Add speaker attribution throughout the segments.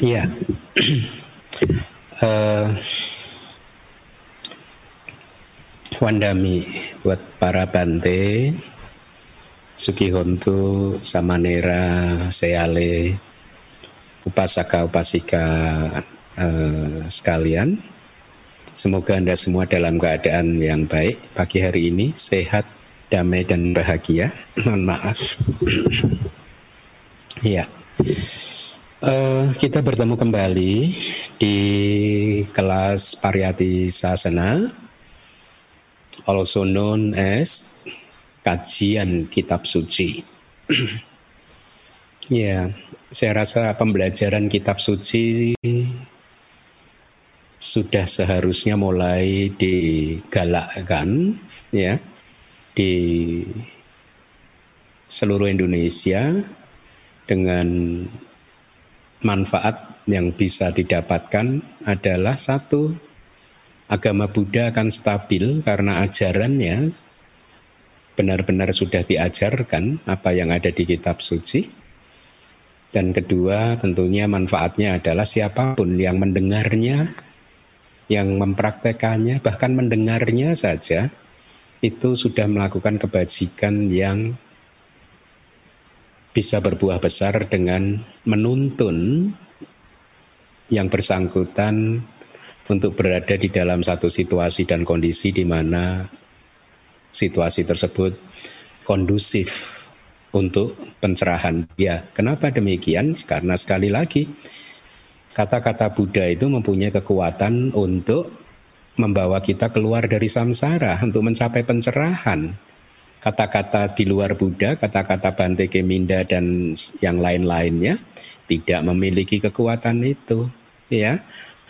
Speaker 1: Iya. uh, Wandami buat para bante, Sugihontu, Samanera, Seale, upasaka upasika uh, sekalian. Semoga Anda semua dalam keadaan yang baik pagi hari ini, sehat, damai dan bahagia. Mohon maaf. Iya. Uh, kita bertemu kembali di kelas Pariyati Sasana also known as kajian kitab suci. ya, saya rasa pembelajaran kitab suci sudah seharusnya mulai digalakkan ya di seluruh Indonesia dengan manfaat yang bisa didapatkan adalah satu agama Buddha akan stabil karena ajarannya benar-benar sudah diajarkan apa yang ada di kitab suci. Dan kedua, tentunya manfaatnya adalah siapa pun yang mendengarnya, yang mempraktekannya, bahkan mendengarnya saja, itu sudah melakukan kebajikan yang bisa berbuah besar dengan menuntun yang bersangkutan untuk berada di dalam satu situasi dan kondisi di mana situasi tersebut kondusif untuk pencerahan dia. Kenapa demikian? Karena sekali lagi kata-kata Buddha itu mempunyai kekuatan untuk membawa kita keluar dari samsara untuk mencapai pencerahan. Kata-kata di luar Buddha, kata-kata Bante Keminda dan yang lain-lainnya tidak memiliki kekuatan itu, ya.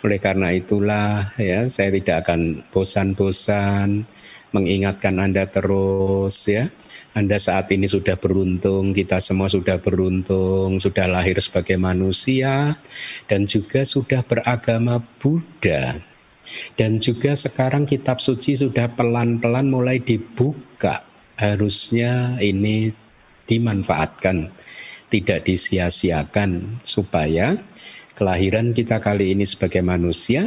Speaker 1: Oleh karena itulah ya saya tidak akan bosan-bosan mengingatkan Anda terus ya. Anda saat ini sudah beruntung, kita semua sudah beruntung, sudah lahir sebagai manusia dan juga sudah beragama Buddha. Dan juga sekarang kitab suci sudah pelan-pelan mulai dibuka. Harusnya ini dimanfaatkan, tidak disia-siakan supaya kelahiran kita kali ini sebagai manusia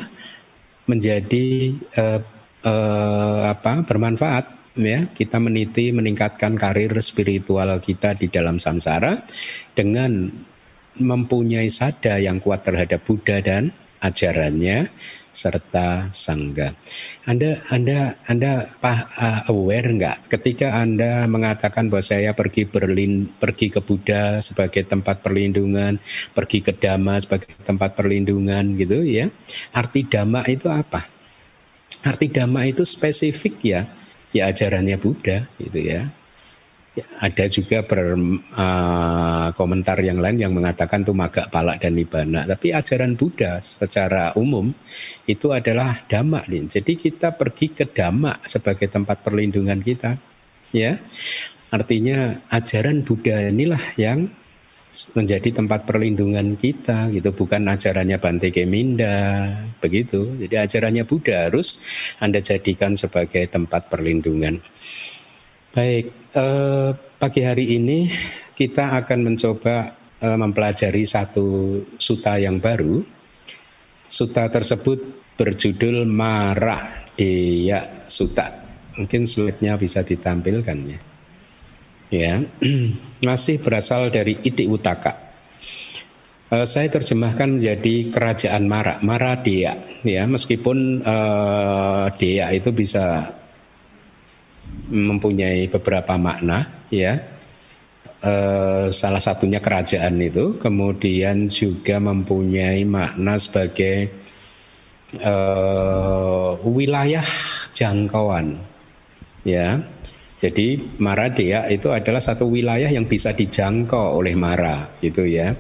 Speaker 1: menjadi uh, uh, apa bermanfaat ya. Kita meniti meningkatkan karir spiritual kita di dalam samsara dengan mempunyai sada yang kuat terhadap Buddha dan ajarannya serta sangga. Anda Anda Anda pah, uh, aware nggak ketika Anda mengatakan bahwa saya pergi Berlin pergi ke Buddha sebagai tempat perlindungan, pergi ke Dhamma sebagai tempat perlindungan gitu ya. Arti Dhamma itu apa? Arti Dhamma itu spesifik ya, ya ajarannya Buddha gitu ya. Ada juga ber, uh, komentar yang lain yang mengatakan itu maga palak dan nibana. Tapi ajaran Buddha secara umum itu adalah dhamma. Nih. Jadi kita pergi ke dhamma sebagai tempat perlindungan kita. Ya, artinya ajaran Buddha inilah yang menjadi tempat perlindungan kita gitu bukan ajarannya Bante Keminda begitu jadi ajarannya Buddha harus Anda jadikan sebagai tempat perlindungan baik eh, pagi hari ini kita akan mencoba eh, mempelajari satu suta yang baru. Suta tersebut berjudul Mara Deya Suta. Mungkin slide-nya bisa ditampilkan ya. Ya, masih berasal dari Itik Utaka. Uh, saya terjemahkan menjadi kerajaan Mara, Mara Dea. Ya, meskipun uh, Dea itu bisa mempunyai beberapa makna ya. Eh, salah satunya kerajaan itu kemudian juga mempunyai makna sebagai eh, wilayah jangkauan ya. Jadi Maradea itu adalah satu wilayah yang bisa dijangkau oleh Mara gitu ya.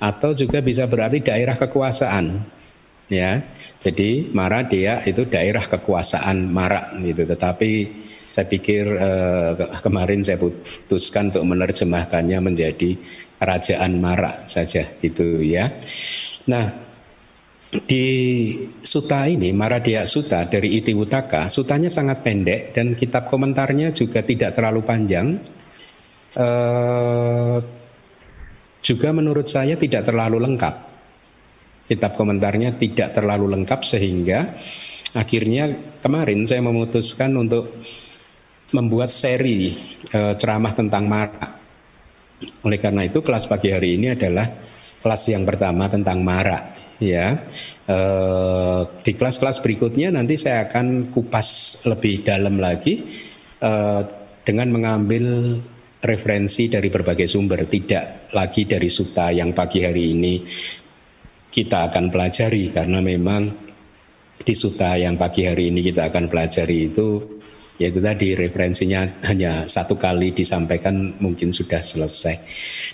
Speaker 1: Atau juga bisa berarti daerah kekuasaan ya. Jadi Maradea itu daerah kekuasaan Mara gitu. Tetapi saya pikir uh, kemarin saya putuskan untuk menerjemahkannya menjadi kerajaan Mara saja itu ya. Nah, di suta ini Maradya Suta dari Iti Wutaka, sutanya sangat pendek dan kitab komentarnya juga tidak terlalu panjang. Uh, juga menurut saya tidak terlalu lengkap kitab komentarnya tidak terlalu lengkap sehingga akhirnya kemarin saya memutuskan untuk membuat seri e, ceramah tentang mara. Oleh karena itu kelas pagi hari ini adalah kelas yang pertama tentang mara ya. E, di kelas-kelas berikutnya nanti saya akan kupas lebih dalam lagi e, dengan mengambil referensi dari berbagai sumber, tidak lagi dari suta yang pagi hari ini kita akan pelajari karena memang di suta yang pagi hari ini kita akan pelajari itu yaitu tadi referensinya hanya satu kali disampaikan mungkin sudah selesai.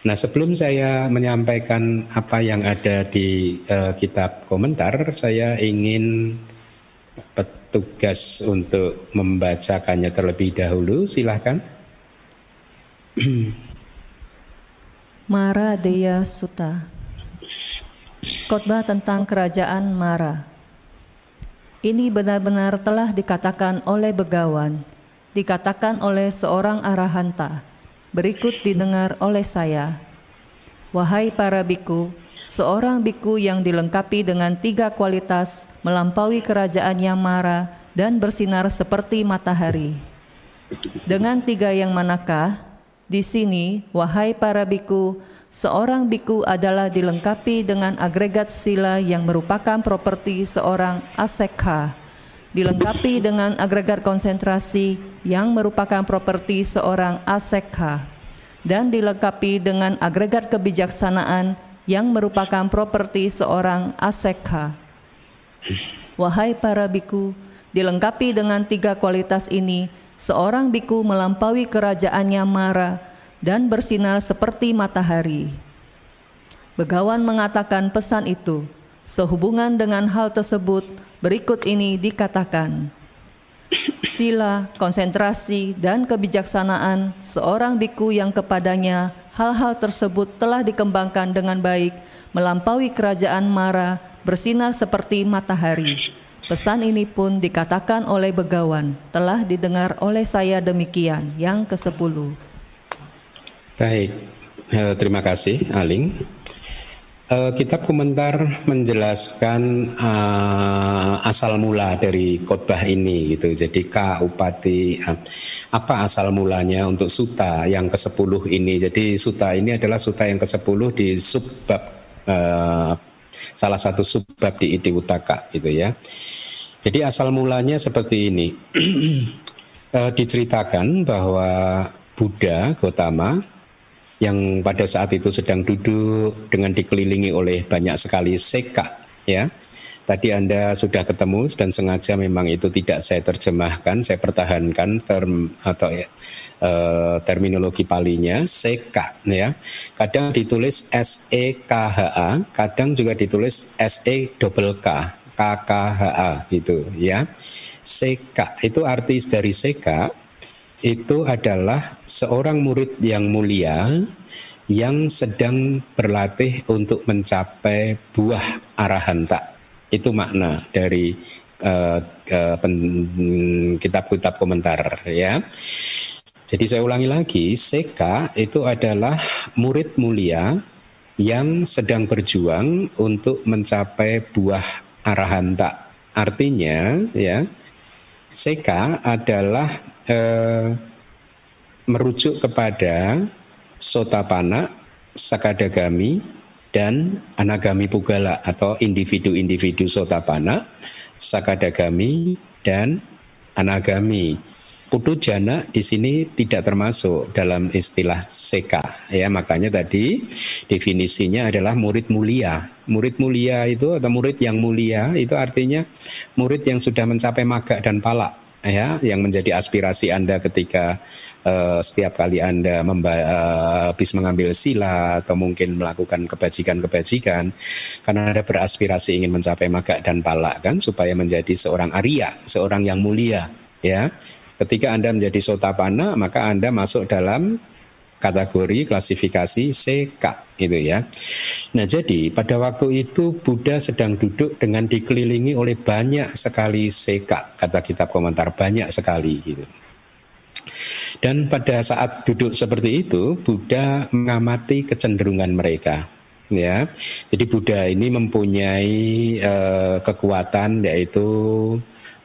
Speaker 1: Nah sebelum saya menyampaikan apa yang ada di uh, kitab komentar, saya ingin petugas untuk membacakannya terlebih dahulu. Silahkan.
Speaker 2: Mara Deya Sutta Khotbah tentang kerajaan Mara ini benar-benar telah dikatakan oleh begawan, dikatakan oleh seorang arahanta. Berikut didengar oleh saya. Wahai para biku, seorang biku yang dilengkapi dengan tiga kualitas melampaui kerajaan yang mara dan bersinar seperti matahari. Dengan tiga yang manakah? Di sini, wahai para biku, seorang biku adalah dilengkapi dengan agregat sila yang merupakan properti seorang asekha, dilengkapi dengan agregat konsentrasi yang merupakan properti seorang asekha, dan dilengkapi dengan agregat kebijaksanaan yang merupakan properti seorang asekha. Wahai para biku, dilengkapi dengan tiga kualitas ini, seorang biku melampaui kerajaannya Mara, dan bersinar seperti matahari. Begawan mengatakan pesan itu. Sehubungan dengan hal tersebut, berikut ini dikatakan. Sila, konsentrasi, dan kebijaksanaan seorang biku yang kepadanya hal-hal tersebut telah dikembangkan dengan baik, melampaui kerajaan Mara, bersinar seperti matahari. Pesan ini pun dikatakan oleh Begawan, telah didengar oleh saya demikian, yang ke-10.
Speaker 1: Baik, eh, terima kasih Aling. Eh, kitab komentar menjelaskan uh, asal mula dari khotbah ini gitu. Jadi K Upati apa asal mulanya untuk suta yang ke-10 ini. Jadi suta ini adalah suta yang ke-10 di subbab salah satu subbab di Iti Utaka gitu ya. Jadi asal mulanya seperti ini. uh, diceritakan bahwa Buddha Gotama yang pada saat itu sedang duduk dengan dikelilingi oleh banyak sekali seka ya tadi Anda sudah ketemu dan sengaja memang itu tidak saya terjemahkan, saya pertahankan term atau ya, uh, terminologi palinya seka ya. Kadang ditulis S E K H A, kadang juga ditulis S E double K, K K H A gitu ya. Seka itu arti dari seka itu adalah seorang murid yang mulia yang sedang berlatih untuk mencapai buah arahanta. Itu makna dari uh, uh, kitab-kitab komentar ya. Jadi saya ulangi lagi, Seka itu adalah murid mulia yang sedang berjuang untuk mencapai buah arahanta. Artinya ya, Seka adalah eh, merujuk kepada Sotapana, Sakadagami, dan Anagami Pugala atau individu-individu Sotapana, Sakadagami, dan Anagami. Putu jana di sini tidak termasuk dalam istilah seka ya makanya tadi definisinya adalah murid mulia. Murid mulia itu atau murid yang mulia itu artinya murid yang sudah mencapai maga dan palak ya yang menjadi aspirasi Anda ketika uh, setiap kali Anda memba uh, habis mengambil sila atau mungkin melakukan kebajikan-kebajikan karena Anda beraspirasi ingin mencapai maga dan palak kan supaya menjadi seorang Arya, seorang yang mulia ya. Ketika Anda menjadi sotapana maka Anda masuk dalam kategori klasifikasi CK itu ya. Nah jadi pada waktu itu Buddha sedang duduk dengan dikelilingi oleh banyak sekali CK kata kitab komentar banyak sekali gitu. Dan pada saat duduk seperti itu Buddha mengamati kecenderungan mereka ya. Jadi Buddha ini mempunyai uh, kekuatan yaitu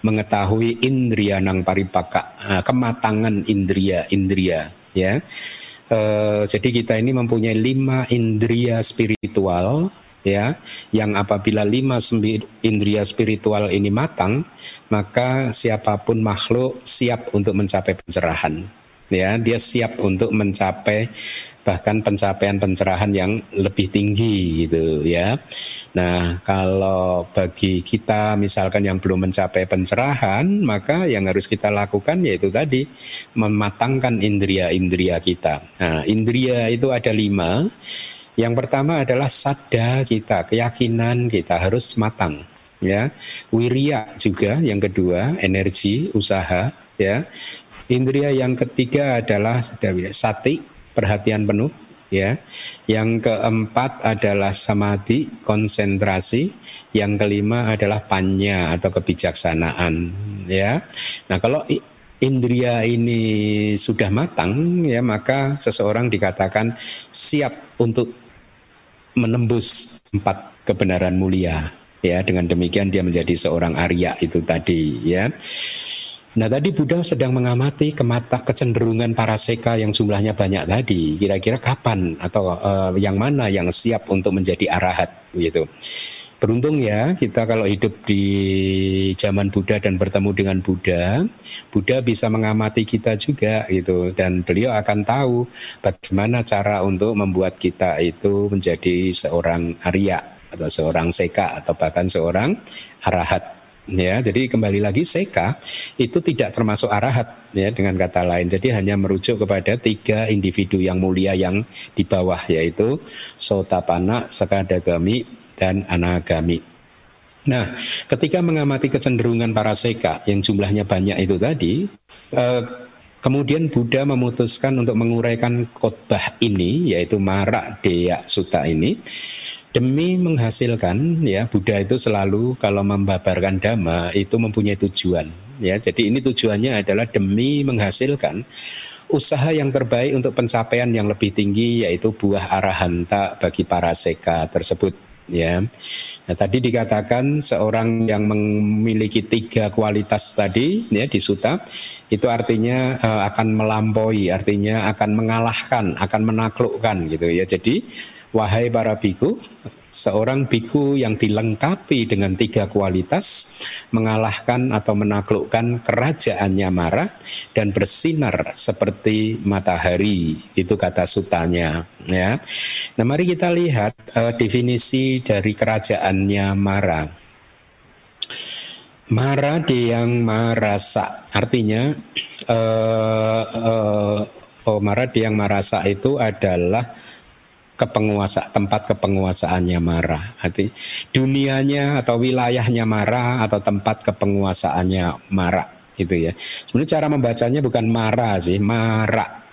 Speaker 1: mengetahui indria nang paripaka, uh, kematangan indria-indria ya. Uh, jadi kita ini mempunyai lima indria spiritual ya yang apabila lima indria spiritual ini matang maka siapa pun makhluk siap untuk mencapai pencerahan ya. Dia siap untuk mencapai bahkan pencapaian pencerahan yang lebih tinggi gitu ya. Nah, kalau bagi kita misalkan yang belum mencapai pencerahan, maka yang harus kita lakukan yaitu tadi mematangkan indria-indria kita. Nah, indria itu ada lima. Yang pertama adalah sada kita, keyakinan kita harus matang ya. Wirya juga yang kedua, energi, usaha ya. Indria yang ketiga adalah sati, perhatian penuh ya. Yang keempat adalah samadhi, konsentrasi. Yang kelima adalah panya atau kebijaksanaan ya. Nah, kalau indria ini sudah matang ya maka seseorang dikatakan siap untuk menembus empat kebenaran mulia ya dengan demikian dia menjadi seorang Arya itu tadi ya Nah tadi Buddha sedang mengamati kemata kecenderungan para seka yang jumlahnya banyak tadi. Kira-kira kapan atau uh, yang mana yang siap untuk menjadi arahat gitu. Beruntung ya kita kalau hidup di zaman Buddha dan bertemu dengan Buddha, Buddha bisa mengamati kita juga gitu dan beliau akan tahu bagaimana cara untuk membuat kita itu menjadi seorang Arya atau seorang seka atau bahkan seorang arahat ya jadi kembali lagi seka itu tidak termasuk arahat ya dengan kata lain. Jadi hanya merujuk kepada tiga individu yang mulia yang di bawah yaitu sotapana sekadagami dan anagami. Nah ketika mengamati kecenderungan para seka yang jumlahnya banyak itu tadi eh, Kemudian Buddha memutuskan untuk menguraikan khotbah ini yaitu Marak Deya Sutta ini demi menghasilkan ya Buddha itu selalu kalau membabarkan dhamma itu mempunyai tujuan ya. Jadi ini tujuannya adalah demi menghasilkan usaha yang terbaik untuk pencapaian yang lebih tinggi yaitu buah arahanta bagi para seka tersebut ya. Nah tadi dikatakan seorang yang memiliki tiga kualitas tadi ya di suta itu artinya uh, akan melampaui artinya akan mengalahkan akan menaklukkan gitu ya. Jadi Wahai para biku, seorang biku yang dilengkapi dengan tiga kualitas mengalahkan atau menaklukkan kerajaannya Mara dan bersinar seperti matahari itu kata sutanya ya. Nah mari kita lihat uh, definisi dari kerajaannya Mara. Mara yang marasa artinya uh, uh, oh Mara yang marasa itu adalah kepenguasa tempat kepenguasaannya marah. Arti dunianya atau wilayahnya marah atau tempat kepenguasaannya marah itu ya. Sebenarnya cara membacanya bukan marah sih, marah.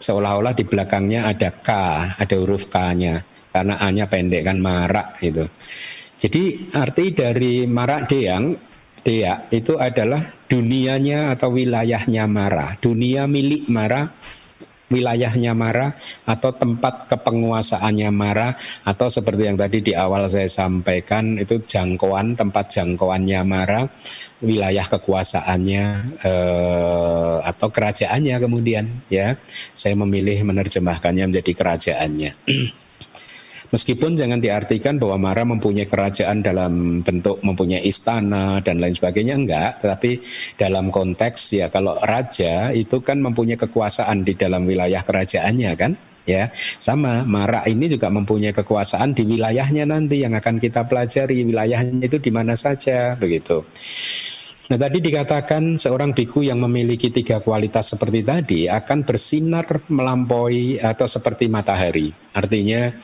Speaker 1: Seolah-olah di belakangnya ada K, ada huruf K-nya karena A-nya pendek kan marah itu. Jadi arti dari marak deang dea itu adalah dunianya atau wilayahnya marah, dunia milik marah wilayahnya Mara atau tempat kepenguasaannya Mara atau seperti yang tadi di awal saya sampaikan itu jangkauan tempat jangkauannya Mara wilayah kekuasaannya eh, atau kerajaannya kemudian ya. Saya memilih menerjemahkannya menjadi kerajaannya Meskipun jangan diartikan bahwa Mara mempunyai kerajaan dalam bentuk mempunyai istana dan lain sebagainya enggak, tetapi dalam konteks ya kalau raja itu kan mempunyai kekuasaan di dalam wilayah kerajaannya kan? Ya, sama Mara ini juga mempunyai kekuasaan di wilayahnya nanti yang akan kita pelajari wilayahnya itu di mana saja begitu. Nah tadi dikatakan seorang biku yang memiliki tiga kualitas seperti tadi akan bersinar melampaui atau seperti matahari. Artinya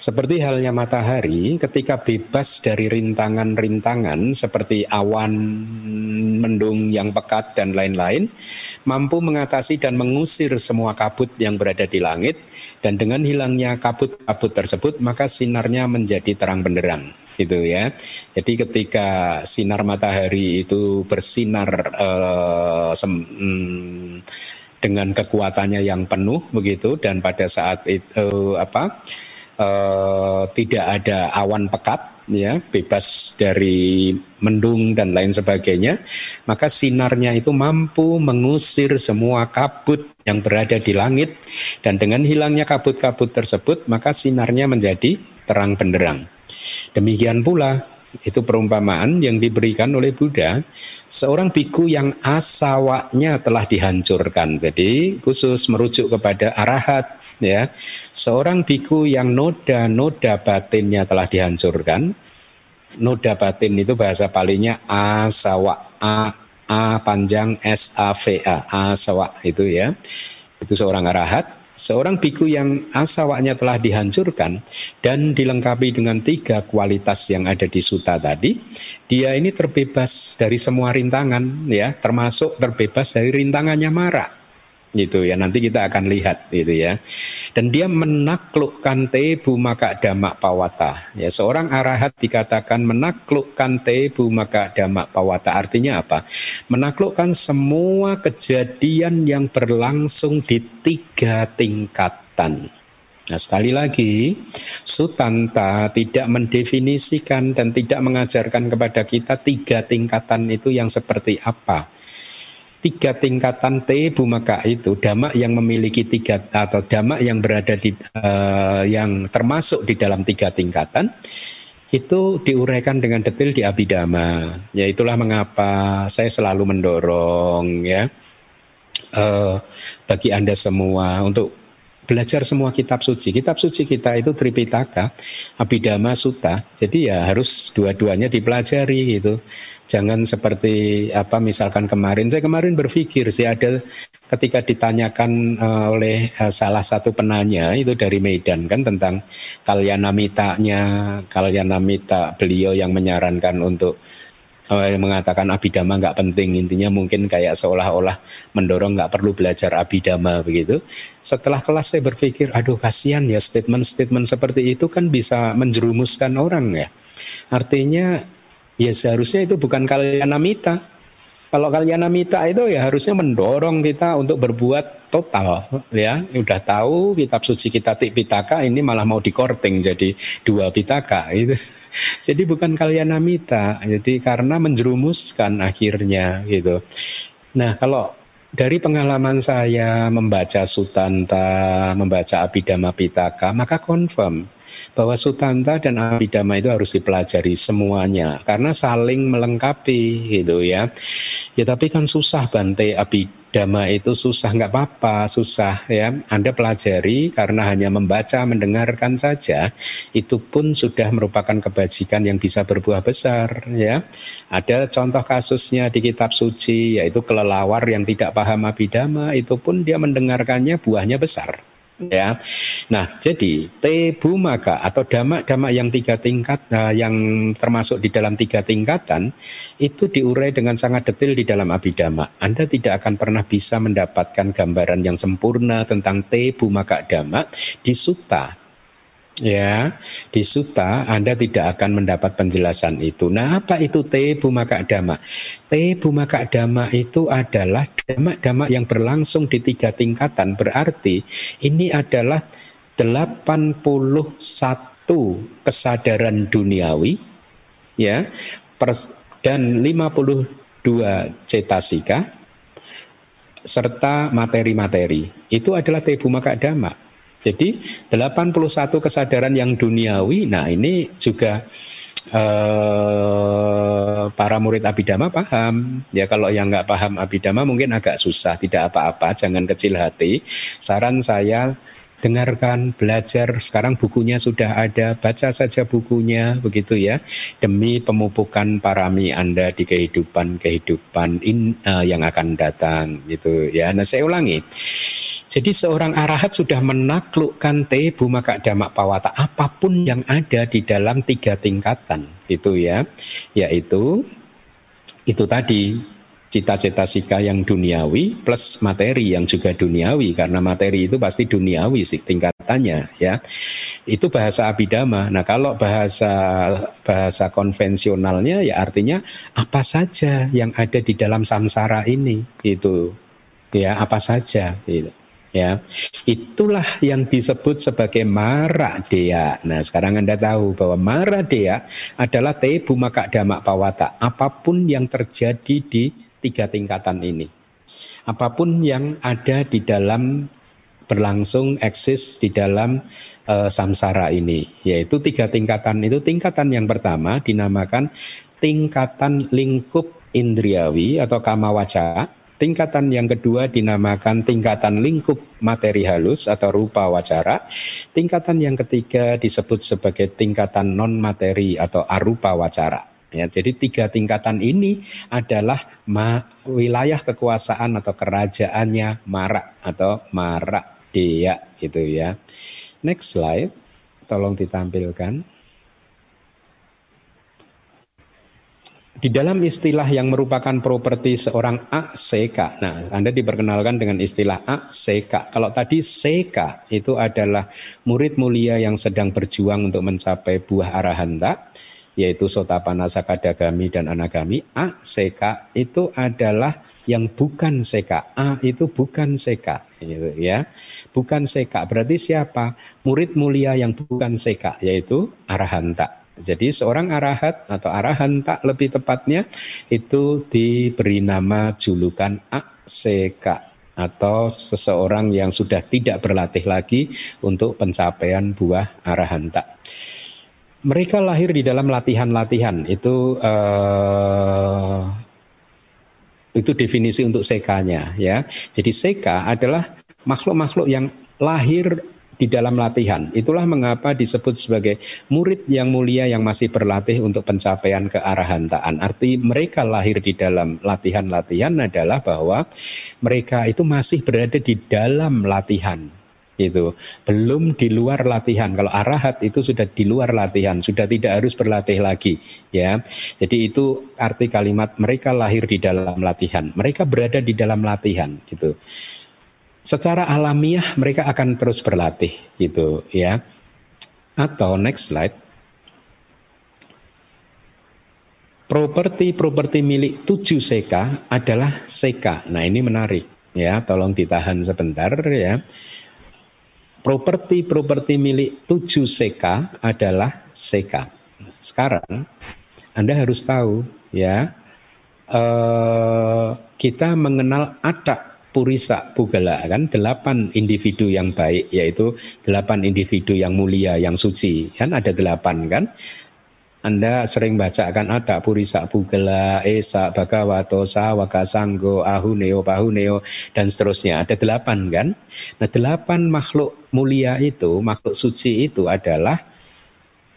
Speaker 1: seperti halnya matahari, ketika bebas dari rintangan-rintangan seperti awan, mendung yang pekat, dan lain-lain, mampu mengatasi dan mengusir semua kabut yang berada di langit, dan dengan hilangnya kabut-kabut tersebut, maka sinarnya menjadi terang benderang gitu ya. Jadi ketika sinar matahari itu bersinar uh, sem, mm, dengan kekuatannya yang penuh begitu dan pada saat itu uh, apa uh, tidak ada awan pekat ya bebas dari mendung dan lain sebagainya maka sinarnya itu mampu mengusir semua kabut yang berada di langit. Dan dengan hilangnya kabut-kabut tersebut maka sinarnya menjadi terang benderang. Demikian pula itu perumpamaan yang diberikan oleh Buddha. Seorang biku yang asawanya telah dihancurkan. Jadi khusus merujuk kepada arahat ya. Seorang biku yang noda noda batinnya telah dihancurkan. Noda batin itu bahasa palingnya asawa a a panjang s a v a asawa itu ya. Itu seorang arahat. Seorang biku yang asawanya telah dihancurkan dan dilengkapi dengan tiga kualitas yang ada di suta tadi, dia ini terbebas dari semua rintangan ya, termasuk terbebas dari rintangannya marah gitu ya nanti kita akan lihat gitu ya. Dan dia menaklukkan tebu maka damak pawata. Ya seorang arahat dikatakan menaklukkan tebu maka damak pawata. Artinya apa? Menaklukkan semua kejadian yang berlangsung di tiga tingkatan. Nah, sekali lagi, Sutanta tidak mendefinisikan dan tidak mengajarkan kepada kita tiga tingkatan itu yang seperti apa tiga tingkatan T bumaka itu damak yang memiliki tiga atau damak yang berada di uh, yang termasuk di dalam tiga tingkatan itu diuraikan dengan detail di Abhidhamma. Ya itulah mengapa saya selalu mendorong ya uh, bagi anda semua untuk belajar semua kitab suci. Kitab suci kita itu Tripitaka, Abhidhamma, Sutta. Jadi ya harus dua-duanya dipelajari gitu. Jangan seperti apa misalkan kemarin saya kemarin berpikir sih ada ketika ditanyakan uh, oleh uh, salah satu penanya itu dari Medan kan tentang Kalyanamita-nya, Kalyanamita beliau yang menyarankan untuk uh, mengatakan abidama nggak penting. Intinya mungkin kayak seolah-olah mendorong nggak perlu belajar abidama begitu. Setelah kelas saya berpikir aduh kasihan ya statement-statement seperti itu kan bisa menjerumuskan orang ya. Artinya ya seharusnya itu bukan kalian namita kalau kalian namita itu ya harusnya mendorong kita untuk berbuat total ya. Udah tahu kitab suci kita tik pitaka ini malah mau dikorting jadi dua pitaka itu. Jadi bukan kalian namita. Jadi karena menjerumuskan akhirnya gitu. Nah, kalau dari pengalaman saya membaca Sutanta, membaca Abhidhamma Pitaka, maka confirm bahwa Sutanta dan Abhidhamma itu harus dipelajari semuanya karena saling melengkapi gitu ya. Ya tapi kan susah Bante Abhidhamma itu susah nggak apa-apa susah ya. Anda pelajari karena hanya membaca mendengarkan saja itu pun sudah merupakan kebajikan yang bisa berbuah besar ya. Ada contoh kasusnya di kitab suci yaitu kelelawar yang tidak paham Abhidhamma itu pun dia mendengarkannya buahnya besar ya. Nah, jadi te bumaka atau damak-damak yang tiga tingkat uh, yang termasuk di dalam tiga tingkatan itu diurai dengan sangat detail di dalam abidama. Anda tidak akan pernah bisa mendapatkan gambaran yang sempurna tentang te bumaka damak di sutta Ya, di suta Anda tidak akan mendapat penjelasan itu. Nah, apa itu te bumaka dama? Te bumaka dama itu adalah dama-dama yang berlangsung di tiga tingkatan. Berarti ini adalah 81 kesadaran duniawi ya dan 52 cetasika serta materi-materi. Itu adalah te bumaka dama. Jadi 81 kesadaran yang duniawi, nah ini juga eh, para murid Abidama paham. Ya kalau yang nggak paham Abidama mungkin agak susah, tidak apa-apa, jangan kecil hati. Saran saya dengarkan, belajar. Sekarang bukunya sudah ada, baca saja bukunya, begitu ya. Demi pemupukan parami Anda di kehidupan kehidupan in, uh, yang akan datang, gitu ya. Nah saya ulangi. Jadi seorang arahat sudah menaklukkan te bumaka damak pawata apa pun yang ada di dalam tiga tingkatan itu ya, yaitu itu tadi cita-cita sika yang duniawi plus materi yang juga duniawi karena materi itu pasti duniawi sih tingkatannya ya. Itu bahasa abidama. Nah kalau bahasa bahasa konvensionalnya ya artinya apa saja yang ada di dalam samsara ini itu ya apa saja gitu ya. Itulah yang disebut sebagai maradea nah sekarang anda tahu bahwa maradea adalah te bumaka damak pawata. Apa pun yang terjadi di tiga tingkatan ini apa pun yang ada di dalam berlangsung eksis di dalam uh, samsara ini yaitu tiga tingkatan itu tingkatan yang pertama dinamakan tingkatan lingkup indriawi atau kamawaca Tingkatan yang kedua dinamakan tingkatan lingkup materi halus atau rupa wacara. Tingkatan yang ketiga disebut sebagai tingkatan non materi atau arupa wacara. Ya, jadi tiga tingkatan ini adalah ma, wilayah kekuasaan atau kerajaannya Marak atau Marak Dea itu ya. Next slide, tolong ditampilkan. Di dalam istilah yang merupakan properti seorang ACK, nah Anda diperkenalkan dengan istilah ACK. Kalau tadi CK itu adalah murid mulia yang sedang berjuang untuk mencapai buah arahanta, yaitu Sotapana Sakadagami dan Anagami. ACK itu adalah yang bukan CK. A itu bukan CK, gitu ya. Bukan CK berarti siapa? Murid mulia yang bukan CK, yaitu Arahanta. Jadi seorang arahat atau arahan tak lebih tepatnya itu diberi nama julukan akseka atau seseorang yang sudah tidak berlatih lagi untuk pencapaian buah arahanta. Mereka lahir di dalam latihan-latihan itu uh, itu definisi untuk sekanya ya. Jadi seka adalah makhluk-makhluk yang lahir di dalam latihan. Itulah mengapa disebut sebagai murid yang mulia yang masih berlatih untuk pencapaian kearahantaan. Arti mereka lahir di dalam latihan-latihan adalah bahwa mereka itu masih berada di dalam latihan itu belum di luar latihan kalau arahat itu sudah di luar latihan sudah tidak harus berlatih lagi ya jadi itu arti kalimat mereka lahir di dalam latihan mereka berada di dalam latihan gitu secara alamiah mereka akan terus berlatih gitu ya. Atau next slide. Properti-properti milik tujuh seka adalah seka. Nah ini menarik ya, tolong ditahan sebentar ya. Properti-properti milik tujuh seka adalah seka. Sekarang Anda harus tahu ya, eh, kita mengenal adak Purisa Pugala kan? Delapan individu yang baik yaitu delapan individu yang mulia yang suci kan? Ada delapan kan anda sering baca kan ada Purisa Pugala, Esa, Bhagavato, Sawaka, Sanggo, Ahuneo, Pahuneo, dan seterusnya. Ada delapan kan? Nah delapan makhluk mulia itu, makhluk suci itu adalah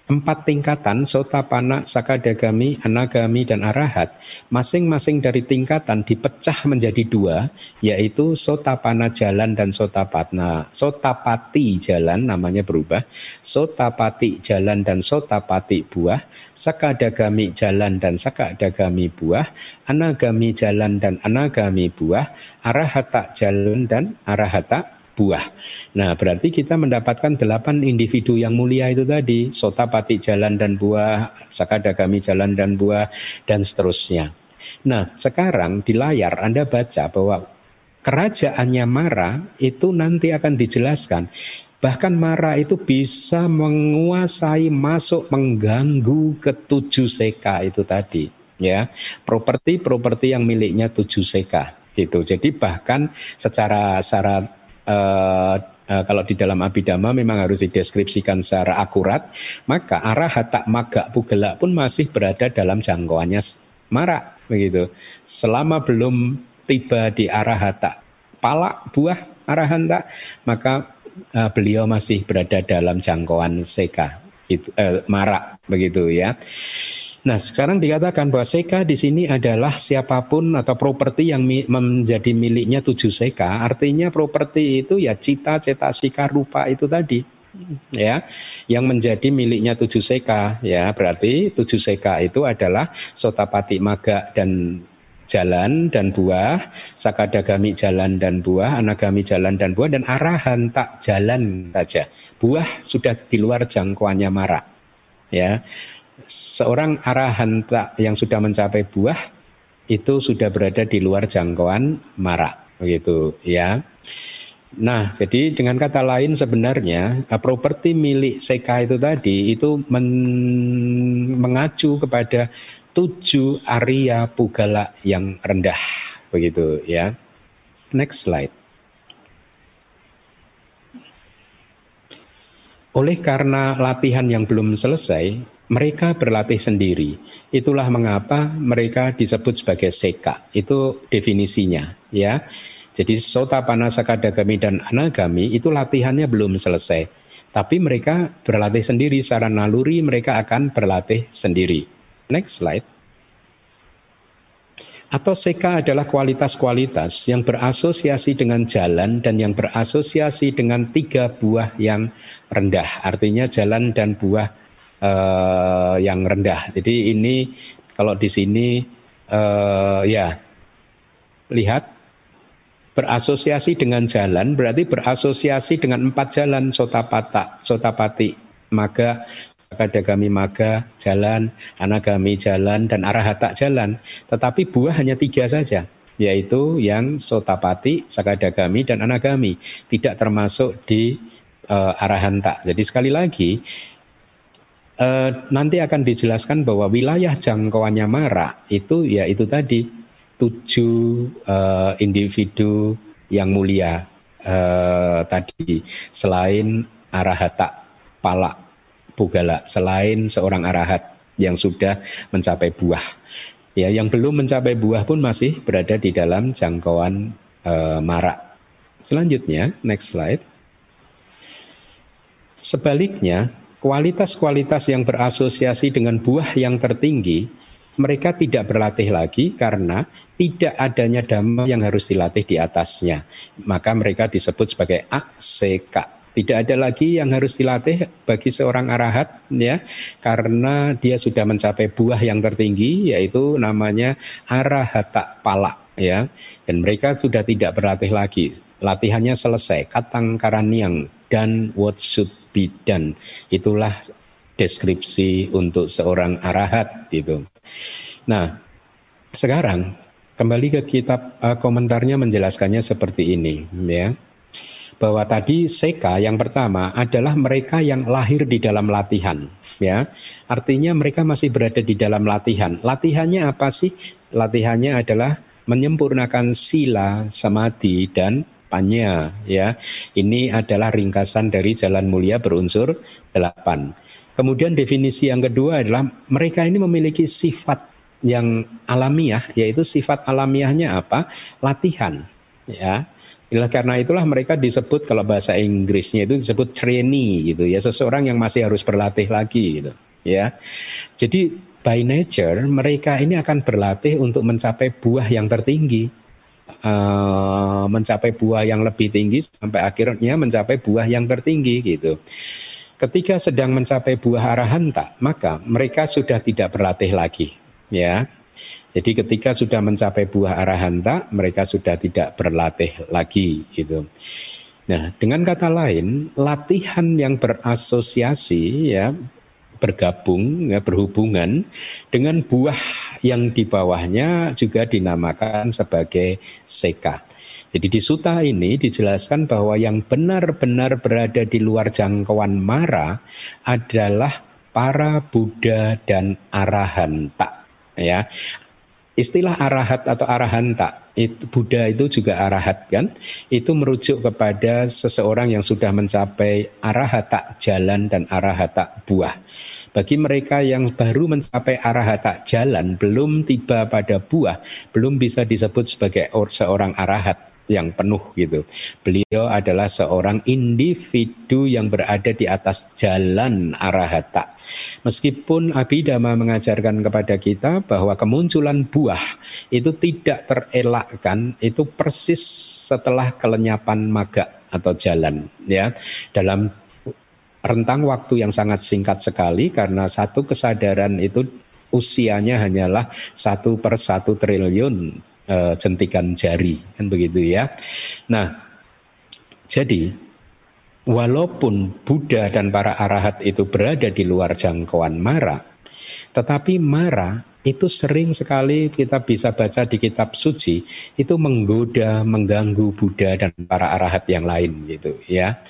Speaker 1: empat tingkatan sotapana, sakadagami, anagami, dan arahat masing-masing dari tingkatan dipecah menjadi dua yaitu sotapana jalan dan sotapatna sotapati jalan namanya berubah sotapati jalan dan sotapati buah sakadagami jalan dan sakadagami buah anagami jalan dan anagami buah arahata jalan dan arahata buah. Nah, berarti kita mendapatkan delapan individu yang mulia itu tadi, sotapati jalan dan buah, sakadagami jalan dan buah, dan seterusnya. Nah, sekarang di layar Anda baca bahwa kerajaannya Mara itu nanti akan dijelaskan. Bahkan Mara itu bisa menguasai masuk mengganggu ketujuh seka itu tadi ya properti-properti yang miliknya tujuh seka gitu jadi bahkan secara secara uh, uh, kalau di dalam abidama memang harus dideskripsikan secara akurat, maka arah hatak maga pugela pun masih berada dalam jangkauannya marak begitu. Selama belum tiba di arah hatak palak buah arahanta, maka uh, beliau masih berada dalam jangkauan seka itu uh, marak begitu ya. Nah, sekarang dikatakan bahwa seka di sini adalah siapa pun atau properti yang mi menjadi miliknya tujuh seka. Artinya properti itu ya cita, cetasika, rupa itu tadi ya yang menjadi miliknya tujuh seka ya berarti tujuh seka itu adalah sotapati maga dan jalan dan buah, sakadagami jalan dan buah, anagami jalan dan buah, dan arahan tak jalan saja. Buah sudah di luar jangkauannya marak. Ya, seorang arahanta yang sudah mencapai buah itu sudah berada di luar jangkauan marak begitu ya. Nah, jadi dengan kata lain sebenarnya uh, properti milik Seka itu tadi itu men, mengacu kepada tujuh area pugala yang rendah begitu ya. Next slide. Oleh karena latihan yang belum selesai, mereka berlatih sendiri. Itulah mengapa mereka disebut sebagai seka. Itu definisinya, ya. Jadi sota panasakadagami dan anagami itu latihannya belum selesai. Tapi mereka berlatih sendiri secara naluri mereka akan berlatih sendiri. Next slide. Atau seka adalah kualitas-kualitas yang berasosiasi dengan jalan dan yang berasosiasi dengan tiga buah yang rendah. Artinya jalan dan buah uh, yang rendah. Jadi ini kalau di sini uh, ya lihat berasosiasi dengan jalan berarti berasosiasi dengan empat jalan sotapata, sotapati, maga, kadagami maga, jalan, anagami jalan, dan arahata jalan. Tetapi buah hanya tiga saja, yaitu yang sotapati, sakadagami, dan anagami. Tidak termasuk di uh, arahanta. Jadi sekali lagi, uh, nanti akan dijelaskan bahwa wilayah jangkauannya Mara itu ya itu tadi tujuh uh, individu yang mulia. Uh, tadi selain arahata pala pugala selain seorang arahat yang sudah mencapai buah. Ya yang belum mencapai buah pun masih berada di dalam jangkauan uh, mara selanjutnya next slide. Sebaliknya kualitas-kualitas yang berasosiasi dengan buah yang tertinggi mereka tidak berlatih lagi karena tidak adanya dhamma yang harus dilatih di atasnya. Maka mereka disebut sebagai akseka. Tidak ada lagi yang harus dilatih bagi seorang arahat ya karena dia sudah mencapai buah yang tertinggi yaitu namanya arahata pala ya dan mereka sudah tidak berlatih lagi latihannya selesai katang karaniang dan what should be done itulah deskripsi untuk seorang arahat gitu Nah, sekarang kembali ke kitab uh, komentarnya menjelaskannya seperti ini, ya. Bahwa tadi seka yang pertama adalah mereka yang lahir di dalam latihan, ya. Artinya mereka masih berada di dalam latihan. Latihannya apa sih? Latihannya adalah menyempurnakan sila, samadhi dan panya ya. Ini adalah ringkasan dari jalan mulia berunsur delapan. Kemudian definisi yang kedua adalah mereka ini memiliki sifat yang alamiah, yaitu sifat alamiahnya apa? Latihan. Ya, karena itulah mereka disebut kalau bahasa Inggrisnya itu disebut trainee gitu ya, seseorang yang masih harus berlatih lagi gitu. Ya, jadi by nature mereka ini akan berlatih untuk mencapai buah yang tertinggi, uh, mencapai buah yang lebih tinggi sampai akhirnya mencapai buah yang tertinggi gitu. Ketika sedang mencapai buah arahanta, maka mereka sudah tidak berlatih lagi, ya. Jadi ketika sudah mencapai buah arahanta, mereka sudah tidak berlatih lagi, gitu. Nah, dengan kata lain, latihan yang berasosiasi ya bergabung ya berhubungan dengan buah yang di bawahnya juga dinamakan sebagai seka. Jadi di suta ini dijelaskan bahwa yang benar-benar berada di luar jangkauan mara adalah para Buddha dan arahanta. Ya, istilah arahat atau arahanta itu Buddha itu juga arahat kan? Itu merujuk kepada seseorang yang sudah mencapai arahata jalan dan arahata buah. Bagi mereka yang baru mencapai arahata jalan belum tiba pada buah belum bisa disebut sebagai seorang arahat yang penuh gitu. Beliau adalah seorang individu yang berada di atas jalan arahata. Meskipun Abhidhamma mengajarkan kepada kita bahwa kemunculan buah itu tidak terelakkan, itu persis setelah kelenyapan maga atau jalan ya. Dalam rentang waktu yang sangat singkat sekali karena satu kesadaran itu usianya hanyalah satu per satu triliun uh, jentikan jari kan begitu ya. Nah, jadi walaupun Buddha dan para arahat itu berada di luar jangkauan Mara, tetapi Mara itu sering sekali kita bisa baca di kitab suci itu menggoda, mengganggu Buddha dan para arahat yang lain gitu ya.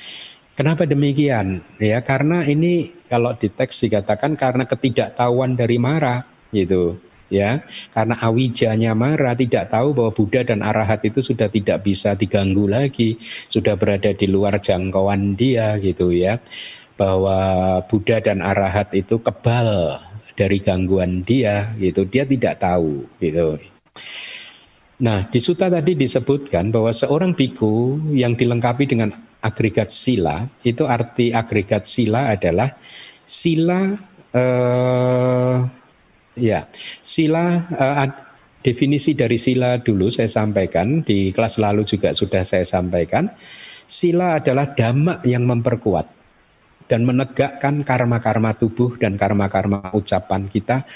Speaker 1: Kenapa demikian? Ya karena ini kalau di teks dikatakan karena ketidaktahuan dari Mara gitu ya. Karena awijanya Mara tidak tahu bahwa Buddha dan arahat itu sudah tidak bisa diganggu lagi, sudah berada di luar jangkauan dia gitu ya. Bahwa Buddha dan arahat itu kebal dari gangguan dia gitu dia tidak tahu gitu nah di suta tadi disebutkan bahwa seorang biku yang dilengkapi dengan agregat sila itu arti agregat sila adalah sila eh, ya sila eh, definisi dari sila dulu saya sampaikan di kelas lalu juga sudah saya sampaikan. Sila adalah dhamma yang memperkuat dan menegakkan karma-karma tubuh dan karma-karma ucapan kita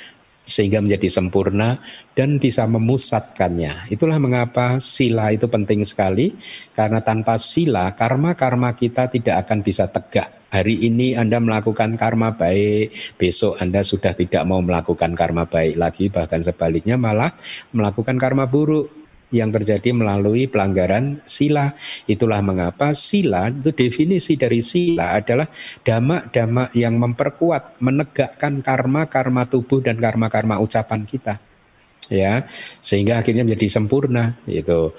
Speaker 1: sehingga menjadi sempurna dan bisa memusatkannya. Itulah mengapa sila itu penting sekali karena tanpa sila karma-karma kita tidak akan bisa tegak. Hari ini Anda melakukan karma baik, besok Anda sudah tidak mau melakukan karma baik lagi, bahkan sebaliknya malah melakukan karma buruk yang terjadi melalui pelanggaran sila. Itulah mengapa sila itu definisi dari sila adalah dhamma-dhamma yang memperkuat, menegakkan karma-karma tubuh dan karma-karma ucapan kita. Ya, sehingga akhirnya menjadi sempurna gitu.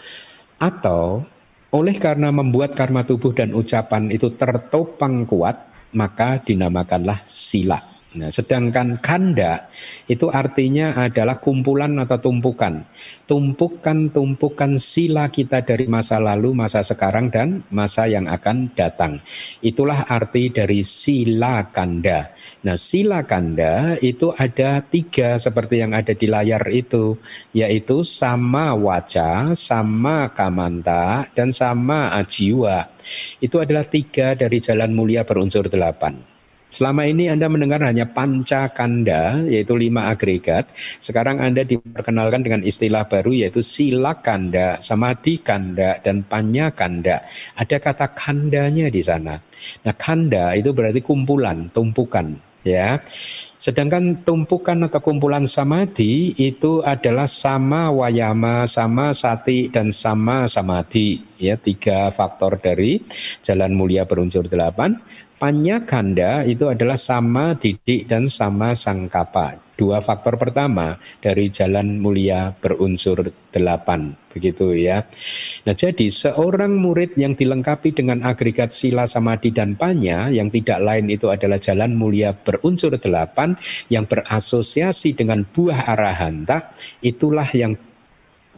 Speaker 1: Atau oleh karena membuat karma tubuh dan ucapan itu tertopang kuat, maka dinamakanlah sila. Nah, sedangkan kanda itu artinya adalah kumpulan atau tumpukan. Tumpukan-tumpukan sila kita dari masa lalu, masa sekarang, dan masa yang akan datang. Itulah arti dari sila kanda. Nah, sila kanda itu ada tiga seperti yang ada di layar itu, yaitu sama waca, sama kamanta, dan sama ajiwa. Itu adalah tiga dari jalan mulia berunsur delapan. Selama ini Anda mendengar hanya panca kanda, yaitu lima agregat. Sekarang Anda diperkenalkan dengan istilah baru yaitu sila kanda, samadhi kanda, dan panya kanda. Ada kata kandanya di sana. Nah kanda itu berarti kumpulan, tumpukan. ya. Sedangkan tumpukan atau kumpulan samadhi itu adalah sama wayama, sama sati, dan sama samadhi. Ya, tiga faktor dari jalan mulia berunsur delapan. Panya ganda itu adalah sama didik dan sama sangkapa. Dua faktor pertama dari jalan mulia berunsur delapan. Begitu ya. Nah jadi seorang murid yang dilengkapi dengan agregat sila samadhi dan panya yang tidak lain itu adalah jalan mulia berunsur delapan yang berasosiasi dengan buah arahanta itulah yang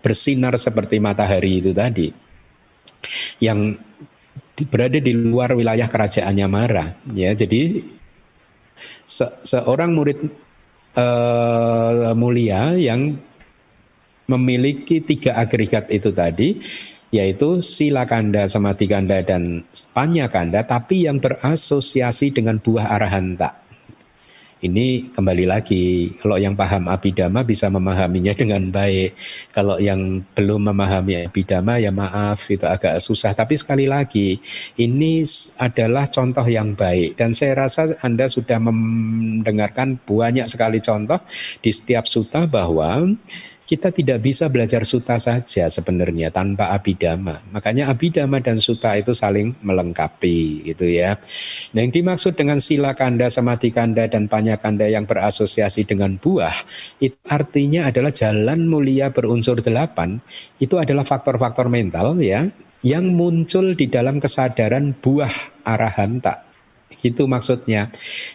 Speaker 1: bersinar seperti matahari itu tadi. Yang berada di luar wilayah kerajaannya Mara ya. Jadi se seorang murid uh, mulia yang memiliki tiga agregat itu tadi yaitu sila kanda, samadhi kanda dan panya kanda tapi yang berasosiasi dengan buah arahanta ini kembali lagi, kalau yang paham abidama bisa memahaminya dengan baik. Kalau yang belum memahami abidama ya maaf itu agak susah. Tapi sekali lagi, ini adalah contoh yang baik. Dan saya rasa Anda sudah mendengarkan banyak sekali contoh di setiap suta bahwa kita tidak bisa belajar suta saja sebenarnya tanpa abidama. Makanya abidama dan suta itu saling melengkapi gitu ya. Nah yang dimaksud dengan sila kanda, samadhi kanda, dan panya kanda yang berasosiasi dengan buah, itu artinya adalah jalan mulia berunsur delapan, itu adalah faktor-faktor mental ya, yang muncul di dalam kesadaran buah arahanta itu maksudnya.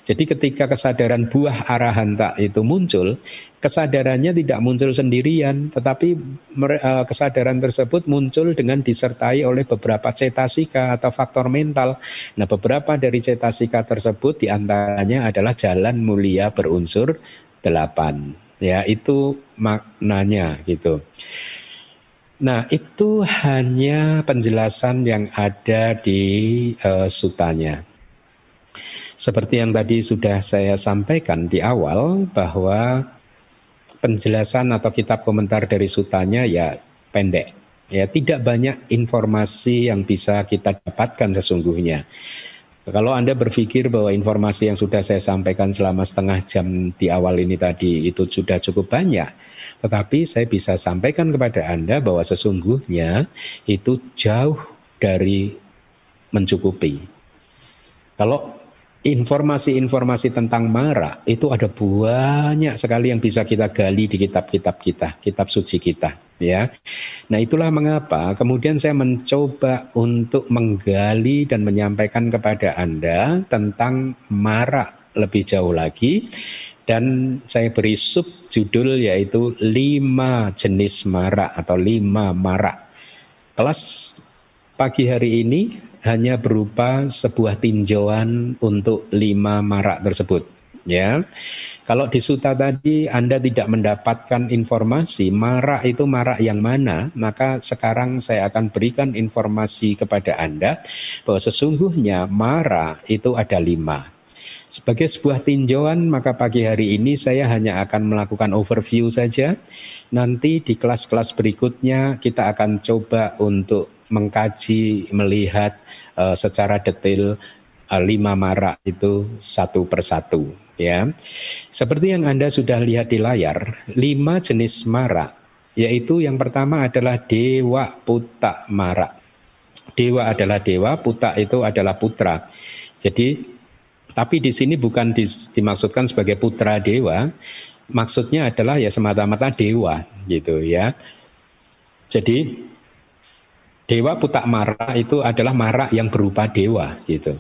Speaker 1: Jadi ketika kesadaran buah arahanta itu muncul, kesadarannya tidak muncul sendirian, tetapi eh, kesadaran tersebut muncul dengan disertai oleh beberapa cetasika atau faktor mental. Nah, beberapa dari cetasika tersebut di antaranya adalah jalan mulia berunsur delapan. Ya, itu maknanya gitu. Nah, itu hanya penjelasan yang ada di uh, sutanya. Seperti yang tadi sudah saya sampaikan di awal bahwa penjelasan atau kitab komentar dari sutanya ya pendek. Ya, tidak banyak informasi yang bisa kita dapatkan sesungguhnya. Kalau Anda berpikir bahwa informasi yang sudah saya sampaikan selama setengah jam di awal ini tadi itu sudah cukup banyak, tetapi saya bisa sampaikan kepada Anda bahwa sesungguhnya itu jauh dari mencukupi. Kalau informasi-informasi tentang mara itu ada banyak sekali yang bisa kita gali di kitab-kitab kita, kitab suci kita, ya. Nah, itulah mengapa kemudian saya mencoba untuk menggali dan menyampaikan kepada Anda tentang mara lebih jauh lagi dan saya beri sub judul yaitu lima jenis mara atau lima mara. Kelas pagi hari ini hanya berupa sebuah tinjauan untuk lima marak tersebut. Ya, kalau di suta tadi Anda tidak mendapatkan informasi marak itu marak yang mana, maka sekarang saya akan berikan informasi kepada Anda bahwa sesungguhnya marak itu ada lima. Sebagai sebuah tinjauan, maka pagi hari ini saya hanya akan melakukan overview saja. Nanti di kelas-kelas berikutnya kita akan coba untuk mengkaji, melihat uh, secara detail uh, lima marak itu satu persatu. Ya, seperti yang anda sudah lihat di layar, lima jenis marak, yaitu yang pertama adalah dewa puta marak. Dewa adalah dewa, puta itu adalah putra. Jadi, tapi di sini bukan dimaksudkan sebagai putra dewa, maksudnya adalah ya semata-mata dewa gitu ya. Jadi Dewa putak mara itu adalah mara yang berupa dewa gitu.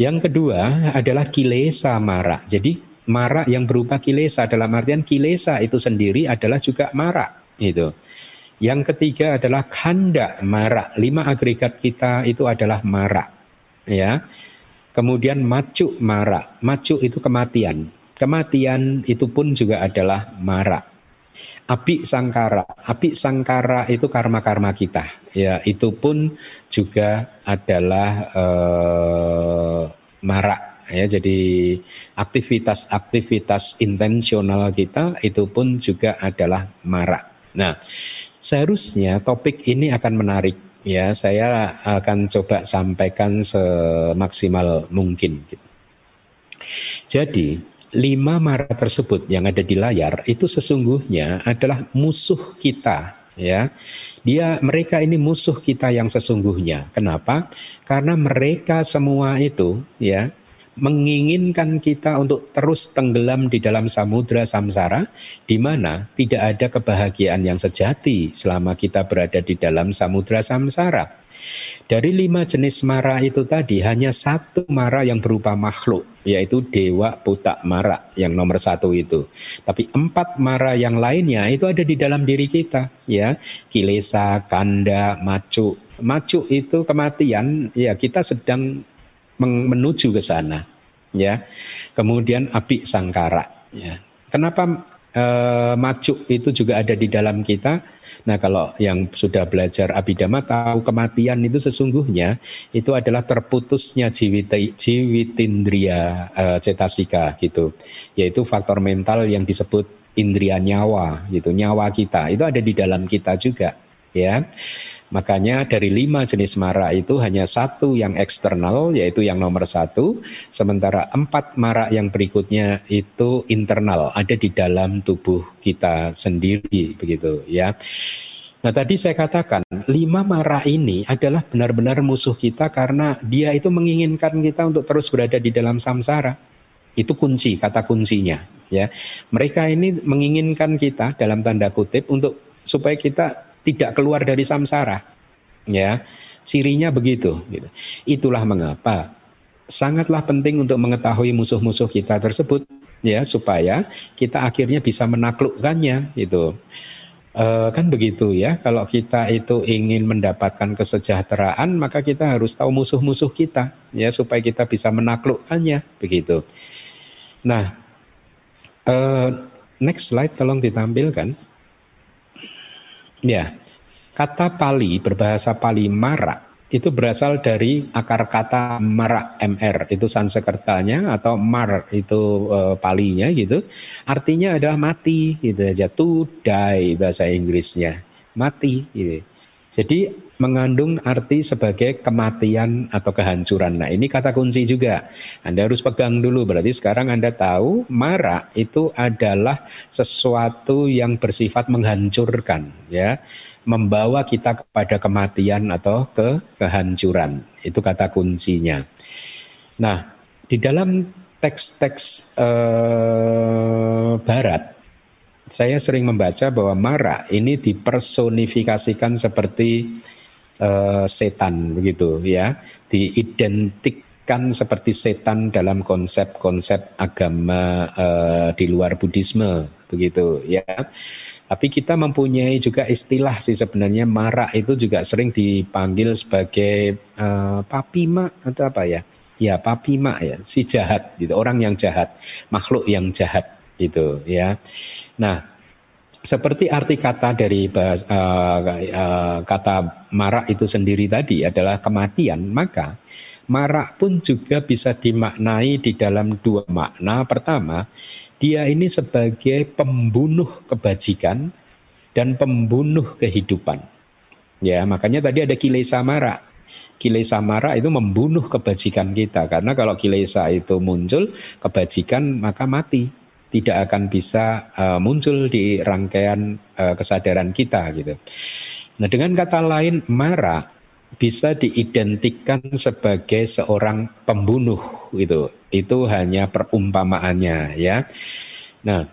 Speaker 1: Yang kedua adalah kilesa mara. Jadi mara yang berupa kilesa dalam artian kilesa itu sendiri adalah juga mara gitu. Yang ketiga adalah kanda mara. Lima agregat kita itu adalah mara. Ya. Kemudian macu mara. Macu itu kematian. Kematian itu pun juga adalah mara. Api sangkara, api sangkara itu karma-karma kita. Ya, itu pun juga adalah eh, marak ya jadi aktivitas-aktivitas intensional kita itu pun juga adalah marak. Nah, seharusnya topik ini akan menarik ya. Saya akan coba sampaikan semaksimal mungkin. Jadi lima mara tersebut yang ada di layar itu sesungguhnya adalah musuh kita ya. Dia mereka ini musuh kita yang sesungguhnya. Kenapa? Karena mereka semua itu ya menginginkan kita untuk terus tenggelam di dalam samudra samsara di mana tidak ada kebahagiaan yang sejati selama kita berada di dalam samudra samsara. Dari lima jenis mara itu tadi hanya satu mara yang berupa makhluk yaitu dewa putak mara yang nomor satu itu. Tapi empat mara yang lainnya itu ada di dalam diri kita ya kilesa, kanda, macu. Macu itu kematian ya kita sedang menuju ke sana ya. Kemudian api sangkara ya. Kenapa uh, macu itu juga ada di dalam kita. Nah, kalau yang sudah belajar abidama tahu kematian itu sesungguhnya itu adalah terputusnya jiwit, jiwitindria uh, cetasika gitu. Yaitu faktor mental yang disebut indria nyawa gitu, nyawa kita. Itu ada di dalam kita juga, ya. Makanya dari lima jenis mara itu hanya satu yang eksternal yaitu yang nomor satu. Sementara empat mara yang berikutnya itu internal ada di dalam tubuh kita sendiri begitu ya. Nah tadi saya katakan lima mara ini adalah benar-benar musuh kita karena dia itu menginginkan kita untuk terus berada di dalam samsara. Itu kunci kata kuncinya ya. Mereka ini menginginkan kita dalam tanda kutip untuk supaya kita tidak keluar dari samsara. Ya, cirinya begitu. Gitu. Itulah mengapa sangatlah penting untuk mengetahui musuh-musuh kita tersebut, ya, supaya kita akhirnya bisa menaklukkannya. Gitu. E, kan begitu ya. Kalau kita itu ingin mendapatkan kesejahteraan, maka kita harus tahu musuh-musuh kita, ya, supaya kita bisa menaklukkannya. Begitu. Nah, e, next slide tolong ditampilkan. Ya, kata Pali berbahasa Pali mara itu berasal dari akar kata mara mr itu sansekertanya atau mar itu e, palinya gitu. Artinya adalah mati gitu aja. To die bahasa Inggrisnya. Mati gitu. Jadi mengandung arti sebagai kematian atau kehancuran. Nah ini kata kunci juga. Anda harus pegang dulu. Berarti sekarang Anda tahu mara itu adalah sesuatu yang bersifat menghancurkan. ya Membawa kita kepada kematian atau ke kehancuran. Itu kata kuncinya. Nah di dalam teks-teks eh, barat saya sering membaca bahwa Mara ini dipersonifikasikan seperti uh, setan begitu ya, diidentikkan seperti setan dalam konsep-konsep agama uh, di luar Buddhisme begitu ya. Tapi kita mempunyai juga istilah sih sebenarnya Mara itu juga sering dipanggil sebagai uh, papima atau apa ya? Ya papima ya, si jahat gitu, orang yang jahat, makhluk yang jahat itu ya. Nah, seperti arti kata dari uh, uh, kata marak itu sendiri tadi adalah kematian, maka marak pun juga bisa dimaknai di dalam dua makna. Pertama, dia ini sebagai pembunuh kebajikan dan pembunuh kehidupan. Ya, makanya tadi ada kilesa mara. Kilesa mara itu membunuh kebajikan kita karena kalau kilesa itu muncul kebajikan maka mati tidak akan bisa uh, muncul di rangkaian uh, kesadaran kita gitu. Nah, dengan kata lain mara bisa diidentikan sebagai seorang pembunuh gitu. Itu hanya perumpamaannya ya. Nah,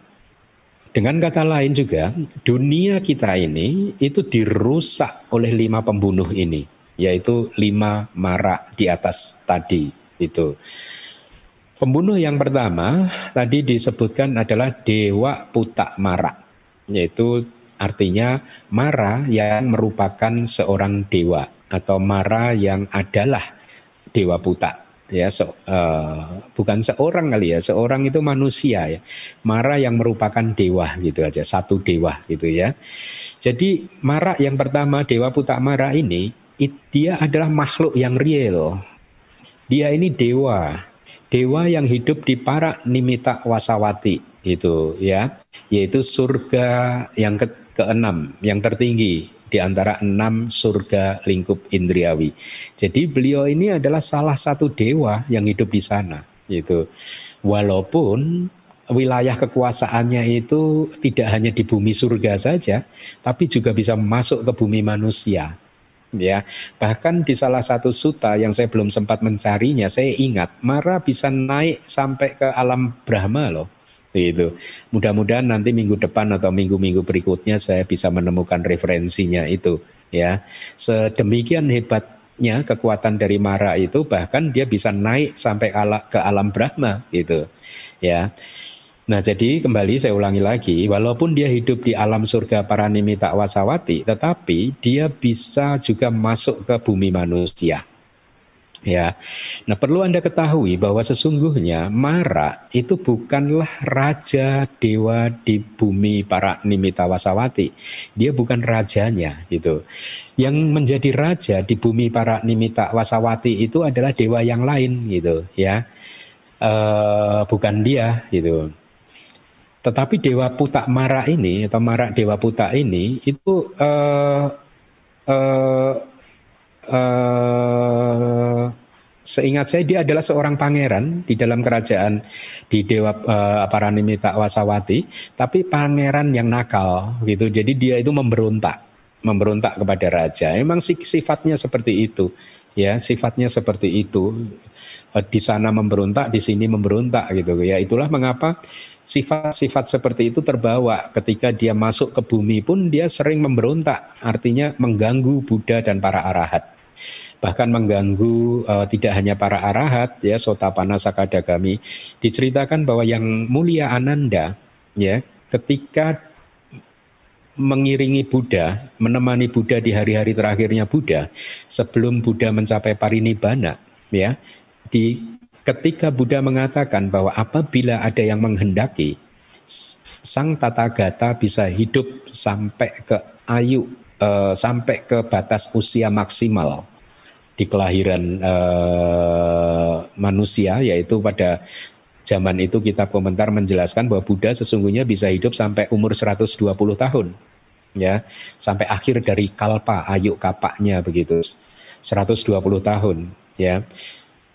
Speaker 1: dengan kata lain juga, dunia kita ini itu dirusak oleh lima pembunuh ini, yaitu lima mara di atas tadi itu. Pembunuh yang pertama tadi disebutkan adalah Dewa Putak Mara, yaitu artinya Mara yang merupakan seorang dewa atau Mara yang adalah Dewa Putak ya so, uh, bukan seorang kali ya seorang itu manusia ya. Mara yang merupakan dewa gitu aja satu dewa gitu ya. Jadi Mara yang pertama Dewa Putak Mara ini it, dia adalah makhluk yang real. Dia ini dewa dewa yang hidup di para nimita wasawati itu ya yaitu surga yang ke keenam yang tertinggi di antara enam surga lingkup indriawi. Jadi beliau ini adalah salah satu dewa yang hidup di sana itu. Walaupun wilayah kekuasaannya itu tidak hanya di bumi surga saja, tapi juga bisa masuk ke bumi manusia ya. Bahkan di salah satu suta yang saya belum sempat mencarinya, saya ingat Mara bisa naik sampai ke alam Brahma loh. Itu. Mudah-mudahan nanti minggu depan atau minggu-minggu berikutnya saya bisa menemukan referensinya itu ya. Sedemikian hebatnya kekuatan dari Mara itu bahkan dia bisa naik sampai ke alam Brahma gitu. Ya. Nah jadi kembali saya ulangi lagi, walaupun dia hidup di alam surga para nimita wasawati, tetapi dia bisa juga masuk ke bumi manusia. Ya, nah perlu anda ketahui bahwa sesungguhnya Mara itu bukanlah raja dewa di bumi para nimita wasawati. Dia bukan rajanya gitu. Yang menjadi raja di bumi para nimita wasawati itu adalah dewa yang lain gitu ya. Uh, bukan dia gitu. Tetapi Dewa Putak Mara ini atau Mara Dewa Putak ini itu uh, uh, uh, seingat saya dia adalah seorang pangeran di dalam kerajaan di Dewa uh, Paranimita Wasawati, tapi pangeran yang nakal gitu. Jadi dia itu memberontak, memberontak kepada raja. Emang sifatnya seperti itu, ya sifatnya seperti itu. Di sana memberontak, di sini memberontak gitu ya. Itulah mengapa sifat-sifat seperti itu terbawa. Ketika dia masuk ke bumi pun dia sering memberontak, artinya mengganggu Buddha dan para arahat. Bahkan mengganggu uh, tidak hanya para arahat ya Sotapana Sakadagami diceritakan bahwa yang mulia Ananda ya ketika mengiringi Buddha, menemani Buddha di hari-hari terakhirnya Buddha sebelum Buddha mencapai parinibbana ya di ketika Buddha mengatakan bahwa apabila ada yang menghendaki sang tata gata bisa hidup sampai ke ayu uh, sampai ke batas usia maksimal di kelahiran uh, manusia yaitu pada zaman itu kitab komentar menjelaskan bahwa Buddha sesungguhnya bisa hidup sampai umur 120 tahun ya sampai akhir dari kalpa ayu kapaknya begitu 120 tahun ya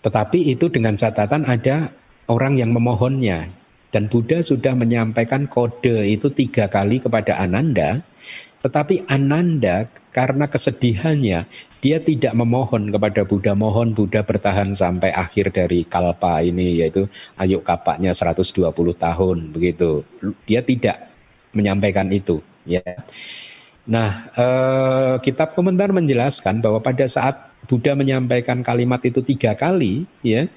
Speaker 1: tetapi itu dengan catatan ada orang yang memohonnya dan Buddha sudah menyampaikan kode itu tiga kali kepada Ananda tetapi Ananda karena kesedihannya dia tidak memohon kepada Buddha, mohon Buddha bertahan sampai akhir dari kalpa ini yaitu ayu kapaknya 120 tahun begitu. Dia tidak menyampaikan itu ya. Nah, eh, kitab komentar menjelaskan bahwa pada saat Buddha menyampaikan kalimat itu tiga kali ya,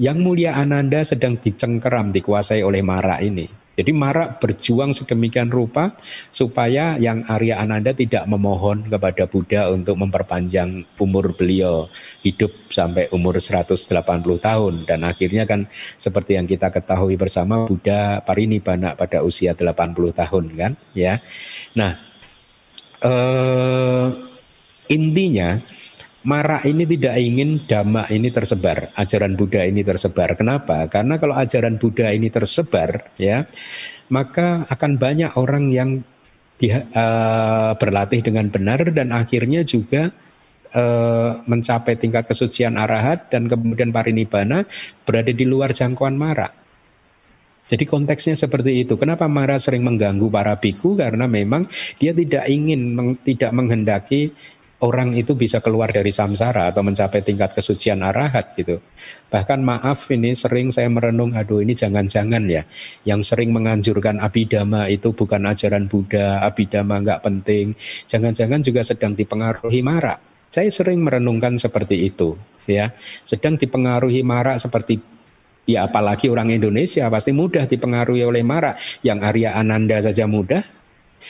Speaker 1: yang mulia Ananda sedang dicengkeram dikuasai oleh Mara ini. Jadi Marak berjuang sedemikian rupa supaya yang Arya Ananda tidak memohon kepada Buddha untuk memperpanjang umur beliau hidup sampai umur 180 tahun dan akhirnya kan seperti yang kita ketahui bersama Buddha parinibbana pada usia 80 tahun kan ya. Nah, eh, intinya Mara ini tidak ingin dhamma ini tersebar, ajaran Buddha ini tersebar. Kenapa? Karena kalau ajaran Buddha ini tersebar, ya, maka akan banyak orang yang di, uh, berlatih dengan benar dan akhirnya juga uh, mencapai tingkat kesucian arahat dan kemudian parinibbana berada di luar jangkauan Mara. Jadi konteksnya seperti itu. Kenapa Mara sering mengganggu para biku? Karena memang dia tidak ingin, meng, tidak menghendaki orang itu bisa keluar dari samsara atau mencapai tingkat kesucian arahat gitu. Bahkan maaf ini sering saya merenung, aduh ini jangan-jangan ya, yang sering menganjurkan abidama itu bukan ajaran Buddha, abidama nggak penting, jangan-jangan juga sedang dipengaruhi mara. Saya sering merenungkan seperti itu, ya, sedang dipengaruhi mara seperti ya apalagi orang Indonesia pasti mudah dipengaruhi oleh mara. Yang Arya Ananda saja mudah,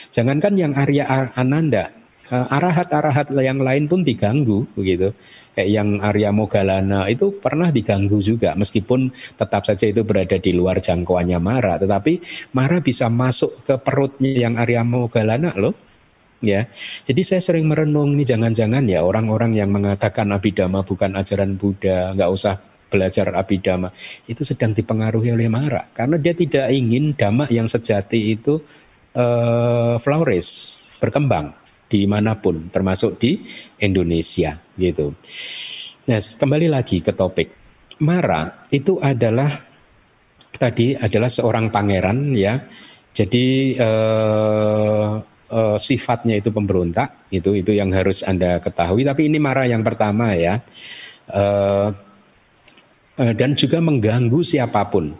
Speaker 1: jangankan yang Arya Ananda, arahat-arahat yang lain pun diganggu begitu. Kayak yang Arya Mogalana itu pernah diganggu juga meskipun tetap saja itu berada di luar jangkauannya Mara, tetapi Mara bisa masuk ke perutnya yang Arya Mogalana loh. Ya, jadi saya sering merenung nih jangan-jangan ya orang-orang yang mengatakan abidama bukan ajaran Buddha, nggak usah belajar abidama itu sedang dipengaruhi oleh Mara karena dia tidak ingin dhamma yang sejati itu uh, flourish, berkembang di mana pun, termasuk di Indonesia gitu. Nah, kembali lagi ke topik. Mara itu adalah tadi adalah seorang pangeran ya. Jadi eh, eh, sifatnya itu pemberontak, itu itu yang harus anda ketahui. Tapi ini Mara yang pertama ya, eh, eh dan juga mengganggu siapa pun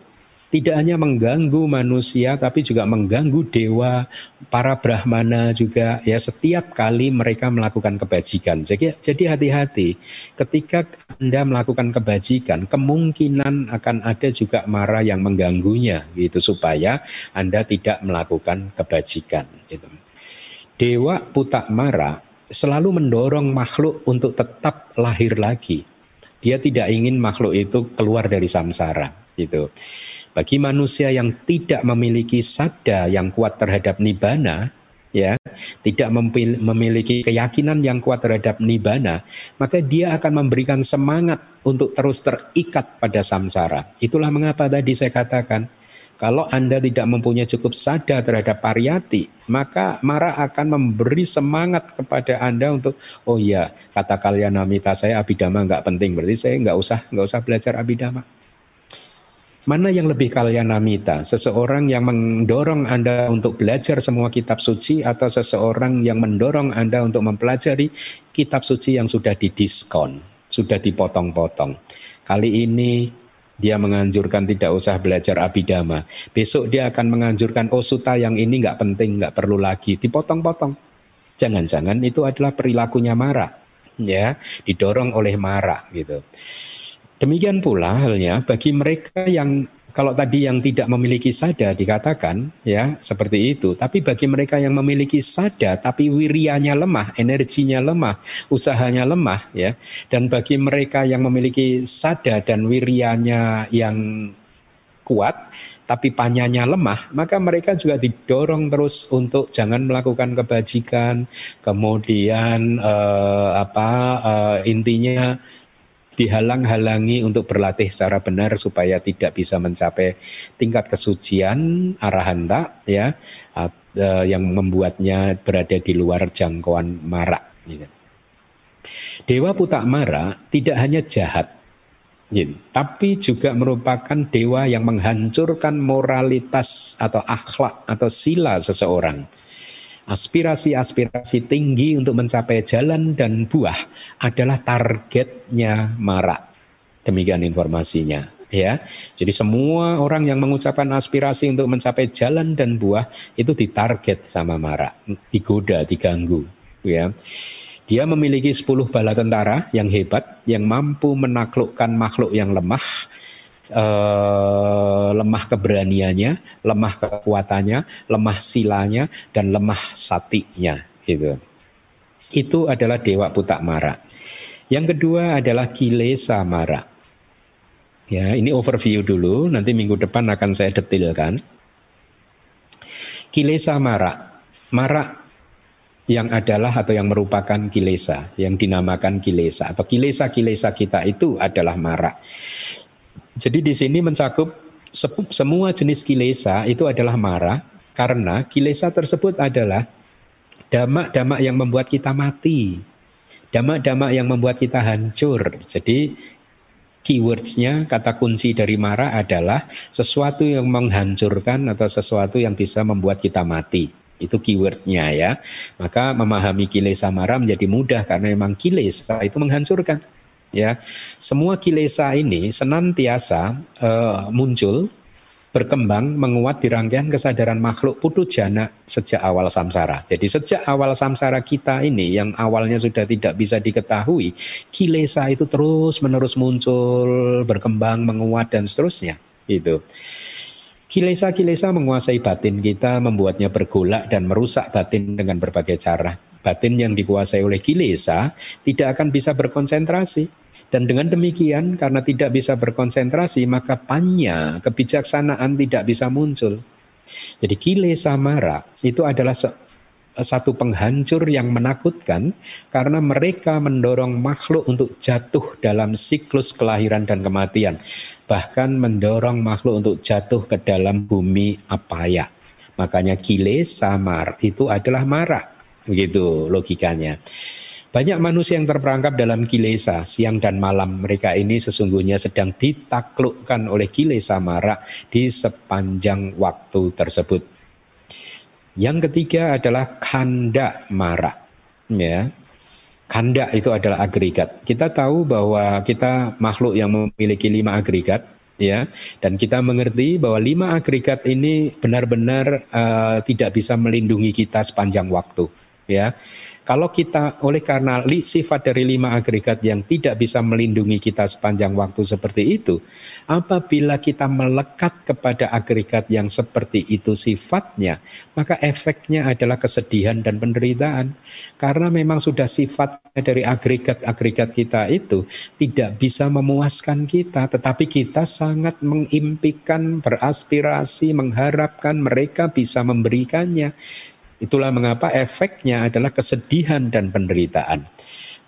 Speaker 1: tidak hanya mengganggu manusia tapi juga mengganggu dewa, para brahmana juga ya setiap kali mereka melakukan kebajikan. Jadi jadi hati-hati ketika Anda melakukan kebajikan, kemungkinan akan ada juga marah yang mengganggunya gitu supaya Anda tidak melakukan kebajikan gitu. Dewa Putak Mara selalu mendorong makhluk untuk tetap lahir lagi. Dia tidak ingin makhluk itu keluar dari samsara gitu. Bagi manusia yang tidak memiliki sada yang kuat terhadap nibana, ya, tidak memiliki keyakinan yang kuat terhadap nibana, maka dia akan memberikan semangat untuk terus terikat pada samsara. Itulah mengapa tadi saya katakan, kalau Anda tidak mempunyai cukup sada terhadap pariyati, maka Mara akan memberi semangat kepada Anda untuk, oh iya, kata kalian namita saya abidama nggak penting, berarti saya nggak usah nggak usah belajar abidama. Mana yang lebih kalian namita? Seseorang yang mendorong Anda untuk belajar semua kitab suci atau seseorang yang mendorong Anda untuk mempelajari kitab suci yang sudah didiskon, sudah dipotong-potong. Kali ini dia menganjurkan tidak usah belajar abidama. Besok dia akan menganjurkan oh suta yang ini nggak penting, nggak perlu lagi, dipotong-potong. Jangan-jangan itu adalah perilakunya marah, ya, didorong oleh marah gitu. Demikian pula halnya bagi mereka yang kalau tadi yang tidak memiliki sada dikatakan ya seperti itu, tapi bagi mereka yang memiliki sada tapi wirianya lemah, energinya lemah, usahanya lemah ya. Dan bagi mereka yang memiliki sada dan wirianya yang kuat tapi panyanya lemah, maka mereka juga didorong terus untuk jangan melakukan kebajikan, kemudian eh, apa eh, intinya dihalang-halangi untuk berlatih secara benar supaya tidak bisa mencapai tingkat kesucian arahanta ya uh, yang membuatnya berada di luar jangkauan mara. Gitu. Dewa Putak Mara tidak hanya jahat, gitu, tapi juga merupakan dewa yang menghancurkan moralitas atau akhlak atau sila seseorang aspirasi-aspirasi tinggi untuk mencapai jalan dan buah adalah targetnya Mara. Demikian informasinya ya. Jadi semua orang yang mengucapkan aspirasi untuk mencapai jalan dan buah itu ditarget sama Mara, digoda, diganggu ya. Dia memiliki 10 bala tentara yang hebat yang mampu menaklukkan makhluk yang lemah uh, lemah keberaniannya, lemah kekuatannya, lemah silanya, dan lemah satinya. Gitu. Itu adalah Dewa Putak Mara. Yang kedua adalah Kilesa Mara. Ya, ini overview dulu, nanti minggu depan akan saya detilkan. Kilesa Mara. Mara yang adalah atau yang merupakan kilesa, yang dinamakan kilesa atau kilesa-kilesa kita itu adalah mara. Jadi di sini mencakup semua jenis kilesa itu adalah mara karena kilesa tersebut adalah damak-damak yang membuat kita mati. Damak-damak yang membuat kita hancur. Jadi keywordsnya kata kunci dari mara adalah sesuatu yang menghancurkan atau sesuatu yang bisa membuat kita mati. Itu keywordnya ya. Maka memahami kilesa mara menjadi mudah karena memang kilesa itu menghancurkan ya semua kilesa ini senantiasa uh, muncul berkembang menguat di rangkaian kesadaran makhluk putu jana sejak awal samsara. Jadi sejak awal samsara kita ini yang awalnya sudah tidak bisa diketahui, kilesa itu terus menerus muncul, berkembang, menguat dan seterusnya. Itu. Kilesa-kilesa menguasai batin kita, membuatnya bergolak dan merusak batin dengan berbagai cara. Batin yang dikuasai oleh kilesa tidak akan bisa berkonsentrasi dan dengan demikian karena tidak bisa berkonsentrasi maka panya kebijaksanaan tidak bisa muncul. Jadi kile samara itu adalah satu penghancur yang menakutkan karena mereka mendorong makhluk untuk jatuh dalam siklus kelahiran dan kematian. Bahkan mendorong makhluk untuk jatuh ke dalam bumi apaya. Makanya kile samar itu adalah mara. Begitu logikanya. Banyak manusia yang terperangkap dalam kilesa siang dan malam. Mereka ini sesungguhnya sedang ditaklukkan oleh kilesa mara di sepanjang waktu tersebut. Yang ketiga adalah kanda mara. Ya. Kanda itu adalah agregat. Kita tahu bahwa kita makhluk yang memiliki lima agregat, ya dan kita mengerti bahwa lima agregat ini benar-benar uh, tidak bisa melindungi kita sepanjang waktu ya kalau kita oleh karena sifat dari lima agregat yang tidak bisa melindungi kita sepanjang waktu seperti itu, apabila kita melekat kepada agregat yang seperti itu sifatnya, maka efeknya adalah kesedihan dan penderitaan. Karena memang sudah sifat dari agregat-agregat kita itu tidak bisa memuaskan kita, tetapi kita sangat mengimpikan, beraspirasi, mengharapkan mereka bisa memberikannya. Itulah mengapa efeknya adalah kesedihan dan penderitaan.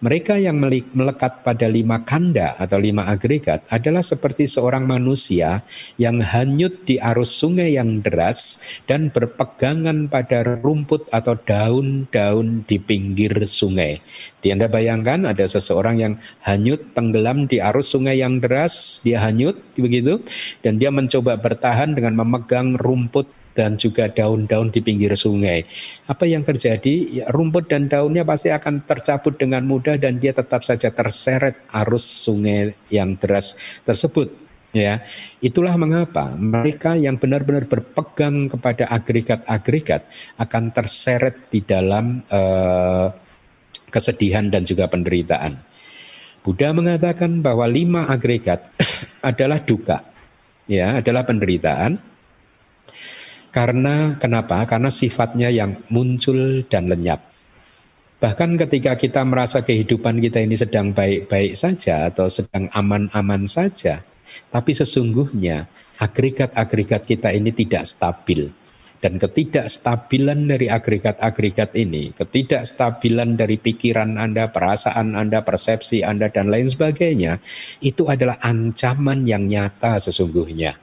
Speaker 1: Mereka yang melekat pada lima kanda atau lima agregat adalah seperti seorang manusia yang hanyut di arus sungai yang deras dan berpegangan pada rumput atau daun-daun di pinggir sungai. Di Anda bayangkan ada seseorang yang hanyut tenggelam di arus sungai yang deras, dia hanyut begitu dan dia mencoba bertahan dengan memegang rumput dan juga daun-daun di pinggir sungai. Apa yang terjadi? Ya, rumput dan daunnya pasti akan tercabut dengan mudah dan dia tetap saja terseret arus sungai yang deras tersebut. Ya, itulah mengapa mereka yang benar-benar berpegang kepada agregat-agregat akan terseret di dalam uh, kesedihan dan juga penderitaan. Buddha mengatakan bahwa lima agregat adalah duka, ya, adalah penderitaan karena kenapa? Karena sifatnya yang muncul dan lenyap. Bahkan ketika kita merasa kehidupan kita ini sedang baik-baik saja atau sedang aman-aman saja, tapi sesungguhnya agregat-agregat kita ini tidak stabil. dan ketidakstabilan dari agregat-agregat ini, ketidakstabilan dari pikiran Anda, perasaan Anda, persepsi Anda, dan lain sebagainya, itu adalah ancaman yang nyata sesungguhnya.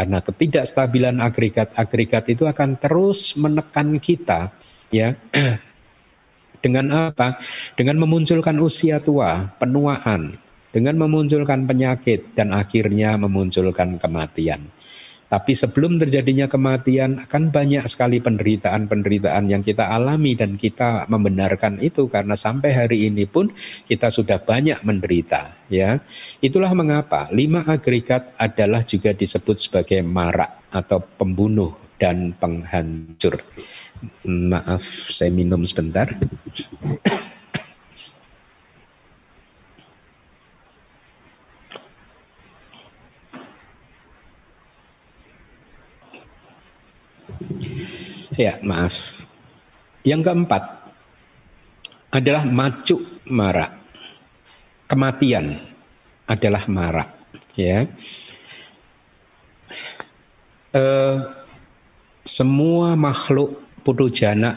Speaker 1: Karena ketidakstabilan agregat-agregat itu akan terus menekan kita, ya. Dengan apa? Dengan memunculkan usia tua, penuaan, dengan memunculkan penyakit, dan akhirnya memunculkan kematian. Tapi sebelum terjadinya kematian akan banyak sekali penderitaan-penderitaan yang kita alami dan kita membenarkan itu karena sampai hari ini pun kita sudah banyak menderita ya. Itulah mengapa lima agregat adalah juga disebut sebagai marak atau pembunuh dan penghancur. Maaf saya minum sebentar. Ya, maaf. Yang keempat adalah macuk marak. Kematian adalah marak, ya. Eh, semua makhluk jana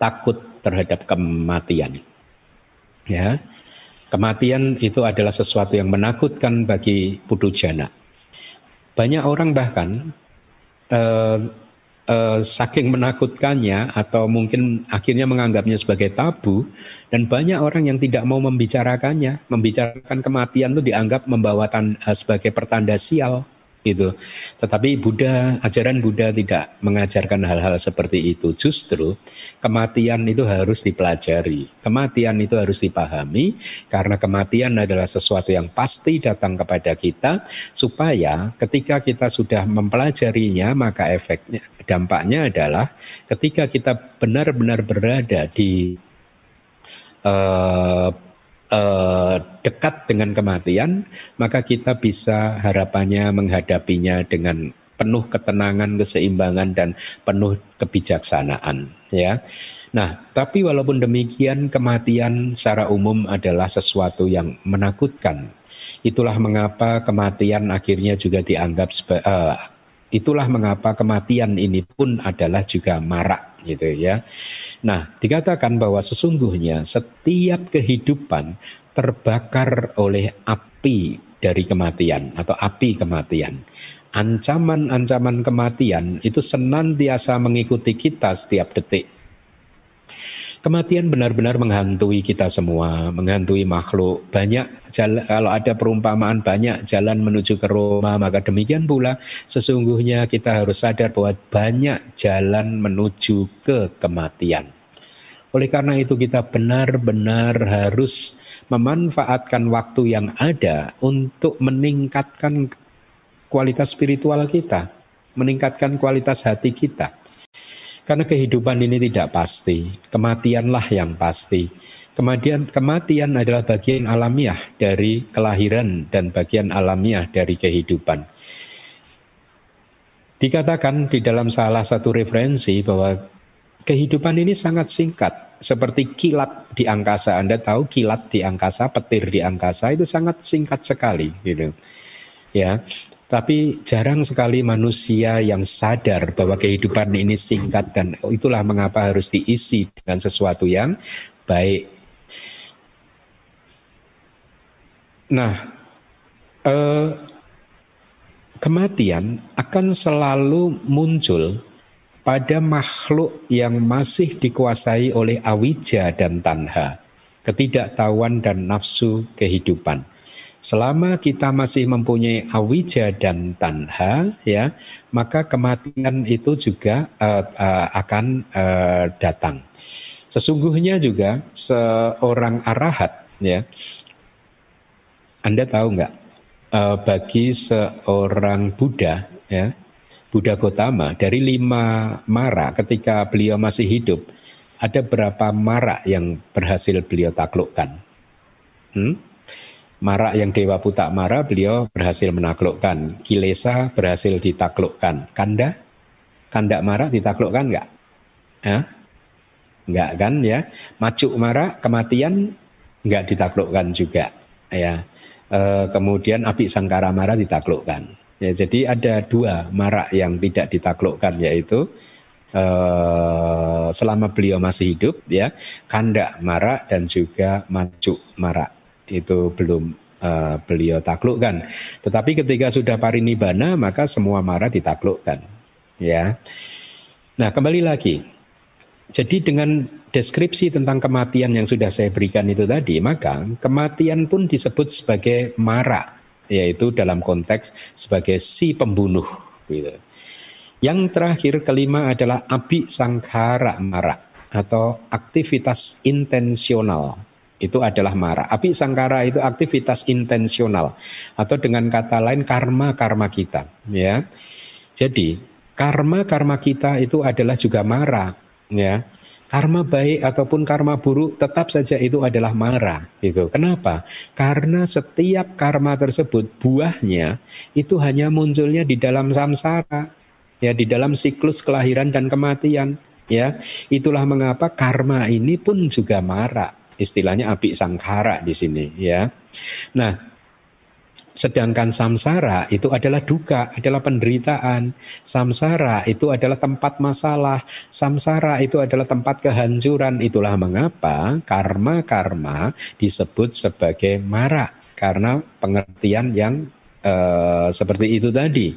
Speaker 1: takut terhadap kematian. Ya. Kematian itu adalah sesuatu yang menakutkan bagi jana. Banyak orang bahkan eh, saking menakutkannya atau mungkin akhirnya menganggapnya sebagai tabu dan banyak orang yang tidak mau membicarakannya, membicarakan kematian itu dianggap membawa tan, uh, sebagai pertanda sial itu. Tetapi Buddha, ajaran Buddha tidak mengajarkan hal-hal seperti itu. Justru kematian itu harus dipelajari, kematian itu harus dipahami karena kematian adalah sesuatu yang pasti datang kepada kita supaya ketika kita sudah mempelajarinya maka efeknya dampaknya adalah ketika kita benar-benar berada di uh, uh, dekat dengan kematian, maka kita bisa harapannya menghadapinya dengan penuh ketenangan, keseimbangan dan penuh kebijaksanaan ya. Nah, tapi walaupun demikian kematian secara umum adalah sesuatu yang menakutkan. Itulah mengapa kematian akhirnya juga dianggap uh, itulah mengapa kematian ini pun adalah juga marak gitu ya. Nah, dikatakan bahwa sesungguhnya setiap kehidupan terbakar oleh api dari kematian atau api kematian. Ancaman-ancaman kematian itu senantiasa mengikuti kita setiap detik. Kematian benar-benar menghantui kita semua, menghantui makhluk. Banyak jalan, kalau ada perumpamaan banyak jalan menuju ke Roma, maka demikian pula sesungguhnya kita harus sadar bahwa banyak jalan menuju ke kematian. Oleh karena itu kita benar-benar harus memanfaatkan waktu yang ada untuk meningkatkan kualitas spiritual kita, meningkatkan kualitas hati kita. Karena kehidupan ini tidak pasti, kematianlah yang pasti. Kemudian kematian adalah bagian alamiah dari kelahiran dan bagian alamiah dari kehidupan. Dikatakan di dalam salah satu referensi bahwa kehidupan ini sangat singkat, seperti kilat di angkasa. Anda tahu kilat di angkasa, petir di angkasa itu sangat singkat sekali, gitu. Ya, tapi jarang sekali manusia yang sadar bahwa kehidupan ini singkat dan itulah mengapa harus diisi dengan sesuatu yang baik. Nah, eh, kematian akan selalu muncul pada makhluk yang masih dikuasai oleh awija dan tanha, ketidaktahuan dan nafsu kehidupan. Selama kita masih mempunyai awija dan tanha, ya, maka kematian itu juga uh, uh, akan uh, datang. Sesungguhnya juga seorang arahat, ya, Anda tahu nggak? Uh, bagi seorang Buddha, ya, Buddha Gotama dari lima mara ketika beliau masih hidup, ada berapa mara yang berhasil beliau taklukkan? Hmm? Marak yang Dewa Putak Mara beliau berhasil menaklukkan. Kilesa berhasil ditaklukkan. Kanda? Kanda Mara ditaklukkan enggak? Hah? Enggak kan ya? Macuk Mara kematian enggak ditaklukkan juga. Ya. E, kemudian Api Sangkara Mara ditaklukkan. Ya, jadi ada dua marak yang tidak ditaklukkan yaitu uh, selama beliau masih hidup ya kanda mara dan juga maju mara itu belum uh, beliau taklukkan. Tetapi ketika sudah parinibbana maka semua mara ditaklukkan ya. Nah kembali lagi. Jadi dengan deskripsi tentang kematian yang sudah saya berikan itu tadi maka kematian pun disebut sebagai mara yaitu dalam konteks sebagai si pembunuh gitu. Yang terakhir kelima adalah api sangkara mara atau aktivitas intensional. Itu adalah mara. Api sangkara itu aktivitas intensional atau dengan kata lain karma-karma kita, ya. Jadi, karma-karma kita itu adalah juga mara, ya. Karma baik ataupun karma buruk tetap saja itu adalah mara. Itu kenapa? Karena setiap karma tersebut buahnya itu hanya munculnya di dalam samsara ya di dalam siklus kelahiran dan kematian ya itulah mengapa karma ini pun juga mara istilahnya api sangkara di sini ya nah sedangkan samsara itu adalah duka, adalah penderitaan. Samsara itu adalah tempat masalah. Samsara itu adalah tempat kehancuran. Itulah mengapa karma-karma disebut sebagai mara karena pengertian yang uh, seperti itu tadi.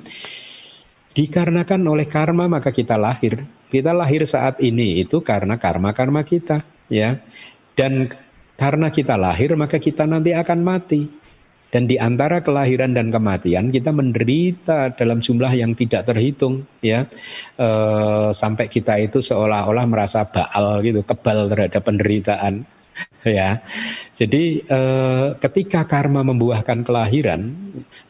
Speaker 1: Dikarenakan oleh karma maka kita lahir. Kita lahir saat ini itu karena karma-karma kita, ya. Dan karena kita lahir maka kita nanti akan mati. Dan di antara kelahiran dan kematian kita menderita dalam jumlah yang tidak terhitung, ya. E, sampai kita itu seolah-olah merasa baal gitu, kebal terhadap penderitaan ya. Jadi eh, ketika karma membuahkan kelahiran,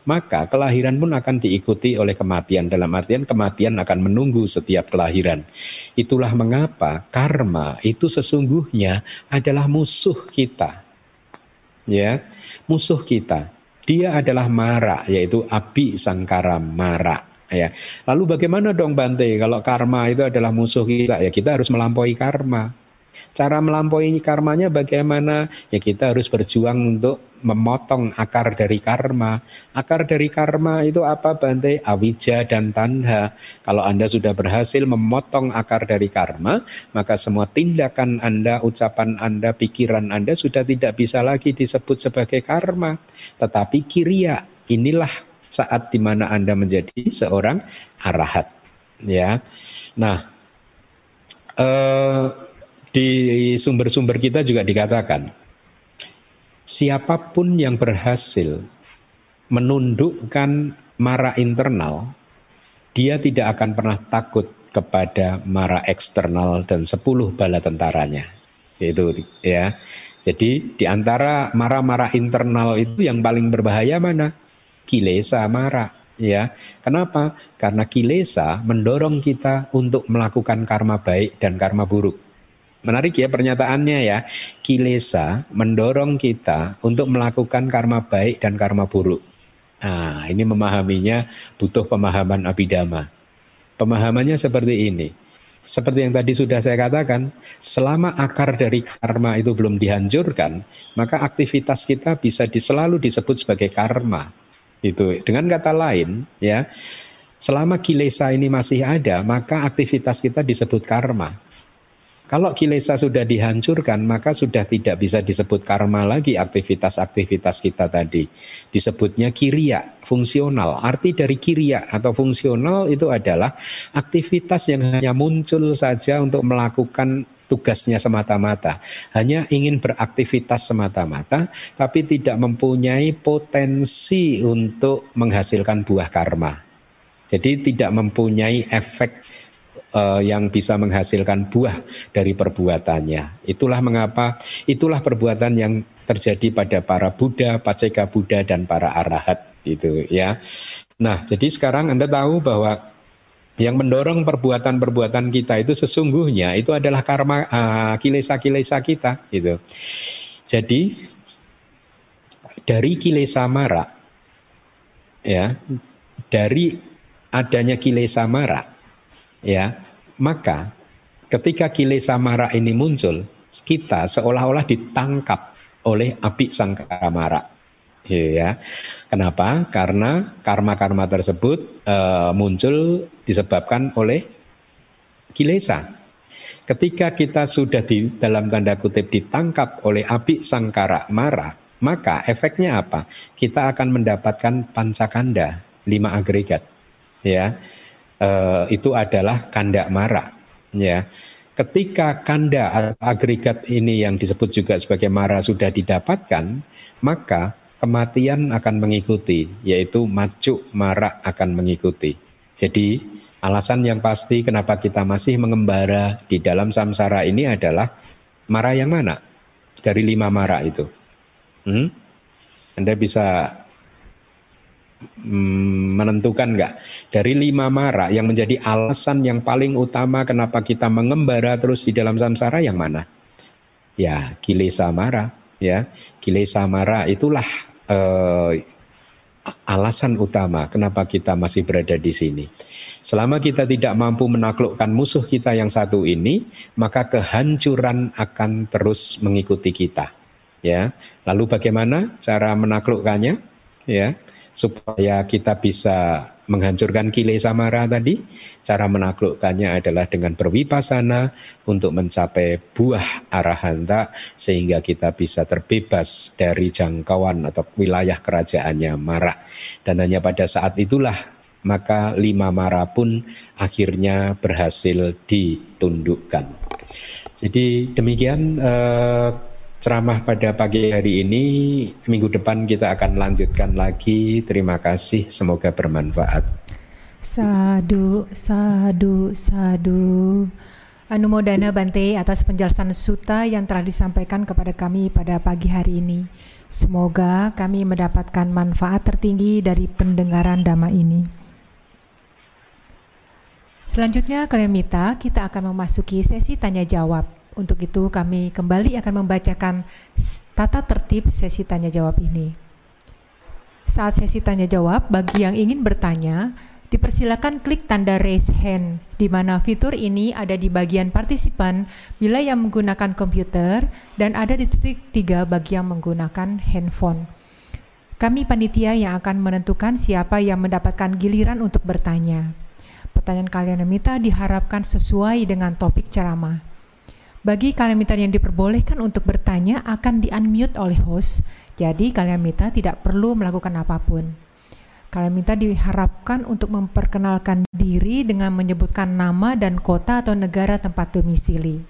Speaker 1: maka kelahiran pun akan diikuti oleh kematian. Dalam artian kematian akan menunggu setiap kelahiran. Itulah mengapa karma itu sesungguhnya adalah musuh kita. Ya, musuh kita. Dia adalah mara, yaitu api sangkara mara. Ya. Lalu bagaimana dong Bante kalau karma itu adalah musuh kita? Ya kita harus melampaui karma. Cara melampaui karmanya bagaimana? Ya kita harus berjuang untuk memotong akar dari karma. Akar dari karma itu apa Bante? Awija dan tanha. Kalau Anda sudah berhasil memotong akar dari karma, maka semua tindakan Anda, ucapan Anda, pikiran Anda sudah tidak bisa lagi disebut sebagai karma. Tetapi kiria, inilah saat di mana Anda menjadi seorang arahat. Ya, Nah, eh, di sumber-sumber kita juga dikatakan, siapa pun yang berhasil menundukkan mara internal, dia tidak akan pernah takut kepada mara eksternal dan sepuluh bala tentaranya. Itu ya. Jadi di antara mara-mara internal itu yang paling berbahaya mana? Kilesa mara ya. Kenapa? Karena kilesa mendorong kita untuk melakukan karma baik dan karma buruk. Menarik ya pernyataannya ya. Kilesa mendorong kita untuk melakukan karma baik dan karma buruk. Nah, ini memahaminya butuh pemahaman abidama. Pemahamannya seperti ini. Seperti yang tadi sudah saya katakan, selama akar dari karma itu belum dihancurkan, maka aktivitas kita bisa selalu disebut sebagai karma. Itu dengan kata lain, ya, selama kilesa ini masih ada, maka aktivitas kita disebut karma. Kalau kilesa sudah dihancurkan, maka sudah tidak bisa disebut karma lagi aktivitas-aktivitas kita tadi. Disebutnya kiria, fungsional. Arti dari kiria atau fungsional itu adalah aktivitas yang hanya muncul saja untuk melakukan tugasnya semata-mata. Hanya ingin beraktivitas semata-mata, tapi tidak mempunyai potensi untuk menghasilkan buah karma. Jadi tidak mempunyai efek uh, yang bisa menghasilkan buah dari perbuatannya. Itulah mengapa itulah perbuatan yang terjadi pada para Buddha, Paceka Buddha dan para arahat itu ya. Nah, jadi sekarang Anda tahu bahwa yang mendorong perbuatan-perbuatan kita itu sesungguhnya itu adalah karma uh, kilesa-kilesa kita gitu. Jadi dari kilesa mara ya, dari adanya kilesa mara ya maka ketika kilesa marah ini muncul kita seolah-olah ditangkap oleh api sangkara mara ya kenapa karena karma-karma tersebut e, muncul disebabkan oleh kilesa. Ketika kita sudah di dalam tanda kutip ditangkap oleh api sangkara marah, maka efeknya apa? Kita akan mendapatkan pancakanda, lima agregat. Ya, e, itu adalah kanda mara. Ya, ketika kanda agregat ini yang disebut juga sebagai mara sudah didapatkan, maka kematian akan mengikuti, yaitu macu mara akan mengikuti. Jadi alasan yang pasti kenapa kita masih mengembara di dalam samsara ini adalah mara yang mana? Dari lima mara itu. Hmm? Anda bisa hmm, menentukan nggak dari lima mara yang menjadi alasan yang paling utama kenapa kita mengembara terus di dalam samsara yang mana? Ya, kilesa mara, ya. Kilesa mara itulah uh, alasan utama kenapa kita masih berada di sini. Selama kita tidak mampu menaklukkan musuh kita yang satu ini, maka kehancuran akan terus mengikuti kita. Ya, lalu bagaimana cara menaklukkannya? Ya, supaya kita bisa menghancurkan kile samara tadi, cara menaklukkannya adalah dengan berwipasana untuk mencapai buah arahanta sehingga kita bisa terbebas dari jangkauan atau wilayah kerajaannya Mara. Dan hanya pada saat itulah maka lima Mara pun akhirnya berhasil ditundukkan. Jadi demikian eh, ceramah pada pagi hari ini. Minggu depan kita akan lanjutkan lagi. Terima kasih, semoga bermanfaat.
Speaker 3: Sadu, sadu, sadu. Anumodana Bante atas penjelasan suta yang telah disampaikan kepada kami pada pagi hari ini. Semoga kami mendapatkan manfaat tertinggi dari pendengaran dhamma ini. Selanjutnya, kalian minta kita akan memasuki sesi tanya jawab. Untuk itu kami kembali akan membacakan tata tertib sesi tanya jawab ini. Saat sesi tanya jawab, bagi yang ingin bertanya, dipersilakan klik tanda raise hand, di mana fitur ini ada di bagian partisipan bila yang menggunakan komputer dan ada di titik tiga bagi yang menggunakan handphone. Kami panitia yang akan menentukan siapa yang mendapatkan giliran untuk bertanya. Pertanyaan kalian minta diharapkan sesuai dengan topik ceramah. Bagi kalian mitra yang diperbolehkan untuk bertanya akan di-unmute oleh host, jadi kalian mitra tidak perlu melakukan apa pun. Kalian minta diharapkan untuk memperkenalkan diri dengan menyebutkan nama dan kota atau negara tempat domisili.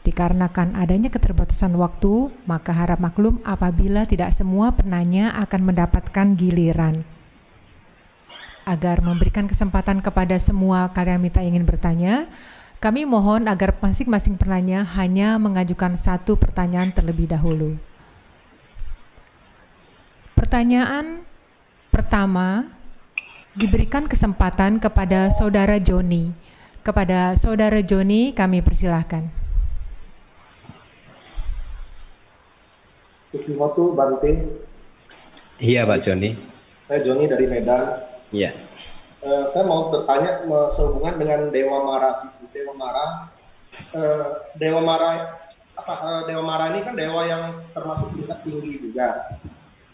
Speaker 3: Dikarenakan adanya keterbatasan waktu, maka harap maklum apabila tidak semua penanya akan mendapatkan giliran. Agar memberikan kesempatan kepada semua kalian minta ingin bertanya, kami mohon agar masing-masing penanya hanya mengajukan satu pertanyaan terlebih dahulu. Pertanyaan pertama diberikan kesempatan kepada Saudara Joni. Kepada Saudara Joni kami persilahkan.
Speaker 4: waktu Bante.
Speaker 1: Iya Pak Joni.
Speaker 4: Saya Joni dari Medan.
Speaker 1: Iya.
Speaker 4: Uh, saya mau bertanya sehubungan dengan Dewa Mara Dewa Mara. Uh, dewa Mara apa uh, Dewa Mara ini kan dewa yang termasuk tingkat tinggi juga.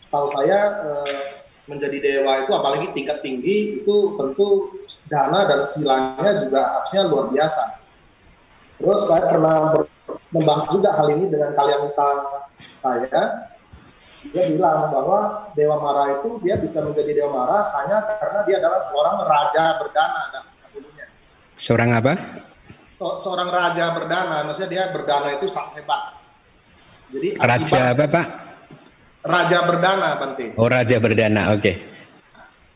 Speaker 4: Tahu saya uh, menjadi dewa itu apalagi tingkat tinggi itu tentu dana dan silanya juga harusnya luar biasa. Terus saya pernah membahas juga hal ini dengan kalian saya. Dia bilang bahwa Dewa Mara itu dia bisa menjadi Dewa Mara hanya karena dia adalah seorang raja berdana. Kan,
Speaker 1: seorang apa?
Speaker 4: Seorang raja berdana, maksudnya dia berdana itu sangat hebat.
Speaker 1: Jadi raja apa Pak?
Speaker 4: Raja berdana, Bante.
Speaker 1: Oh raja berdana, oke. Okay.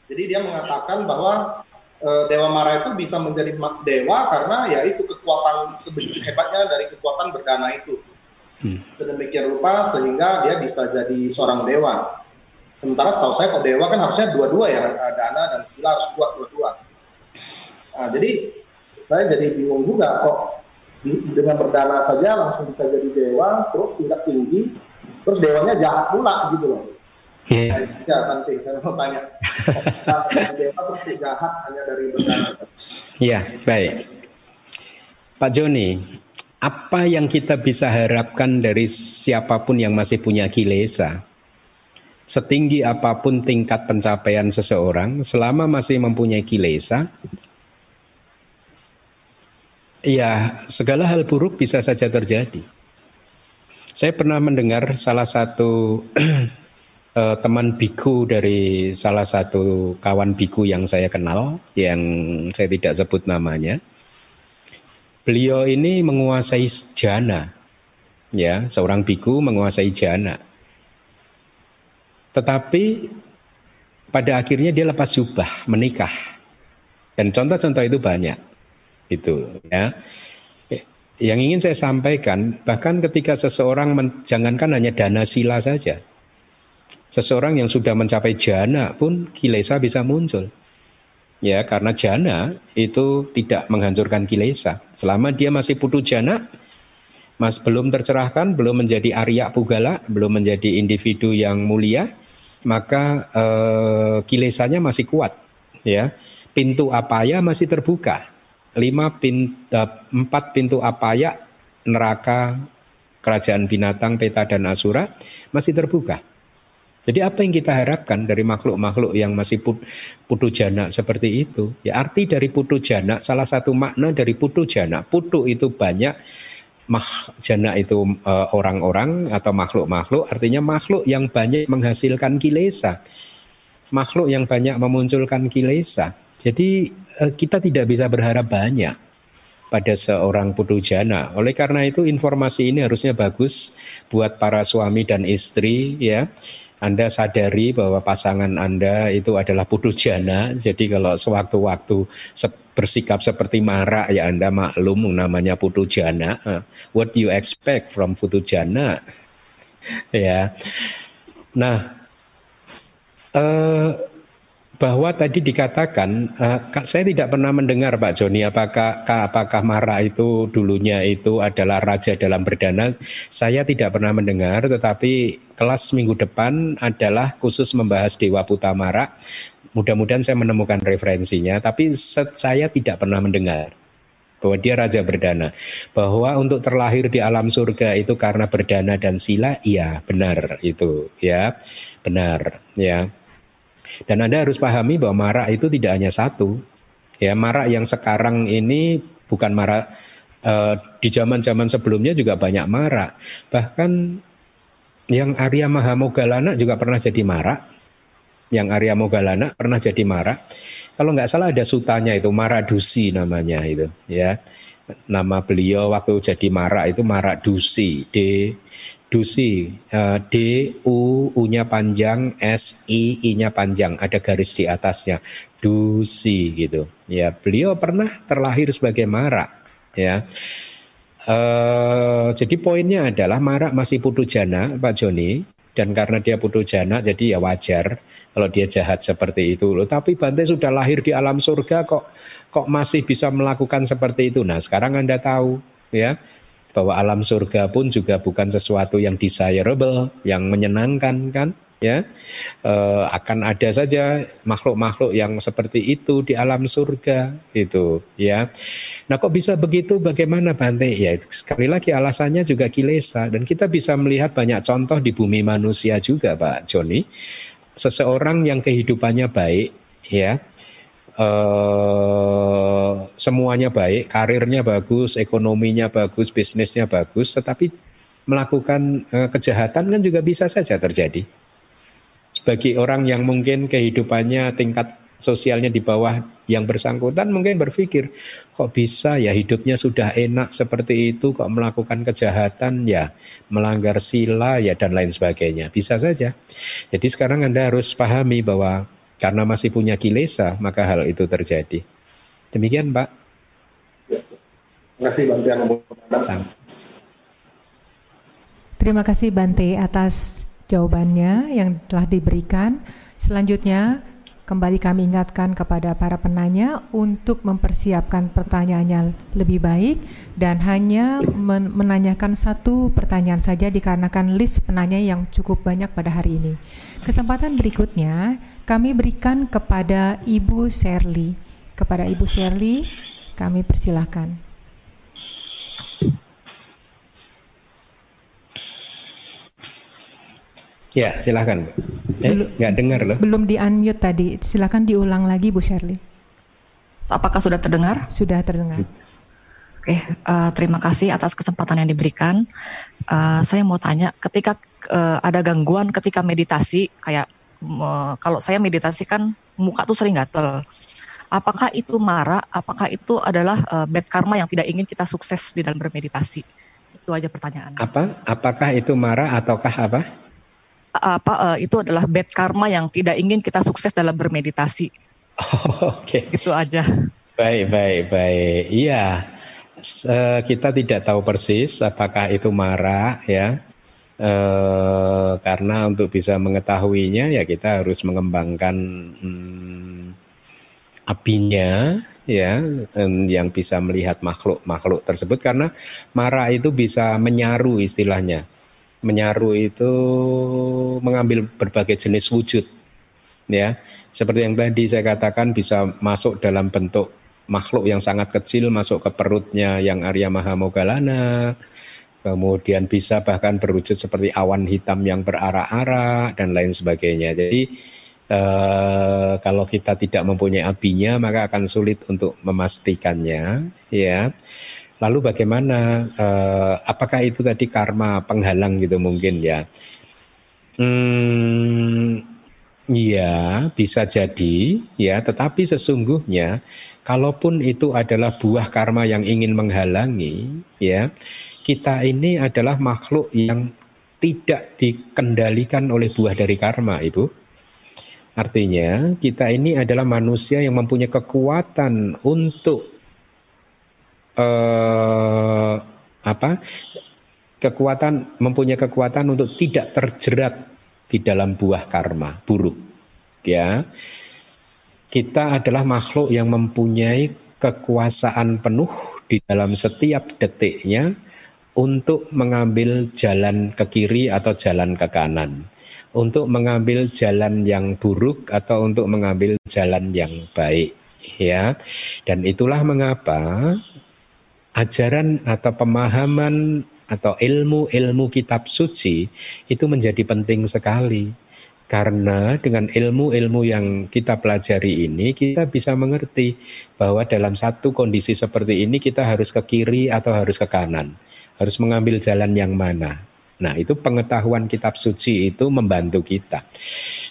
Speaker 4: Jadi dia mengatakan bahwa e, Dewa Mara itu bisa menjadi dewa karena ya itu kekuatan sebegitu hebatnya dari kekuatan berdana itu. Hmm. Sedemikian rupa sehingga dia bisa jadi seorang dewa. Sementara setahu saya kalau dewa kan harusnya dua-dua ya, dana dan sila harus kuat dua-dua. Nah, jadi saya jadi bingung juga kok dengan berdana saja langsung bisa jadi dewa terus tingkat tinggi terus dewanya jahat pula gitu loh
Speaker 1: Yeah.
Speaker 4: Ya, penting saya mau tanya. Nah, dewa terus jahat hanya dari berdana saja.
Speaker 1: Iya, baik. Pak Joni, apa yang kita bisa harapkan dari siapa pun yang masih punya kilesa? Setinggi apa pun tingkat pencapaian seseorang, selama masih mempunyai kilesa, ya segala hal buruk bisa saja terjadi. Saya pernah mendengar salah satu uh, teman biku dari salah satu kawan biku yang saya kenal, yang saya tidak sebut namanya. Beliau ini menguasai jana, ya seorang biku menguasai jana. Tetapi pada akhirnya dia lepas jubah, menikah. Dan contoh-contoh itu banyak. Itu ya. Yang ingin saya sampaikan, bahkan ketika seseorang men, jangankan hanya dana sila saja, seseorang yang sudah mencapai jana pun kilesa bisa muncul. Ya, karena jana itu tidak menghancurkan kilesa. Selama dia masih putu jana, mas belum tercerahkan, belum menjadi Arya Pugala, belum menjadi individu yang mulia, maka eh, kilesanya masih kuat. Ya, pintu apaya masih terbuka lima pintu, eh, empat pintu apaya neraka kerajaan binatang peta dan asura masih terbuka. Jadi apa yang kita harapkan dari makhluk-makhluk yang masih putu jana seperti itu? Ya arti dari putu jana, salah satu makna dari putu jana, putu itu banyak, mah jana itu eh, orang-orang uh, atau makhluk-makhluk, artinya makhluk yang banyak menghasilkan kilesa, makhluk yang banyak memunculkan kilesa. Jadi kita tidak bisa berharap banyak pada seorang putu jana. Oleh karena itu informasi ini harusnya bagus buat para suami dan istri ya. Anda sadari bahwa pasangan Anda itu adalah putu jana. Jadi kalau sewaktu-waktu bersikap seperti marah ya Anda maklum namanya putu jana. Eh, what you expect from putu jana? ya. Nah, uh, bahwa tadi dikatakan uh, saya tidak pernah mendengar Pak Joni apakah apakah Mara itu dulunya itu adalah raja dalam berdana. Saya tidak pernah mendengar tetapi kelas minggu depan adalah khusus membahas Dewa Putamara mudah-mudahan saya menemukan referensinya tapi saya tidak pernah mendengar bahwa dia raja berdana. Bahwa untuk terlahir di alam surga itu karena berdana dan sila iya benar itu ya benar ya dan Anda harus pahami bahwa marak itu tidak hanya satu. Ya, marak yang sekarang ini bukan marak uh, di zaman-zaman sebelumnya juga banyak marak. Bahkan yang Arya Mahamogalana juga pernah jadi marak. Yang Arya Mogalana pernah jadi marak. Kalau nggak salah ada sutanya itu Maradusi namanya itu, ya. Nama beliau waktu jadi marak itu Maradusi, D Dusi, uh, D U U-nya panjang, S I I-nya panjang, ada garis di atasnya. Dusi gitu. Ya, beliau pernah terlahir sebagai Marak, ya. Uh, jadi poinnya adalah Marak masih putu jana, Pak Joni, dan karena dia putu jana, jadi ya wajar kalau dia jahat seperti itu. Loh, tapi Bante sudah lahir di alam surga kok kok masih bisa melakukan seperti itu. Nah, sekarang Anda tahu ya bahwa alam surga pun juga bukan sesuatu yang desirable, yang menyenangkan kan? ya. E, akan ada saja makhluk-makhluk yang seperti itu di alam surga itu ya. Nah kok bisa begitu? Bagaimana Bante? Ya sekali lagi alasannya juga kilesa dan kita bisa melihat banyak contoh di bumi manusia juga Pak Joni. Seseorang yang kehidupannya baik ya uh, semuanya baik, karirnya bagus, ekonominya bagus, bisnisnya bagus, tetapi melakukan uh, kejahatan kan juga bisa saja terjadi. Sebagai orang yang mungkin kehidupannya tingkat sosialnya di bawah yang bersangkutan mungkin berpikir kok bisa ya hidupnya sudah enak seperti itu kok melakukan kejahatan ya melanggar sila ya dan lain sebagainya bisa saja jadi sekarang Anda harus pahami bahwa karena masih punya kilesa, maka hal itu terjadi. Demikian, Pak.
Speaker 4: Ya. Terima kasih Bante
Speaker 3: Terima kasih Bante atas jawabannya yang telah diberikan. Selanjutnya, kembali kami ingatkan kepada para penanya untuk mempersiapkan pertanyaannya lebih baik dan hanya men menanyakan satu pertanyaan saja dikarenakan list penanya yang cukup banyak pada hari ini. Kesempatan berikutnya kami berikan kepada Ibu Sherly. Kepada Ibu Sherly, kami persilahkan.
Speaker 1: Ya, silahkan. Eh, belum, nggak dengar loh.
Speaker 3: Belum di unmute tadi. Silakan diulang lagi, Bu Sherly.
Speaker 5: Apakah sudah terdengar?
Speaker 3: Sudah terdengar.
Speaker 5: Oke, uh, terima kasih atas kesempatan yang diberikan. Uh, saya mau tanya, ketika uh, ada gangguan ketika meditasi, kayak kalau saya meditasi kan muka tuh sering gatel. Apakah itu marah? Apakah itu adalah uh, bad karma yang tidak ingin kita sukses di dalam bermeditasi? Itu aja pertanyaan.
Speaker 1: Apa? Apakah itu marah ataukah apa?
Speaker 5: Apa uh, itu adalah bad karma yang tidak ingin kita sukses dalam bermeditasi?
Speaker 1: Oh, Oke. Okay.
Speaker 5: Itu aja.
Speaker 1: Baik, baik, baik. Iya, kita tidak tahu persis apakah itu marah ya. Uh, karena untuk bisa mengetahuinya ya kita harus mengembangkan hmm, apinya ya yang bisa melihat makhluk-makhluk tersebut karena marah itu bisa menyaru istilahnya. Menyaru itu mengambil berbagai jenis wujud ya. Seperti yang tadi saya katakan bisa masuk dalam bentuk makhluk yang sangat kecil masuk ke perutnya yang Arya Mahamogalana, kemudian bisa bahkan berwujud seperti awan hitam yang berarak-arak dan lain sebagainya. Jadi eh, kalau kita tidak mempunyai apinya maka akan sulit untuk memastikannya, ya. Lalu bagaimana? Eh, apakah itu tadi karma penghalang gitu mungkin ya? Hmm, Iya, bisa jadi ya, tetapi sesungguhnya kalaupun itu adalah buah karma yang ingin menghalangi, ya, kita ini adalah makhluk yang tidak dikendalikan oleh buah dari karma, Ibu. Artinya, kita ini adalah manusia yang mempunyai kekuatan untuk eh, apa? Kekuatan mempunyai kekuatan untuk tidak terjerat di dalam buah karma buruk. Ya. Kita adalah makhluk yang mempunyai kekuasaan penuh di dalam setiap detiknya untuk mengambil jalan ke kiri atau jalan ke kanan, untuk mengambil jalan yang buruk atau untuk mengambil jalan yang baik, ya. Dan itulah mengapa ajaran atau pemahaman atau ilmu-ilmu kitab suci itu menjadi penting sekali. Karena dengan ilmu-ilmu yang kita pelajari ini kita bisa mengerti bahwa dalam satu kondisi seperti ini kita harus ke kiri atau harus ke kanan. Harus mengambil jalan yang mana. Nah, itu pengetahuan kitab suci itu membantu kita.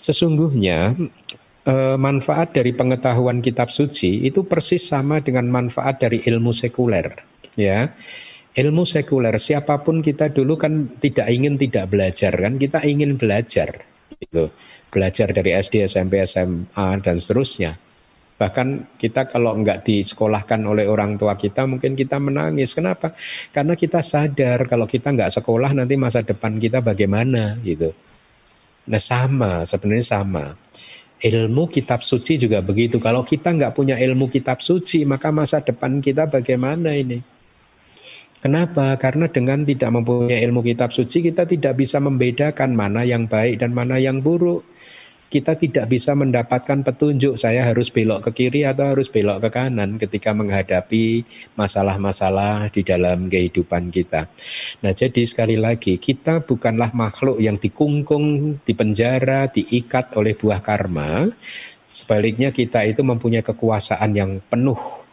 Speaker 1: Sesungguhnya eh, manfaat dari pengetahuan kitab suci itu persis sama dengan manfaat dari ilmu sekuler, ya ilmu sekuler siapa pun kita dulu kan tidak ingin tidak belajar kan kita ingin belajar itu belajar dari SD SMP SMA dan seterusnya bahkan kita kalau nggak disekolahkan oleh orang tua kita mungkin kita menangis. Kenapa? Karena kita sadar kalau kita nggak sekolah nanti masa depan kita bagaimana gitu. Nah sama sebenarnya sama. Ilmu kitab suci juga begitu. Kalau kita nggak punya ilmu kitab suci maka masa depan kita bagaimana ini? Kenapa? Karena dengan tidak mempunyai ilmu kitab suci kita tidak bisa membedakan mana yang baik dan mana yang buruk. Kita tidak bisa mendapatkan petunjuk saya harus belok ke kiri atau harus belok ke kanan ketika menghadapi masalah-masalah di dalam kehidupan kita. Nah, jadi sekali lagi kita bukanlah makhluk yang dikungkung, dipenjara, diikat oleh buah karma. Sebaliknya kita itu mempunyai kekuasaan yang penuh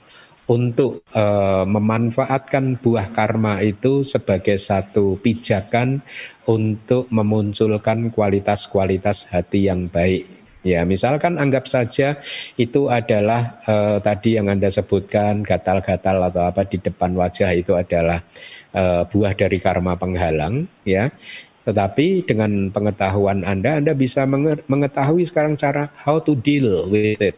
Speaker 1: untuk uh, memanfaatkan buah karma itu sebagai satu pijakan untuk memunculkan kualitas-kualitas hati yang baik. Ya, misalkan anggap saja itu adalah uh, tadi yang Anda sebutkan gatal-gatal atau apa di depan wajah itu adalah uh, buah dari karma penghalang, ya. Tetapi dengan pengetahuan Anda, Anda bisa mengetahui sekarang cara how to deal with it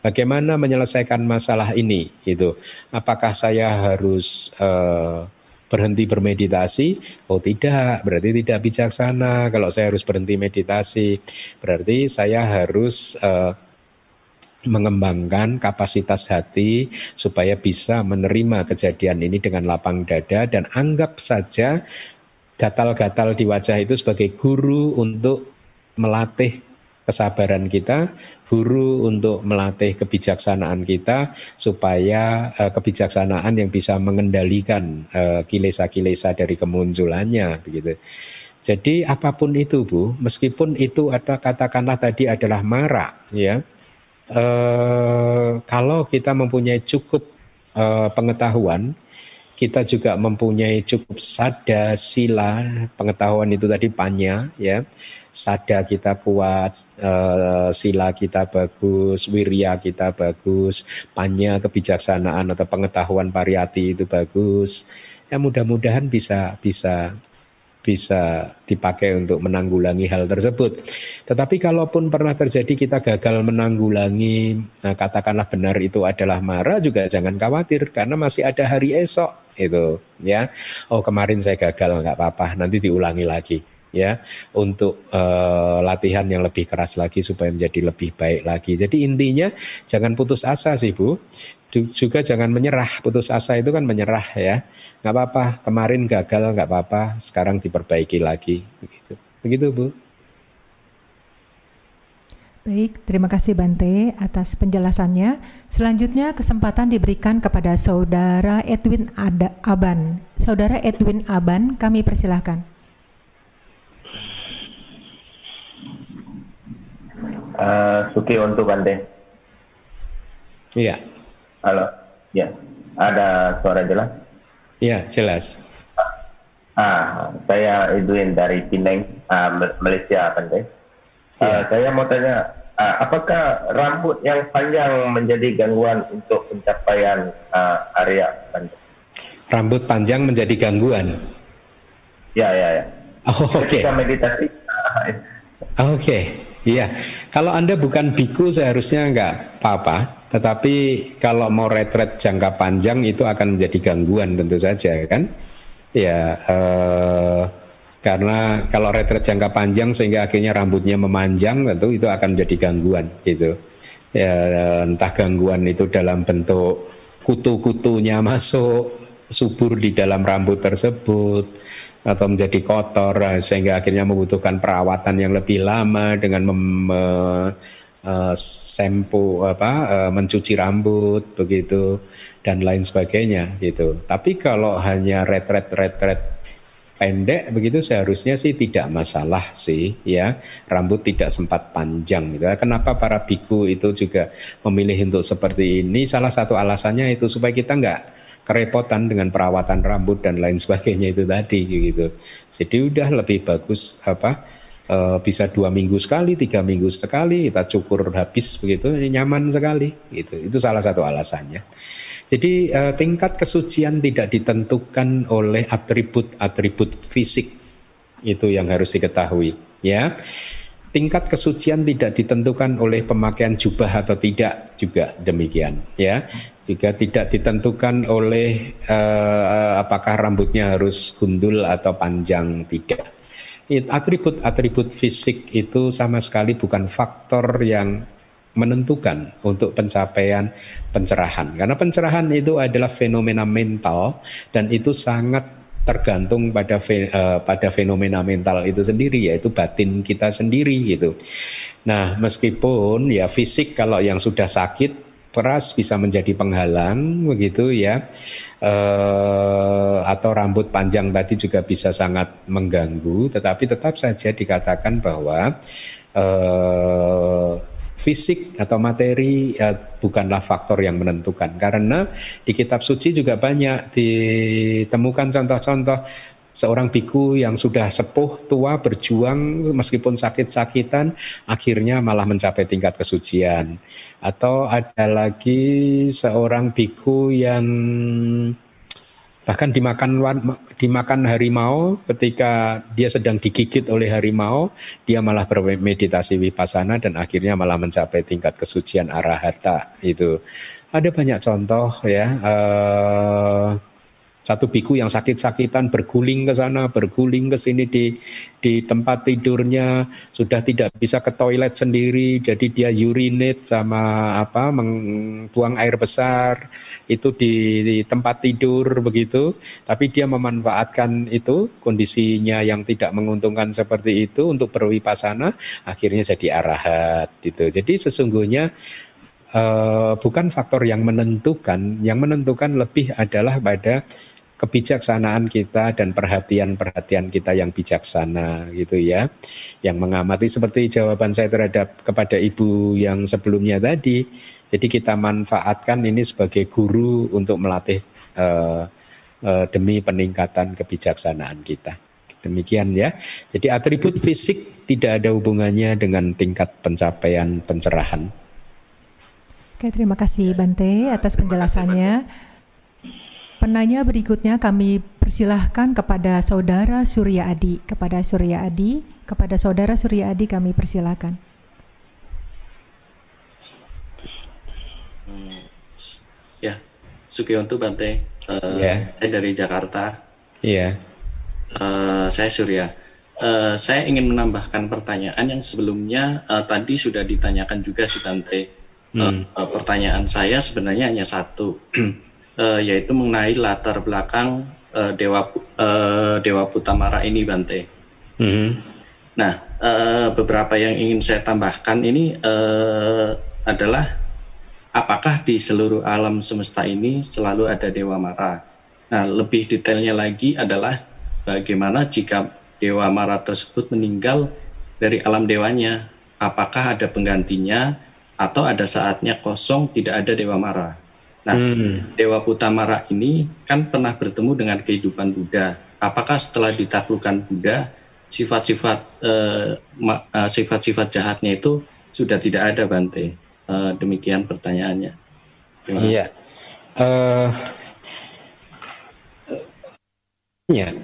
Speaker 1: Bagaimana menyelesaikan masalah ini? Itu apakah saya harus uh, berhenti bermeditasi? Oh tidak, berarti tidak bijaksana. Kalau saya harus berhenti meditasi, berarti saya harus uh, mengembangkan kapasitas hati supaya bisa menerima kejadian ini dengan lapang dada dan anggap saja gatal-gatal di wajah itu sebagai guru untuk melatih kesabaran kita, guru untuk melatih kebijaksanaan kita supaya uh, kebijaksanaan yang bisa mengendalikan uh, kilesa-kilesa dari kemunculannya begitu. Jadi apa pun itu Bu, meskipun itu ada katakanlah tadi adalah marah ya. Uh, kalau kita mempunyai cukup uh, pengetahuan kita juga mempunyai cukup sada sila pengetahuan itu tadi panya ya. Sada kita kuat uh, sila kita bagus wirya kita bagus panya kebijaksanaan atau pengetahuan pariyati itu bagus. Ya mudah-mudahan bisa bisa bisa dipakai untuk menanggulangi hal tersebut. Tetapi kalaupun pernah terjadi kita gagal menanggulangi, nah katakanlah benar itu adalah marah juga jangan khawatir karena masih ada hari esok itu ya. Oh kemarin saya gagal nggak apa-apa, nanti diulangi lagi ya untuk uh, latihan yang lebih keras lagi supaya menjadi lebih baik lagi. Jadi intinya jangan putus asa sih Bu juga jangan menyerah putus asa itu kan menyerah ya nggak apa-apa kemarin gagal nggak apa-apa sekarang diperbaiki lagi begitu begitu bu
Speaker 3: Baik, terima kasih Bante atas penjelasannya. Selanjutnya kesempatan diberikan kepada Saudara Edwin Ada Aban. Saudara Edwin Aban, kami persilahkan.
Speaker 6: Uh, Suki untuk Bante.
Speaker 1: Iya.
Speaker 6: Halo, ya, ada suara jelas?
Speaker 1: Ya, jelas.
Speaker 6: Ah, saya Edwin dari Pineng, uh, Malaysia, Pandai. Uh, ya. Saya mau tanya, uh, apakah rambut yang panjang menjadi gangguan untuk pencapaian uh, area Pandai?
Speaker 1: Rambut panjang menjadi gangguan?
Speaker 6: Ya, ya, ya.
Speaker 1: Oh, oke. Okay.
Speaker 6: Ketika meditasi.
Speaker 1: Oke, okay. iya. Kalau Anda bukan biku seharusnya nggak apa-apa. Tetapi kalau mau retret jangka panjang itu akan menjadi gangguan tentu saja kan? Ya eh, karena kalau retret jangka panjang sehingga akhirnya rambutnya memanjang tentu itu akan menjadi gangguan gitu. Ya entah gangguan itu dalam bentuk kutu-kutunya masuk subur di dalam rambut tersebut atau menjadi kotor sehingga akhirnya membutuhkan perawatan yang lebih lama dengan mem, uh, sempo apa uh, mencuci rambut begitu dan lain sebagainya gitu. Tapi kalau hanya retret retret pendek begitu seharusnya sih tidak masalah sih ya rambut tidak sempat panjang gitu. Kenapa para biku itu juga memilih untuk seperti ini? Salah satu alasannya itu supaya kita nggak kerepotan dengan perawatan rambut dan lain sebagainya itu tadi gitu. Jadi udah lebih bagus apa uh, bisa dua minggu sekali, tiga minggu sekali kita cukur habis begitu, ini nyaman sekali gitu. Itu salah satu alasannya. Jadi uh, tingkat kesucian tidak ditentukan oleh atribut-atribut fisik itu yang harus diketahui, ya. Tingkat kesucian tidak ditentukan oleh pemakaian jubah atau tidak juga demikian, ya. Juga tidak ditentukan oleh uh, apakah rambutnya harus gundul atau panjang tidak atribut-atribut fisik itu sama sekali bukan faktor yang menentukan untuk pencapaian pencerahan. Karena pencerahan itu adalah fenomena mental dan itu sangat tergantung pada uh, pada fenomena mental itu sendiri yaitu batin kita sendiri gitu. Nah, meskipun ya fisik kalau yang sudah sakit peras bisa menjadi penghalang begitu ya. Eh, atau rambut panjang tadi juga bisa sangat mengganggu. Tetapi tetap saja dikatakan bahwa eh, fisik atau materi ya, bukanlah faktor yang menentukan. Karena di kitab suci juga banyak ditemukan contoh-contoh seorang biku yang sudah sepuh tua berjuang meskipun sakit-sakitan akhirnya malah mencapai tingkat kesucian. Atau ada lagi seorang biku yang bahkan dimakan dimakan harimau ketika dia sedang digigit oleh harimau dia malah bermeditasi vipassana dan akhirnya malah mencapai tingkat kesucian arahata itu. Ada banyak contoh ya uh, satu biku yang sakit-sakitan berguling ke sana, berguling ke sini di di tempat tidurnya sudah tidak bisa ke toilet sendiri, jadi dia urinate sama apa membuang air besar itu di, di tempat tidur begitu, tapi dia memanfaatkan itu kondisinya yang tidak menguntungkan seperti itu untuk berwipasana, akhirnya jadi arahat gitu. Jadi sesungguhnya uh, bukan faktor yang menentukan, yang menentukan lebih adalah pada kebijaksanaan kita dan perhatian-perhatian kita yang bijaksana gitu ya. Yang mengamati seperti jawaban saya terhadap kepada ibu yang sebelumnya tadi. Jadi kita manfaatkan ini sebagai guru untuk melatih uh, uh, demi peningkatan kebijaksanaan kita. Demikian ya. Jadi atribut fisik tidak ada hubungannya dengan tingkat pencapaian pencerahan.
Speaker 3: Oke, terima kasih Bante atas penjelasannya. Penanya berikutnya kami persilahkan kepada Saudara Surya Adi. Kepada Surya Adi, kepada Saudara Surya Adi kami persilahkan.
Speaker 7: Hmm, ya, Sukiyonto Bante. Uh,
Speaker 1: ya.
Speaker 7: Saya dari Jakarta.
Speaker 1: Iya.
Speaker 7: Uh, saya Surya. Uh, saya ingin menambahkan pertanyaan yang sebelumnya uh, tadi sudah ditanyakan juga si Tante. Hmm. Uh, pertanyaan saya sebenarnya hanya satu. uh, yaitu mengenai latar belakang uh, Dewa uh, Dewa Putamara ini Bante. Mm-hmm. Nah, uh, beberapa yang ingin saya tambahkan ini uh, adalah apakah di seluruh alam semesta ini selalu ada Dewa Mara? Nah, lebih detailnya lagi adalah bagaimana jika Dewa Mara tersebut meninggal dari alam dewanya, apakah ada penggantinya atau ada saatnya kosong tidak ada Dewa Mara? Nah, hmm. Dewa Putamara ini kan pernah bertemu dengan kehidupan Buddha. Apakah setelah ditaklukkan Buddha, sifat-sifat uh, sifat-sifat jahatnya itu sudah tidak ada, Bante? Uh, demikian pertanyaannya.
Speaker 1: Iya. Uh, Ya,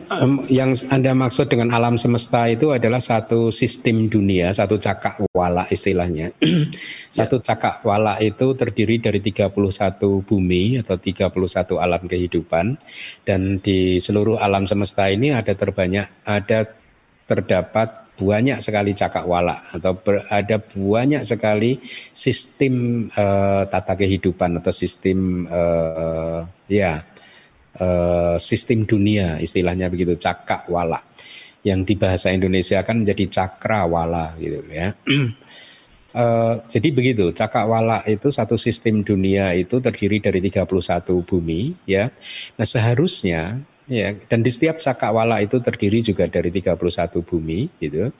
Speaker 1: yang Anda maksud dengan alam semesta itu adalah satu sistem dunia, satu cakak wala istilahnya. satu cakak wala itu terdiri dari 31 bumi atau 31 alam kehidupan dan di seluruh alam semesta ini ada terbanyak ada terdapat banyak sekali cakak wala atau ber, ada banyak sekali sistem uh, tata kehidupan atau sistem uh, ya uh, sistem dunia istilahnya begitu cakrawala yang di bahasa Indonesia kan menjadi cakrawala gitu ya. Uh, jadi begitu, cakrawala itu satu sistem dunia itu terdiri dari 31 bumi ya. Nah, seharusnya ya dan di setiap cakrawala itu terdiri juga dari 31 bumi gitu.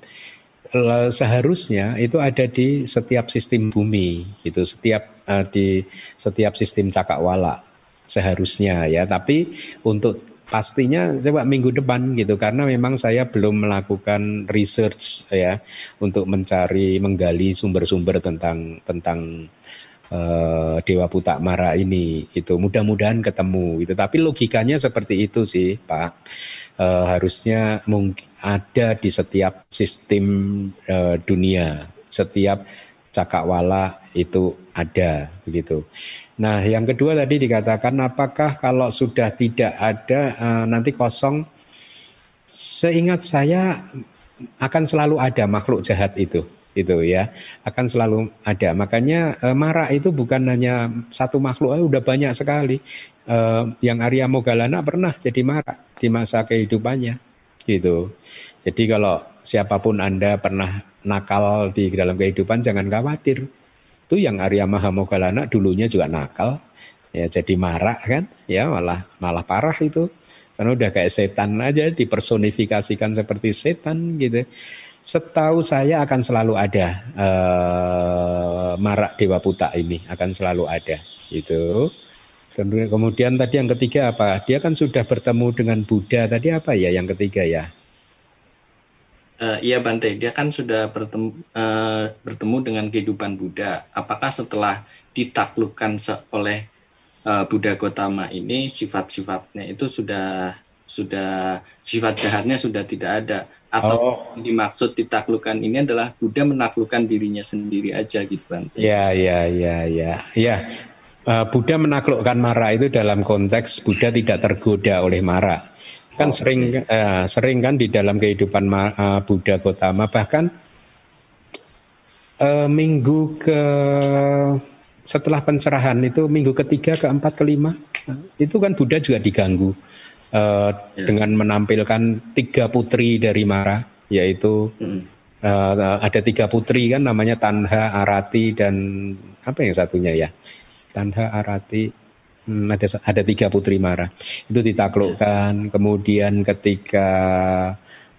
Speaker 1: Seharusnya itu ada di setiap sistem bumi gitu, setiap uh, di setiap sistem cakrawala seharusnya ya. Tapi untuk pastinya coba minggu depan gitu karena memang saya belum melakukan research ya untuk mencari menggali sumber-sumber tentang tentang uh, Dewa Putak Mara ini itu mudah-mudahan ketemu itu tapi logikanya seperti itu sih Pak. Uh, harusnya mungkin ada di setiap sistem uh, dunia setiap cakrawala itu ada begitu Nah, yang kedua tadi dikatakan apakah kalau sudah tidak ada uh, nanti kosong? Seingat saya akan selalu ada makhluk jahat itu, itu ya, akan selalu ada. Makanya uh, marah itu bukan hanya satu makhluk, uh, udah banyak sekali. Uh, yang Arya Mogalana pernah jadi marah di masa kehidupannya, gitu. Jadi kalau siapa pun anda pernah nakal di dalam kehidupan, jangan khawatir itu yang Arya Mahamogalana dulunya juga nakal, ya jadi marah kan, ya malah malah parah itu. Karena udah kayak setan aja dipersonifikasikan seperti setan gitu. Setahu saya akan selalu ada uh, marak Dewa Puta ini akan selalu ada itu. Kemudian tadi yang ketiga apa? Dia kan sudah bertemu dengan Buddha. Tadi apa ya yang ketiga ya?
Speaker 7: Uh, iya Bante, dia kan sudah bertemu, uh, bertemu dengan kehidupan Buddha. Apakah setelah ditaklukkan oleh uh, Buddha Gotama ini sifat-sifatnya itu sudah sudah sifat jahatnya sudah tidak ada atau oh. dimaksud ditaklukkan ini adalah Buddha menaklukkan dirinya sendiri aja gitu Bante.
Speaker 1: Ya ya ya ya ya. Uh, Buddha menaklukkan Mara itu dalam konteks Buddha tidak tergoda oleh Mara Kan oh, sering uh, sering kan di dalam kehidupan uh, Buddha Gotama bahkan uh, minggu ke setelah pencerahan itu minggu ketiga, keempat, kelima itu kan Buddha juga diganggu uh, ya. dengan menampilkan tiga putri dari Mara yaitu hmm. uh, ada tiga putri kan namanya Tanha, Arati dan apa yang satunya ya Tanha, Arati Hmm, ada ada tiga putri Mara itu ditaklukkan. Kemudian ketika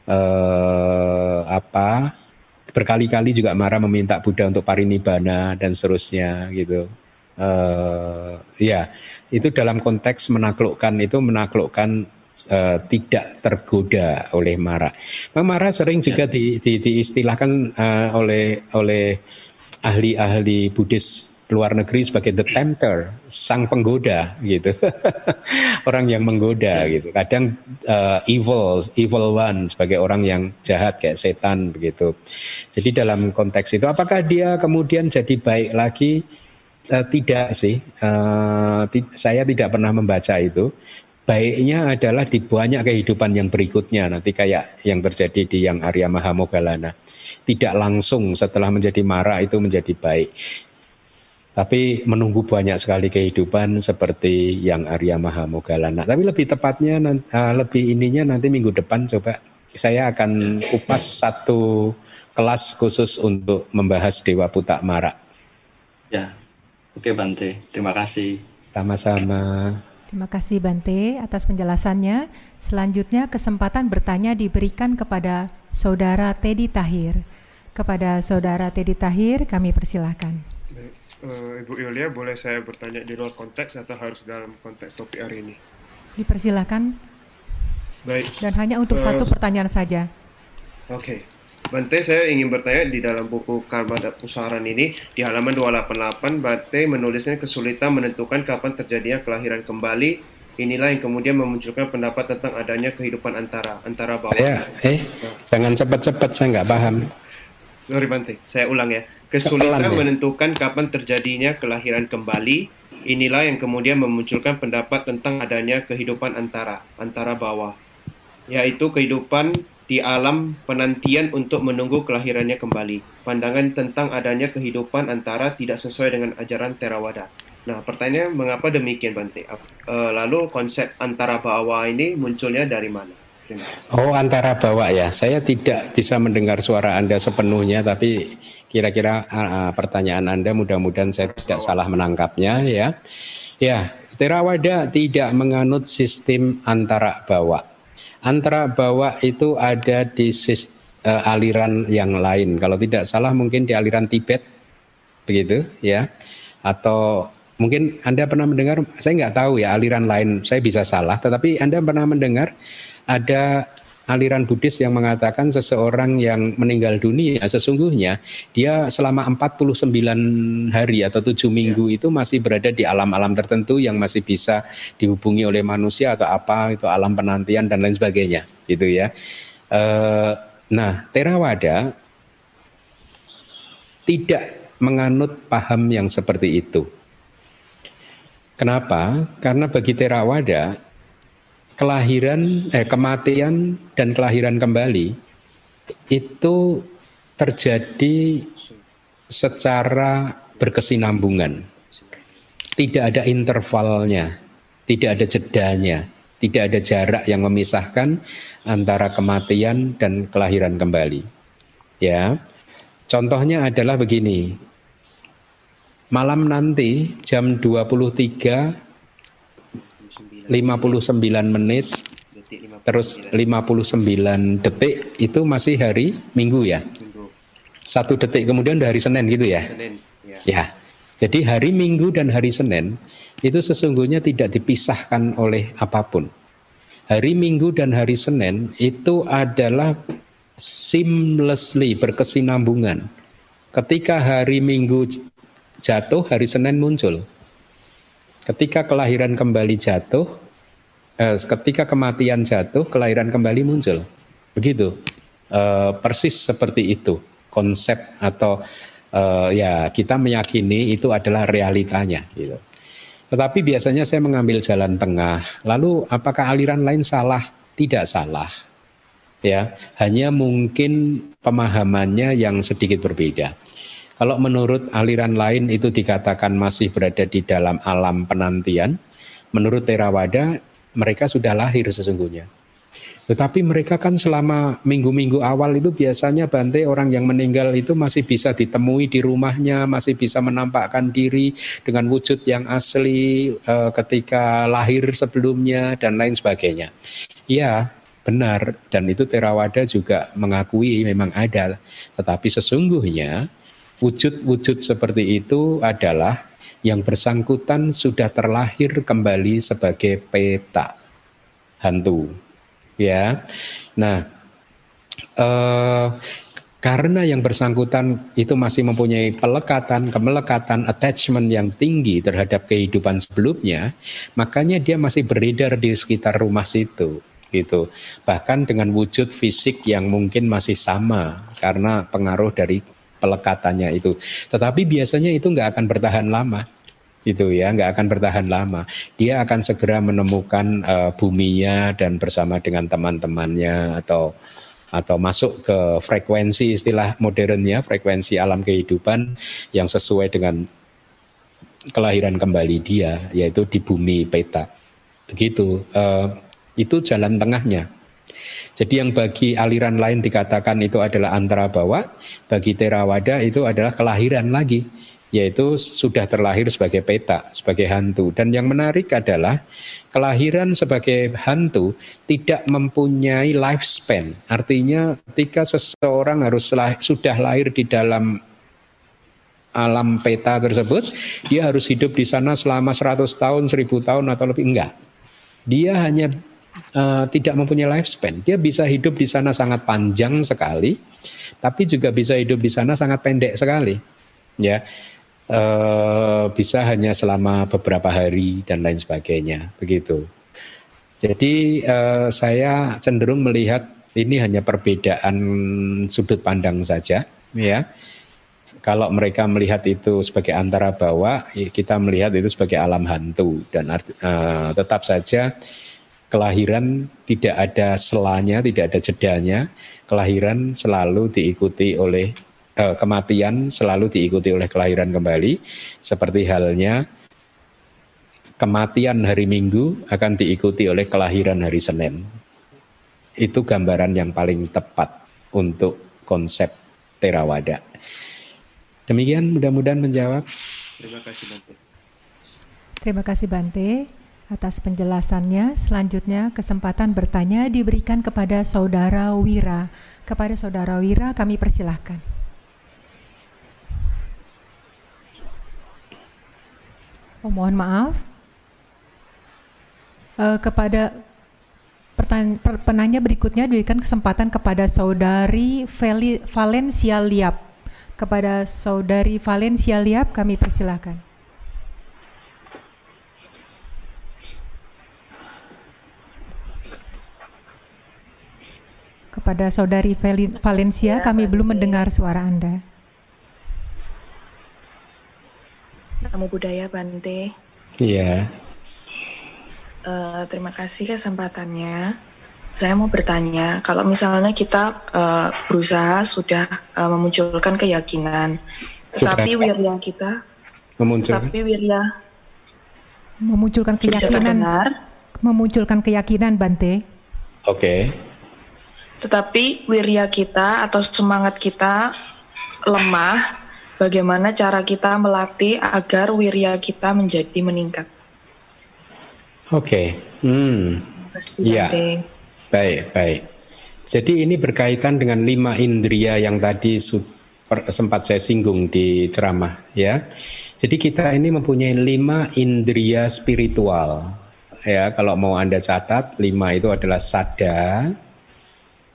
Speaker 1: eh, apa berkali-kali juga Mara meminta Buddha untuk parinibbana dan seterusnya gitu. uh, ya itu dalam konteks menaklukkan itu menaklukkan uh, tidak tergoda oleh mara. Mara sering juga ya. di, di, diistilahkan uh, oleh oleh ahli-ahli Buddhis luar negeri sebagai the tempter, sang penggoda gitu. orang yang menggoda gitu. Kadang uh, evil, evil one sebagai orang yang jahat kayak setan begitu. Jadi dalam konteks itu apakah dia kemudian jadi baik lagi? Uh, tidak sih. Uh, saya tidak pernah membaca itu. Baiknya adalah di banyak kehidupan yang berikutnya nanti kayak yang terjadi di yang Arya Mahamogalana. Tidak langsung setelah menjadi marah itu menjadi baik tapi menunggu banyak sekali kehidupan seperti yang Arya Mahamogalana. Tapi lebih tepatnya, uh, lebih ininya nanti minggu depan coba saya akan kupas satu kelas khusus untuk membahas Dewa Putak Mara.
Speaker 7: Ya, oke Bante, terima kasih.
Speaker 1: Sama-sama.
Speaker 3: Terima kasih Bante atas penjelasannya. Selanjutnya kesempatan bertanya diberikan kepada Saudara Teddy Tahir. Kepada Saudara Teddy Tahir kami persilahkan
Speaker 8: uh, Ibu Yulia, boleh saya bertanya di luar konteks atau harus dalam konteks topik hari ini?
Speaker 3: Dipersilakan.
Speaker 8: Baik.
Speaker 3: Dan hanya untuk uh, satu pertanyaan saja.
Speaker 8: Oke. Okay. Bante, saya ingin bertanya di dalam buku Karma dan Pusaran ini, di halaman 288, Bante menuliskan kesulitan menentukan kapan terjadinya kelahiran kembali. Inilah yang kemudian memunculkan pendapat tentang adanya kehidupan antara antara bawah.
Speaker 1: Ya, eh, nah. jangan cepat-cepat, saya nggak paham.
Speaker 8: Sorry Bante, saya ulang ya. Kesulitan menentukan kapan terjadinya kelahiran kembali, inilah yang kemudian memunculkan pendapat tentang adanya kehidupan antara, antara bawah, yaitu kehidupan di alam penantian untuk menunggu kelahirannya kembali. Pandangan tentang adanya kehidupan antara tidak sesuai dengan ajaran Theravada. Nah, pertanyaannya mengapa demikian Bante? Eh, lalu konsep antara bawah ini munculnya dari mana?
Speaker 1: Oh, antara bawah ya. Saya tidak bisa mendengar suara Anda sepenuhnya, tapi kira-kira uh, pertanyaan Anda mudah-mudahan saya tidak salah menangkapnya ya. Ya, Theravada tidak menganut sistem antara bawah. Antara bawah itu ada di sistem, uh, aliran yang lain. Kalau tidak salah mungkin di aliran Tibet, begitu ya. Atau mungkin Anda pernah mendengar, saya nggak tahu ya aliran lain, saya bisa salah. Tetapi Anda pernah mendengar ada aliran Buddhis yang mengatakan seseorang yang meninggal dunia sesungguhnya dia selama 49 hari atau tujuh minggu ya. itu masih berada di alam-alam tertentu yang masih bisa dihubungi oleh manusia atau apa itu alam penantian dan lain sebagainya gitu ya. E, nah Theravada tidak menganut paham yang seperti itu. Kenapa? Karena bagi Theravada kelahiran eh kematian dan kelahiran kembali itu terjadi secara berkesinambungan. Tidak ada intervalnya, tidak ada jedanya, tidak ada jarak yang memisahkan antara kematian dan kelahiran kembali. Ya. Contohnya adalah begini. Malam nanti jam 23 59 menit terus 59 detik itu masih hari Minggu ya. Satu detik kemudian dari Senin gitu ya. ya. Ya. Jadi hari Minggu dan hari Senin itu sesungguhnya tidak dipisahkan oleh apa pun. Hari Minggu dan hari Senin itu adalah seamlessly berkesinambungan. Ketika hari Minggu jatuh, hari Senin muncul. Ketika kelahiran kembali jatuh, eh, ketika kematian jatuh, kelahiran kembali muncul. Begitu. Eh, persis seperti itu konsep atau eh, ya kita meyakini itu adalah realitanya gitu. Tetapi biasanya saya mengambil jalan tengah. Lalu apakah aliran lain salah? Tidak salah. Ya, hanya mungkin pemahamannya yang sedikit berbeda. Kalau menurut aliran lain itu dikatakan masih berada di dalam alam penantian, menurut Theravada mereka sudah lahir sesungguhnya. Tetapi mereka kan selama minggu-minggu awal itu biasanya Bante orang yang meninggal itu masih bisa ditemui di rumahnya, masih bisa menampakkan diri dengan wujud yang asli e, ketika lahir sebelumnya dan lain sebagainya. Ya, benar dan itu Theravada juga mengakui memang ada. Tetapi sesungguhnya wujud-wujud seperti itu adalah yang bersangkutan sudah terlahir kembali sebagai peta hantu. Ya. Nah, eh, karena yang bersangkutan itu masih mempunyai pelekatan, kemelekatan, attachment yang tinggi terhadap kehidupan sebelumnya, makanya dia masih beredar di sekitar rumah situ gitu. Bahkan dengan wujud fisik yang mungkin masih sama karena pengaruh dari pelekatannya itu. Tetapi biasanya itu nggak akan bertahan lama itu ya nggak akan bertahan lama. Dia akan segera menemukan uh, buminya dan bersama dengan teman-temannya atau atau masuk ke frekuensi istilah modernnya frekuensi alam kehidupan yang sesuai dengan kelahiran kembali dia yaitu di bumi peta. Begitu uh, itu jalan tengahnya jadi yang bagi aliran lain dikatakan itu adalah antara bawah, bagi Terawada itu adalah kelahiran lagi, yaitu sudah terlahir sebagai peta, sebagai hantu. Dan yang menarik adalah kelahiran sebagai hantu tidak mempunyai lifespan. Artinya ketika seseorang harus lah, sudah lahir di dalam alam peta tersebut, dia harus hidup di sana selama 100 tahun, 1000 tahun atau lebih enggak. Dia hanya uh, tidak mempunyai lifespan. Dia bisa hidup di sana sangat panjang sekali, tapi juga bisa hidup di sana sangat pendek sekali. Ya, uh, bisa hanya selama beberapa hari dan lain sebagainya. Begitu. Jadi uh, saya cenderung melihat ini hanya perbedaan sudut pandang saja, ya. Kalau mereka melihat itu sebagai antara bawah, kita melihat itu sebagai alam hantu dan uh, tetap saja kelahiran tidak ada selanya, tidak ada jedanya. Kelahiran selalu diikuti oleh eh, kematian selalu diikuti oleh kelahiran kembali. Seperti halnya kematian hari Minggu akan diikuti oleh kelahiran hari Senin. Itu gambaran yang paling tepat untuk konsep Terawada. Demikian mudah-mudahan menjawab.
Speaker 8: Terima kasih Bante.
Speaker 3: Terima kasih Bante atas penjelasannya. Selanjutnya kesempatan bertanya diberikan kepada Saudara Wira. Kepada Saudara Wira kami persilahkan. Oh, mohon maaf. Uh, kepada penanya berikutnya diberikan kesempatan kepada Saudari Valencia Liap. Kepada Saudari Valencia Liap kami persilahkan. Kepada saudari Valencia, ya, kami belum mendengar suara Anda.
Speaker 9: Namo Budaya Bante.
Speaker 1: Iya.
Speaker 9: Uh, terima kasih kesempatannya. Saya mau bertanya, kalau misalnya kita uh, berusaha sudah uh, memunculkan keyakinan, tetapi wirya kita,
Speaker 1: memunculkan.
Speaker 9: tapi wirya
Speaker 3: memunculkan keyakinan, memunculkan keyakinan, Bante.
Speaker 1: Oke. Okay
Speaker 9: tetapi wirya kita atau semangat kita lemah, bagaimana cara kita melatih agar wirya kita menjadi meningkat?
Speaker 1: Oke, okay. hmm, ya, baik, baik. Jadi ini berkaitan dengan lima indria yang tadi sempat saya singgung di ceramah, ya. Jadi kita ini mempunyai lima indria spiritual, ya. Kalau mau anda catat, lima itu adalah sada,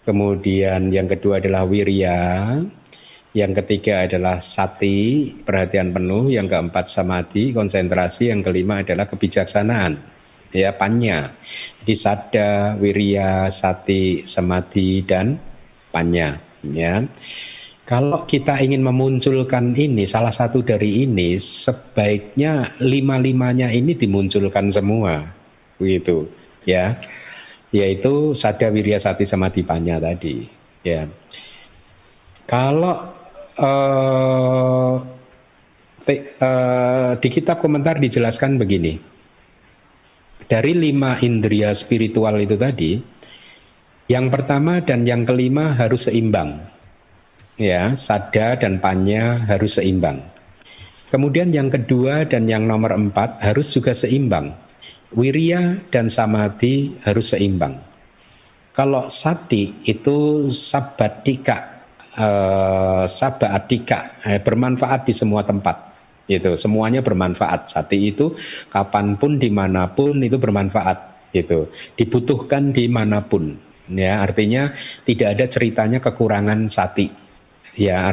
Speaker 1: Kemudian yang kedua adalah wirya, yang ketiga adalah sati, perhatian penuh, yang keempat samadhi, konsentrasi, yang kelima adalah kebijaksanaan, ya panya. Jadi sada, wirya, sati, samadhi dan panya, ya. Kalau kita ingin memunculkan ini, salah satu dari ini, sebaiknya lima-limanya ini dimunculkan semua, begitu, ya yaitu sada wirya sati samadhi panya tadi ya. Kalau uh, te, uh, di kitab komentar dijelaskan begini. Dari lima indria spiritual itu tadi yang pertama dan yang kelima harus seimbang ya. Sada dan panya harus seimbang. Kemudian yang kedua dan yang nomor empat harus juga seimbang Wirya dan samadhi harus seimbang. Kalau sati itu sabatika, eh, sabatika, eh, bermanfaat di semua tempat. Itu semuanya bermanfaat. Sati itu kapan pun di mana pun itu bermanfaat. Itu dibutuhkan di mana pun. Ya artinya tidak ada ceritanya kekurangan sati. Ya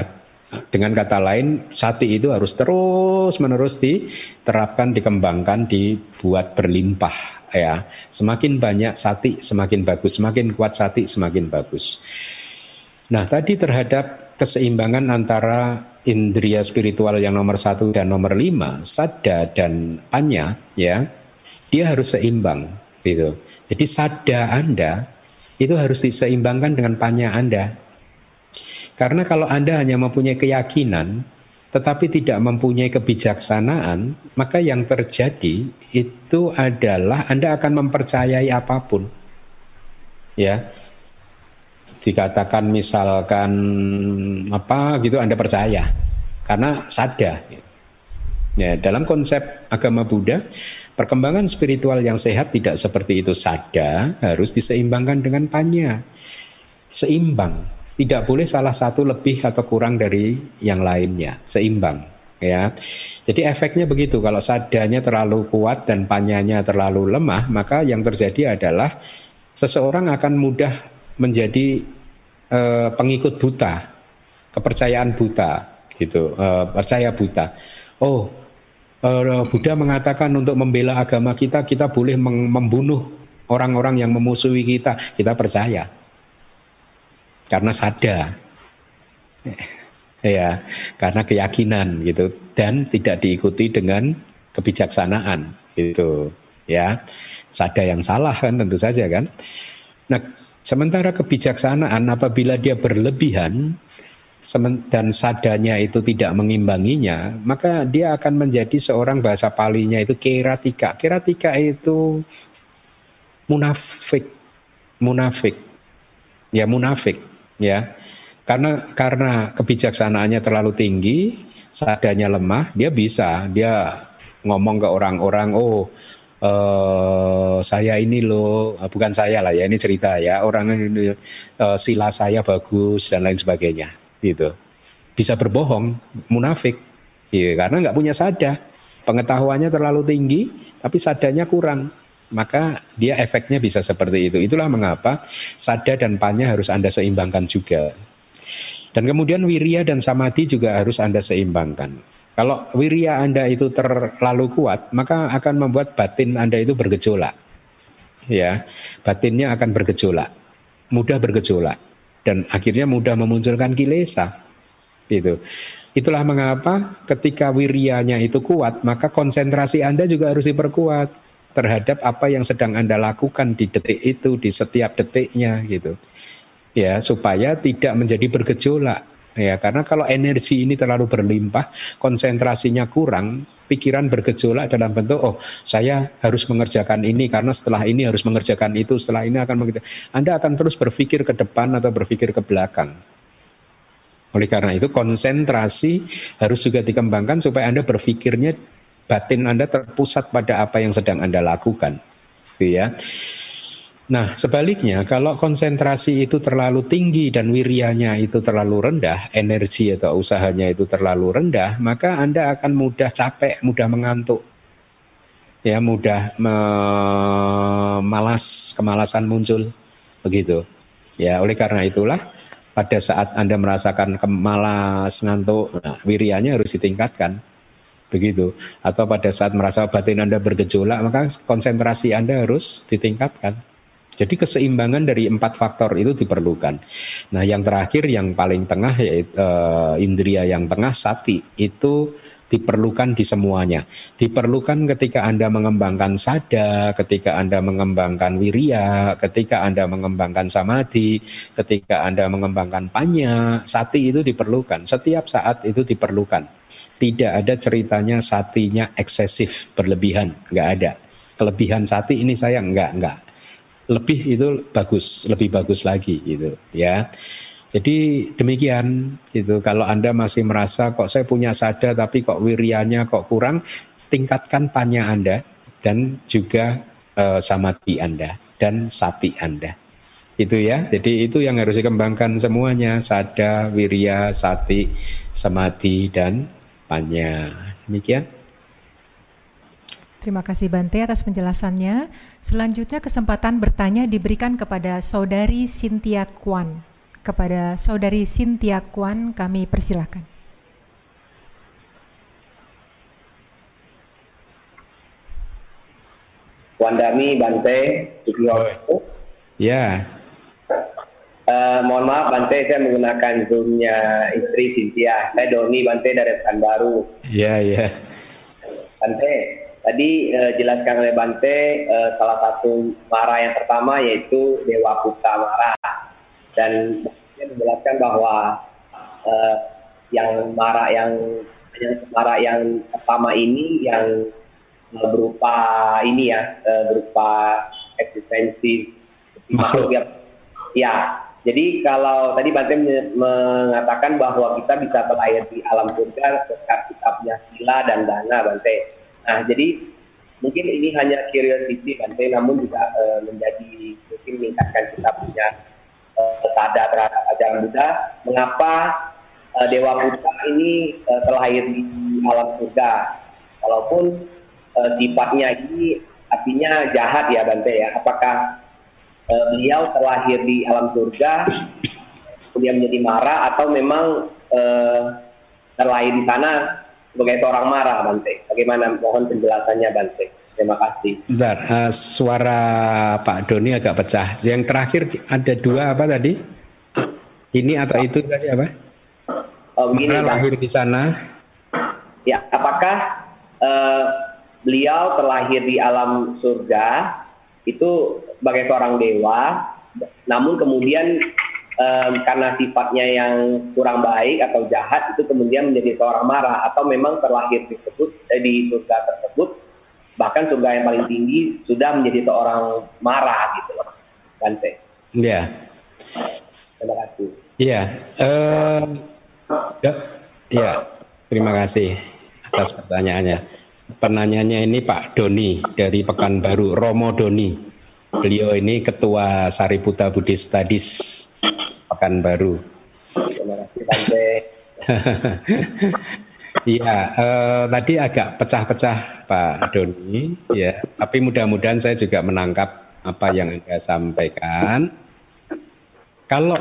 Speaker 1: dengan kata lain, sati itu harus terus menerus diterapkan, dikembangkan, dibuat berlimpah. Ya, semakin banyak sati, semakin bagus. Semakin kuat sati, semakin bagus. Nah, tadi terhadap keseimbangan antara indria spiritual yang nomor satu dan nomor lima, sada dan panya, ya, dia harus seimbang, gitu. Jadi sada Anda itu harus diseimbangkan dengan panya Anda. Karena kalau Anda hanya mempunyai keyakinan tetapi tidak mempunyai kebijaksanaan, maka yang terjadi itu adalah Anda akan mempercayai apa pun. Ya. Dikatakan misalkan apa gitu Anda percaya karena sadar. Ya, dalam konsep agama Buddha, perkembangan spiritual yang sehat tidak seperti itu sada, harus diseimbangkan dengan panya. Seimbang, tidak boleh salah satu lebih atau kurang dari yang lainnya, seimbang ya. Jadi efeknya begitu kalau sadanya terlalu kuat dan panyanya terlalu lemah, maka yang terjadi adalah seseorang akan mudah menjadi uh, pengikut buta, kepercayaan buta gitu, uh, percaya buta. Oh, uh, Buddha mengatakan untuk membela agama kita kita boleh membunuh orang-orang yang memusuhi kita, kita percaya karena sadar. Ya karena keyakinan gitu. Dan tidak diikuti dengan kebijaksanaan itu ya. Sada yang salah kan tentu saja kan. Nah sementara kebijaksanaan apabila dia berlebihan dan sadanya itu tidak mengimbanginya maka dia akan menjadi seorang bahasa palinya itu keratika. Keratika itu munafik. Munafik. Ya munafik ya. Karena karena kebijaksanaannya terlalu tinggi sadanya lemah dia bisa. Dia ngomong ke orang-orang oh uh, saya ini loh bukan saya lah ya ini cerita ya orang ini uh, sila saya bagus dan lain sebagainya gitu. Bisa berbohong munafik. Ya, karena nggak punya sada pengetahuannya terlalu tinggi tapi sadanya kurang maka dia efeknya bisa seperti itu. Itulah mengapa sada dan panya harus Anda seimbangkan juga. Dan kemudian wirya dan samadhi juga harus Anda seimbangkan. Kalau wirya Anda itu terlalu kuat, maka akan membuat batin Anda itu bergejolak. Ya, batinnya akan bergejolak, mudah bergejolak dan akhirnya mudah memunculkan kilesa. Itu. Itulah mengapa ketika wiryanya itu kuat, maka konsentrasi Anda juga harus diperkuat terhadap apa yang sedang Anda lakukan di detik itu, di setiap detiknya gitu. Ya, supaya tidak menjadi bergejolak. Ya, karena kalau energi ini terlalu berlimpah, konsentrasinya kurang, pikiran bergejolak dalam bentuk oh, saya harus mengerjakan ini karena setelah ini harus mengerjakan itu, setelah ini akan mengerjakan. Anda akan terus berpikir ke depan atau berpikir ke belakang. Oleh karena itu konsentrasi harus juga dikembangkan supaya Anda berpikirnya batin Anda terpusat pada apa yang sedang Anda lakukan. Gitu ya. Nah, sebaliknya kalau konsentrasi itu terlalu tinggi dan wiryanya itu terlalu rendah, energi atau usahanya itu terlalu rendah, maka Anda akan mudah capek, mudah mengantuk. Ya, mudah malas, kemalasan muncul. Begitu. Ya, oleh karena itulah pada saat Anda merasakan kemalas, ngantuk, nah, wiryanya harus ditingkatkan begitu atau pada saat merasa batin Anda bergejolak maka konsentrasi Anda harus ditingkatkan jadi keseimbangan dari empat faktor itu diperlukan. Nah, yang terakhir yang paling tengah yaitu uh, indria yang tengah sati itu diperlukan di semuanya. Diperlukan ketika Anda mengembangkan sada, ketika Anda mengembangkan wirya, ketika Anda mengembangkan samadhi, ketika Anda mengembangkan panya, sati itu diperlukan. Setiap saat itu diperlukan tidak ada ceritanya satinya eksesif berlebihan. Nggak ada. Kelebihan sati ini saya nggak nggak. Lebih itu bagus lebih bagus lagi gitu ya. Jadi demikian gitu. Kalau anda masih merasa kok saya punya sada tapi kok wirianya kok kurang? Tingkatkan panya anda dan juga uh, samadhi anda dan sati anda. Itu ya. Jadi itu yang harus dikembangkan semuanya. Sada wirya sati samadhi dan panya Demikian.
Speaker 3: Terima kasih Bante atas penjelasannya. Selanjutnya kesempatan bertanya diberikan kepada Saudari Sintia Kwan. Kepada Saudari Sintia Kwan kami persilahkan.
Speaker 10: Wandami Bante,
Speaker 1: Oh. Ya.
Speaker 10: Uh, mohon maaf Bante, saya menggunakan zoomnya istri Sintia. Saya Doni Bante dari Pekanbaru.
Speaker 1: Iya, iya.
Speaker 10: Bante, Tadi uh, jelaskan oleh Bante uh, salah satu mara yang pertama yaitu Dewa Putra Mara dan menjelaskan bahwa uh, yang mara yang yang mara yang pertama ini yang berupa ini ya uh, berupa eksistensi makhluk ya jadi kalau tadi Bante mengatakan bahwa kita bisa berlahir di alam surga berkat kita sila dan dana Bante Nah, jadi mungkin ini hanya curiosity Bante, namun juga uh, menjadi mungkin meningkatkan kita punya sadar terhadap ajaran Buddha. Mengapa uh, Dewa Buddha ini uh, terlahir di alam surga? Walaupun uh, sifatnya ini artinya jahat ya Bante ya. Apakah uh, beliau terlahir di alam surga kemudian menjadi marah atau memang uh, terlahir di sana sebagai seorang marah Bante. Bagaimana mohon penjelasannya Bante. Terima kasih.
Speaker 1: Bentar, uh, suara Pak Doni agak pecah. Yang terakhir ada dua apa tadi? Ini atau itu tadi apa?
Speaker 10: Oh, begini,
Speaker 1: Mana lahir di sana?
Speaker 10: Ya, apakah uh, beliau terlahir di alam surga itu sebagai seorang dewa, namun kemudian um, karena sifatnya yang kurang baik atau jahat itu kemudian menjadi seorang marah atau memang terlahir disebut eh, di surga tersebut bahkan surga yang paling tinggi sudah menjadi seorang marah gitu loh Bante.
Speaker 1: Iya.
Speaker 10: Terima kasih.
Speaker 1: Iya. Uh, ya, ya. Terima kasih atas pertanyaannya. Penanyanya ini Pak Doni dari Pekanbaru, Romo Doni. Beliau ini Ketua Sariputa Buddhist Studies Pekanbaru.
Speaker 10: Terima kasih.
Speaker 1: Iya, eh, tadi agak pecah-pecah Pak Doni, ya. Tapi mudah-mudahan saya juga menangkap apa yang anda sampaikan. Kalau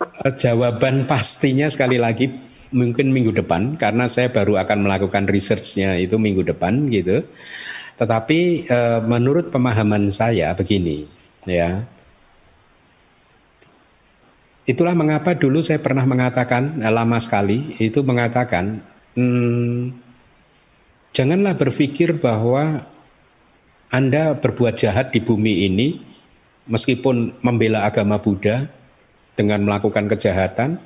Speaker 1: eh, jawaban pastinya sekali lagi mungkin minggu depan, karena saya baru akan melakukan researchnya itu minggu depan gitu. Tetapi eh, menurut pemahaman saya begini, ya. Itulah mengapa dulu saya pernah mengatakan eh, lama sekali itu mengatakan hmm, janganlah berpikir bahwa Anda berbuat jahat di bumi ini meskipun membela agama Buddha dengan melakukan kejahatan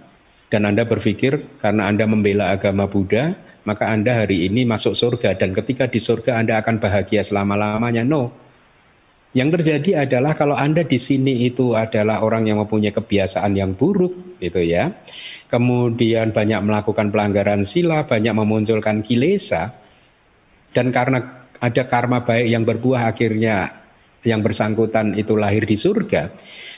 Speaker 1: dan Anda berpikir karena Anda membela agama Buddha maka Anda hari ini masuk surga dan ketika di surga Anda akan bahagia selama-lamanya. No. Yang terjadi adalah kalau Anda di sini itu adalah orang yang mempunyai kebiasaan yang buruk gitu ya. Kemudian banyak melakukan pelanggaran sila, banyak memunculkan kilesa dan karena ada karma baik yang berbuah akhirnya yang bersangkutan itu lahir di surga,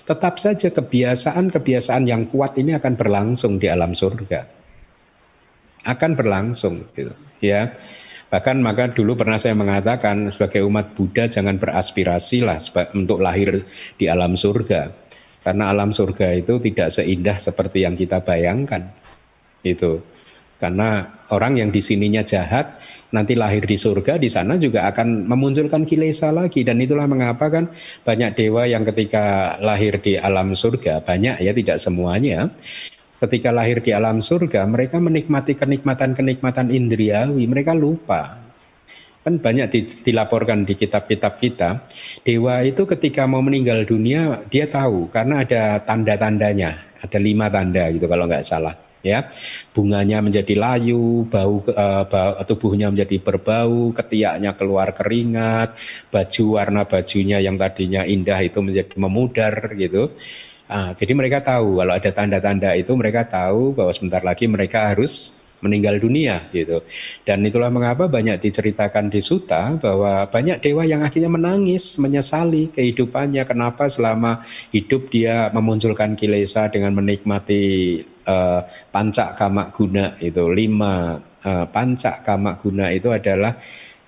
Speaker 1: tetap saja kebiasaan-kebiasaan yang kuat ini akan berlangsung di alam surga. Akan berlangsung gitu ya. Bahkan maka dulu pernah saya mengatakan sebagai umat Buddha jangan beraspirasi lah untuk lahir di alam surga. Karena alam surga itu tidak seindah seperti yang kita bayangkan. Itu. Karena orang yang di sininya jahat nanti lahir di surga di sana juga akan memunculkan kilesa lagi dan itulah mengapa kan banyak dewa yang ketika lahir di alam surga banyak ya tidak semuanya ketika lahir di alam surga, mereka menikmati kenikmatan-kenikmatan indriawi, mereka lupa. Kan banyak dilaporkan di kitab-kitab kita, dewa itu ketika mau meninggal dunia, dia tahu karena ada tanda-tandanya, ada lima tanda gitu kalau nggak salah ya. Bunganya menjadi layu bau, uh, bau tubuhnya menjadi berbau ketiaknya keluar keringat baju warna bajunya yang tadinya indah itu menjadi memudar gitu Nah, jadi mereka tahu kalau ada tanda-tanda itu mereka tahu bahwa sebentar lagi mereka harus meninggal dunia gitu. Dan itulah mengapa banyak diceritakan di Suta bahwa banyak dewa yang akhirnya menangis, menyesali kehidupannya kenapa selama hidup dia memunculkan kilesa dengan menikmati uh, pancak kamak guna itu lima uh, panca kama guna itu adalah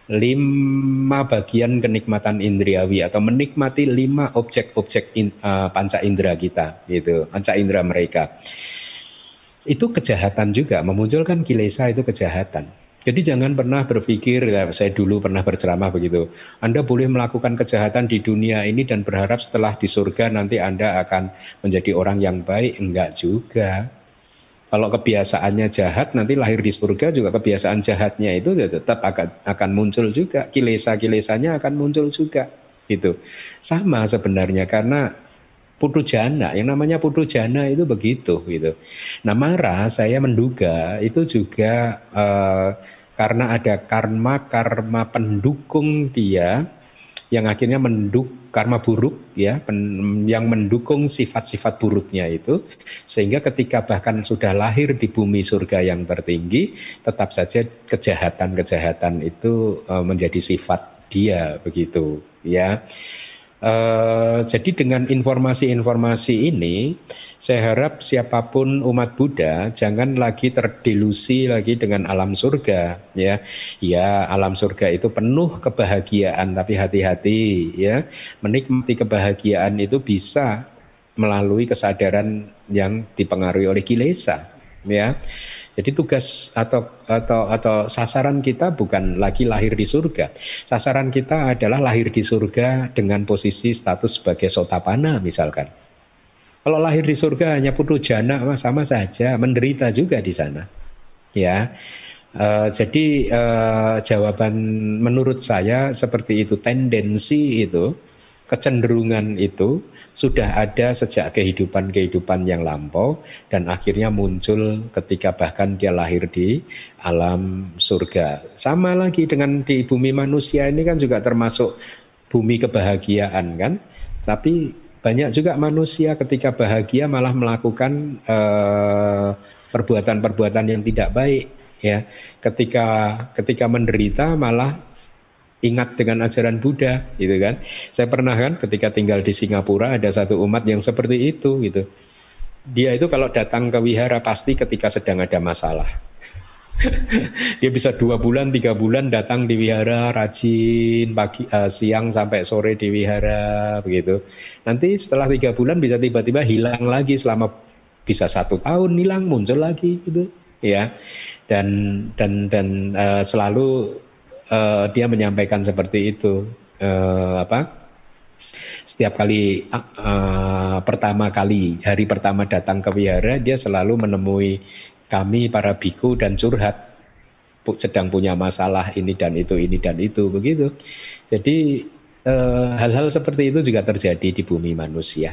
Speaker 1: lima bagian kenikmatan indriawi atau menikmati lima objek-objek in, uh, panca indera kita gitu panca indera mereka. Itu kejahatan juga memunculkan kilesa itu kejahatan. Jadi jangan pernah berpikir ya, saya dulu pernah berceramah begitu Anda boleh melakukan kejahatan di dunia ini dan berharap setelah di surga nanti Anda akan menjadi orang yang baik. Enggak juga kalau kebiasaannya jahat, nanti lahir di surga juga kebiasaan jahatnya itu ya tetap akan akan muncul juga. Kilesa-kilesanya akan muncul juga. Itu sama sebenarnya karena putu jana, yang namanya putu jana itu begitu gitu. Nah marah saya menduga itu juga uh, karena ada karma karma pendukung dia yang akhirnya menduk karma buruk ya pen, yang mendukung sifat-sifat buruknya itu sehingga ketika bahkan sudah lahir di bumi surga yang tertinggi tetap saja kejahatan-kejahatan itu uh, menjadi sifat dia begitu ya Uh, jadi dengan informasi-informasi ini, saya harap siapa pun umat Buddha jangan lagi terdelusi lagi dengan alam surga, ya. Ya, alam surga itu penuh kebahagiaan, tapi hati-hati, ya. Menikmati kebahagiaan itu bisa melalui kesadaran yang dipengaruhi oleh kilesa, ya. Jadi tugas atau atau atau sasaran kita bukan lagi lahir di surga. Sasaran kita adalah lahir di surga dengan posisi status sebagai sotapana misalkan. Kalau lahir di surga hanya putu jana sama saja menderita juga di sana. Ya. Uh, jadi uh, jawaban menurut saya seperti itu tendensi itu kecenderungan itu sudah ada sejak kehidupan-kehidupan yang lampau dan akhirnya muncul ketika bahkan dia lahir di alam surga. Sama lagi dengan di bumi manusia ini kan juga termasuk bumi kebahagiaan kan. Tapi banyak juga manusia ketika bahagia malah melakukan eh, perbuatan-perbuatan yang tidak baik ya. Ketika ketika menderita malah ingat dengan ajaran Buddha gitu kan. Saya pernah kan ketika tinggal di Singapura ada satu umat yang seperti itu gitu. Dia itu kalau datang ke wihara pasti ketika sedang ada masalah. dia bisa dua bulan tiga bulan datang di wihara rajin pagi uh, siang sampai sore di wihara begitu nanti setelah tiga bulan bisa tiba-tiba hilang lagi selama bisa satu tahun hilang muncul lagi gitu ya dan dan dan uh, selalu uh, dia menyampaikan seperti itu. Uh, apa? Setiap kali uh, pertama kali hari pertama datang ke wihara dia selalu menemui kami para biku dan curhat. Sedang punya masalah ini dan itu ini dan itu begitu. Jadi hal-hal seperti itu juga terjadi di bumi manusia.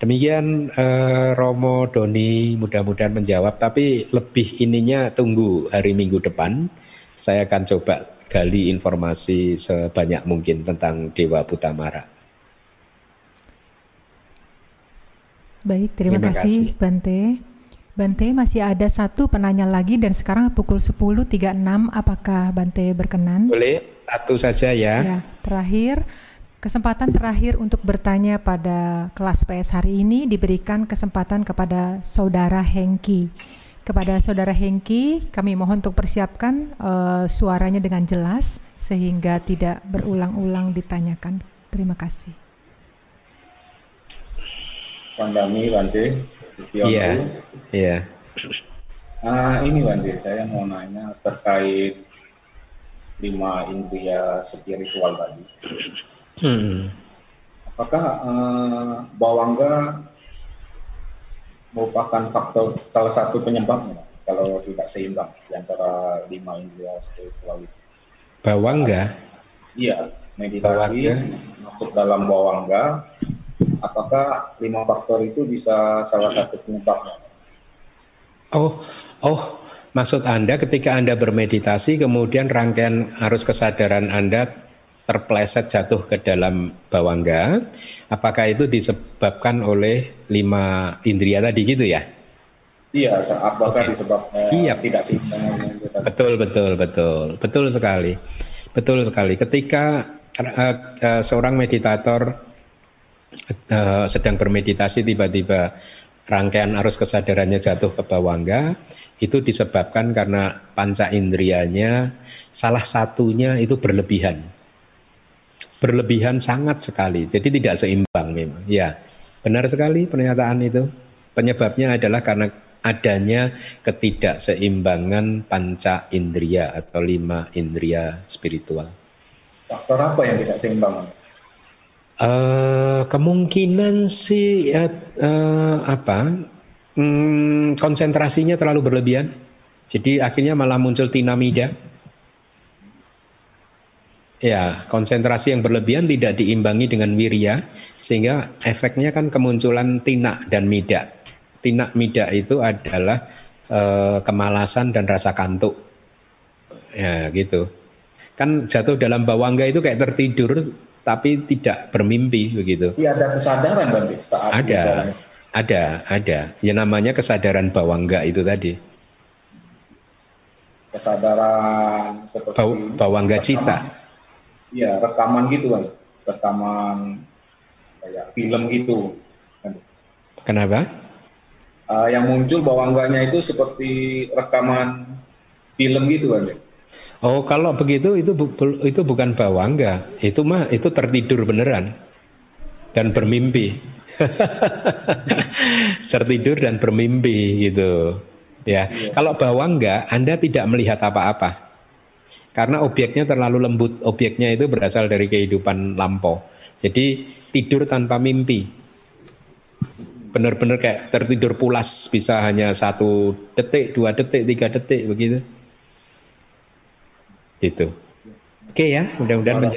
Speaker 1: Demikian uh, Romo Doni mudah-mudahan menjawab. Tapi lebih ininya tunggu hari minggu depan. Saya akan coba gali informasi sebanyak mungkin tentang Dewa Putamara.
Speaker 3: Baik, terima, terima kasih, kasih Bante. Bante masih ada satu penanya lagi dan sekarang pukul 10.36 apakah Bante berkenan?
Speaker 1: Boleh, satu saja ya. Ya,
Speaker 3: terakhir kesempatan terakhir untuk bertanya pada kelas PS hari ini diberikan kesempatan kepada saudara Hengki. Kepada Saudara Hengki, kami mohon untuk persiapkan uh, suaranya dengan jelas sehingga tidak berulang-ulang ditanyakan. Terima kasih.
Speaker 11: Pandami, Bante.
Speaker 1: Iya, iya.
Speaker 11: Ah, ini Bante, saya mau nanya terkait lima indria spiritual tadi. Hmm. Apakah uh, bawangga merupakan faktor salah satu penyebabnya kalau tidak seimbang di antara lima indera spiritual itu.
Speaker 1: Bawangga?
Speaker 11: Iya, meditasi bawangga. masuk dalam bawangga. Apakah lima faktor itu bisa salah satu penyebabnya?
Speaker 1: Oh, oh, maksud Anda ketika Anda bermeditasi kemudian rangkaian arus kesadaran Anda terpleset jatuh ke dalam bawangga, apakah itu disebabkan oleh lima indria tadi gitu ya?
Speaker 11: Iya, apakah okay. disebabkan
Speaker 1: iya. tidak sih? Betul, betul, betul, betul sekali, betul sekali. Ketika uh, uh, seorang meditator uh, sedang bermeditasi tiba-tiba rangkaian arus kesadarannya jatuh ke bawangga itu disebabkan karena panca indrianya salah satunya itu berlebihan. Berlebihan sangat sekali. Jadi tidak seimbang memang. Ya, benar sekali pernyataan itu. Penyebabnya adalah karena adanya ketidakseimbangan panca indria atau lima indria spiritual.
Speaker 11: Faktor apa yang tidak seimbang?
Speaker 1: Uh, kemungkinan sih uh, uh, apa hmm, konsentrasinya terlalu berlebihan, jadi akhirnya malah muncul tinamida. Ya, konsentrasi yang berlebihan tidak diimbangi dengan wirya, sehingga efeknya kan kemunculan tina dan mida. Tina mida itu adalah uh, kemalasan dan rasa kantuk. Ya, gitu. Kan jatuh dalam bawangga itu kayak tertidur tapi tidak bermimpi begitu.
Speaker 11: Iya ada kesadaran berarti saat
Speaker 1: ada, ada, ada. Ya namanya kesadaran bawangga itu tadi.
Speaker 11: Kesadaran seperti
Speaker 1: Baw, bawangga cita.
Speaker 11: Iya rekaman gitu kan, rekaman kayak film gitu.
Speaker 1: Kenapa?
Speaker 11: Uh, yang muncul bawangganya itu seperti rekaman film gitu kan.
Speaker 1: Oh, kalau begitu itu bu, itu bukan bawangga, itu mah itu tertidur beneran dan bermimpi. tertidur dan bermimpi gitu. Ya. Iya. Kalau bawangga Anda tidak melihat apa-apa. Karena objeknya terlalu lembut, objeknya itu berasal dari kehidupan lampau. Jadi tidur tanpa mimpi. Benar-benar kayak tertidur pulas bisa hanya satu detik, dua detik, tiga detik begitu. Itu. Oke ya, mudah-mudahan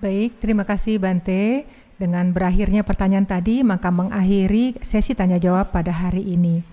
Speaker 3: Baik, terima kasih Bante. Dengan berakhirnya pertanyaan tadi, maka mengakhiri sesi tanya jawab pada hari ini.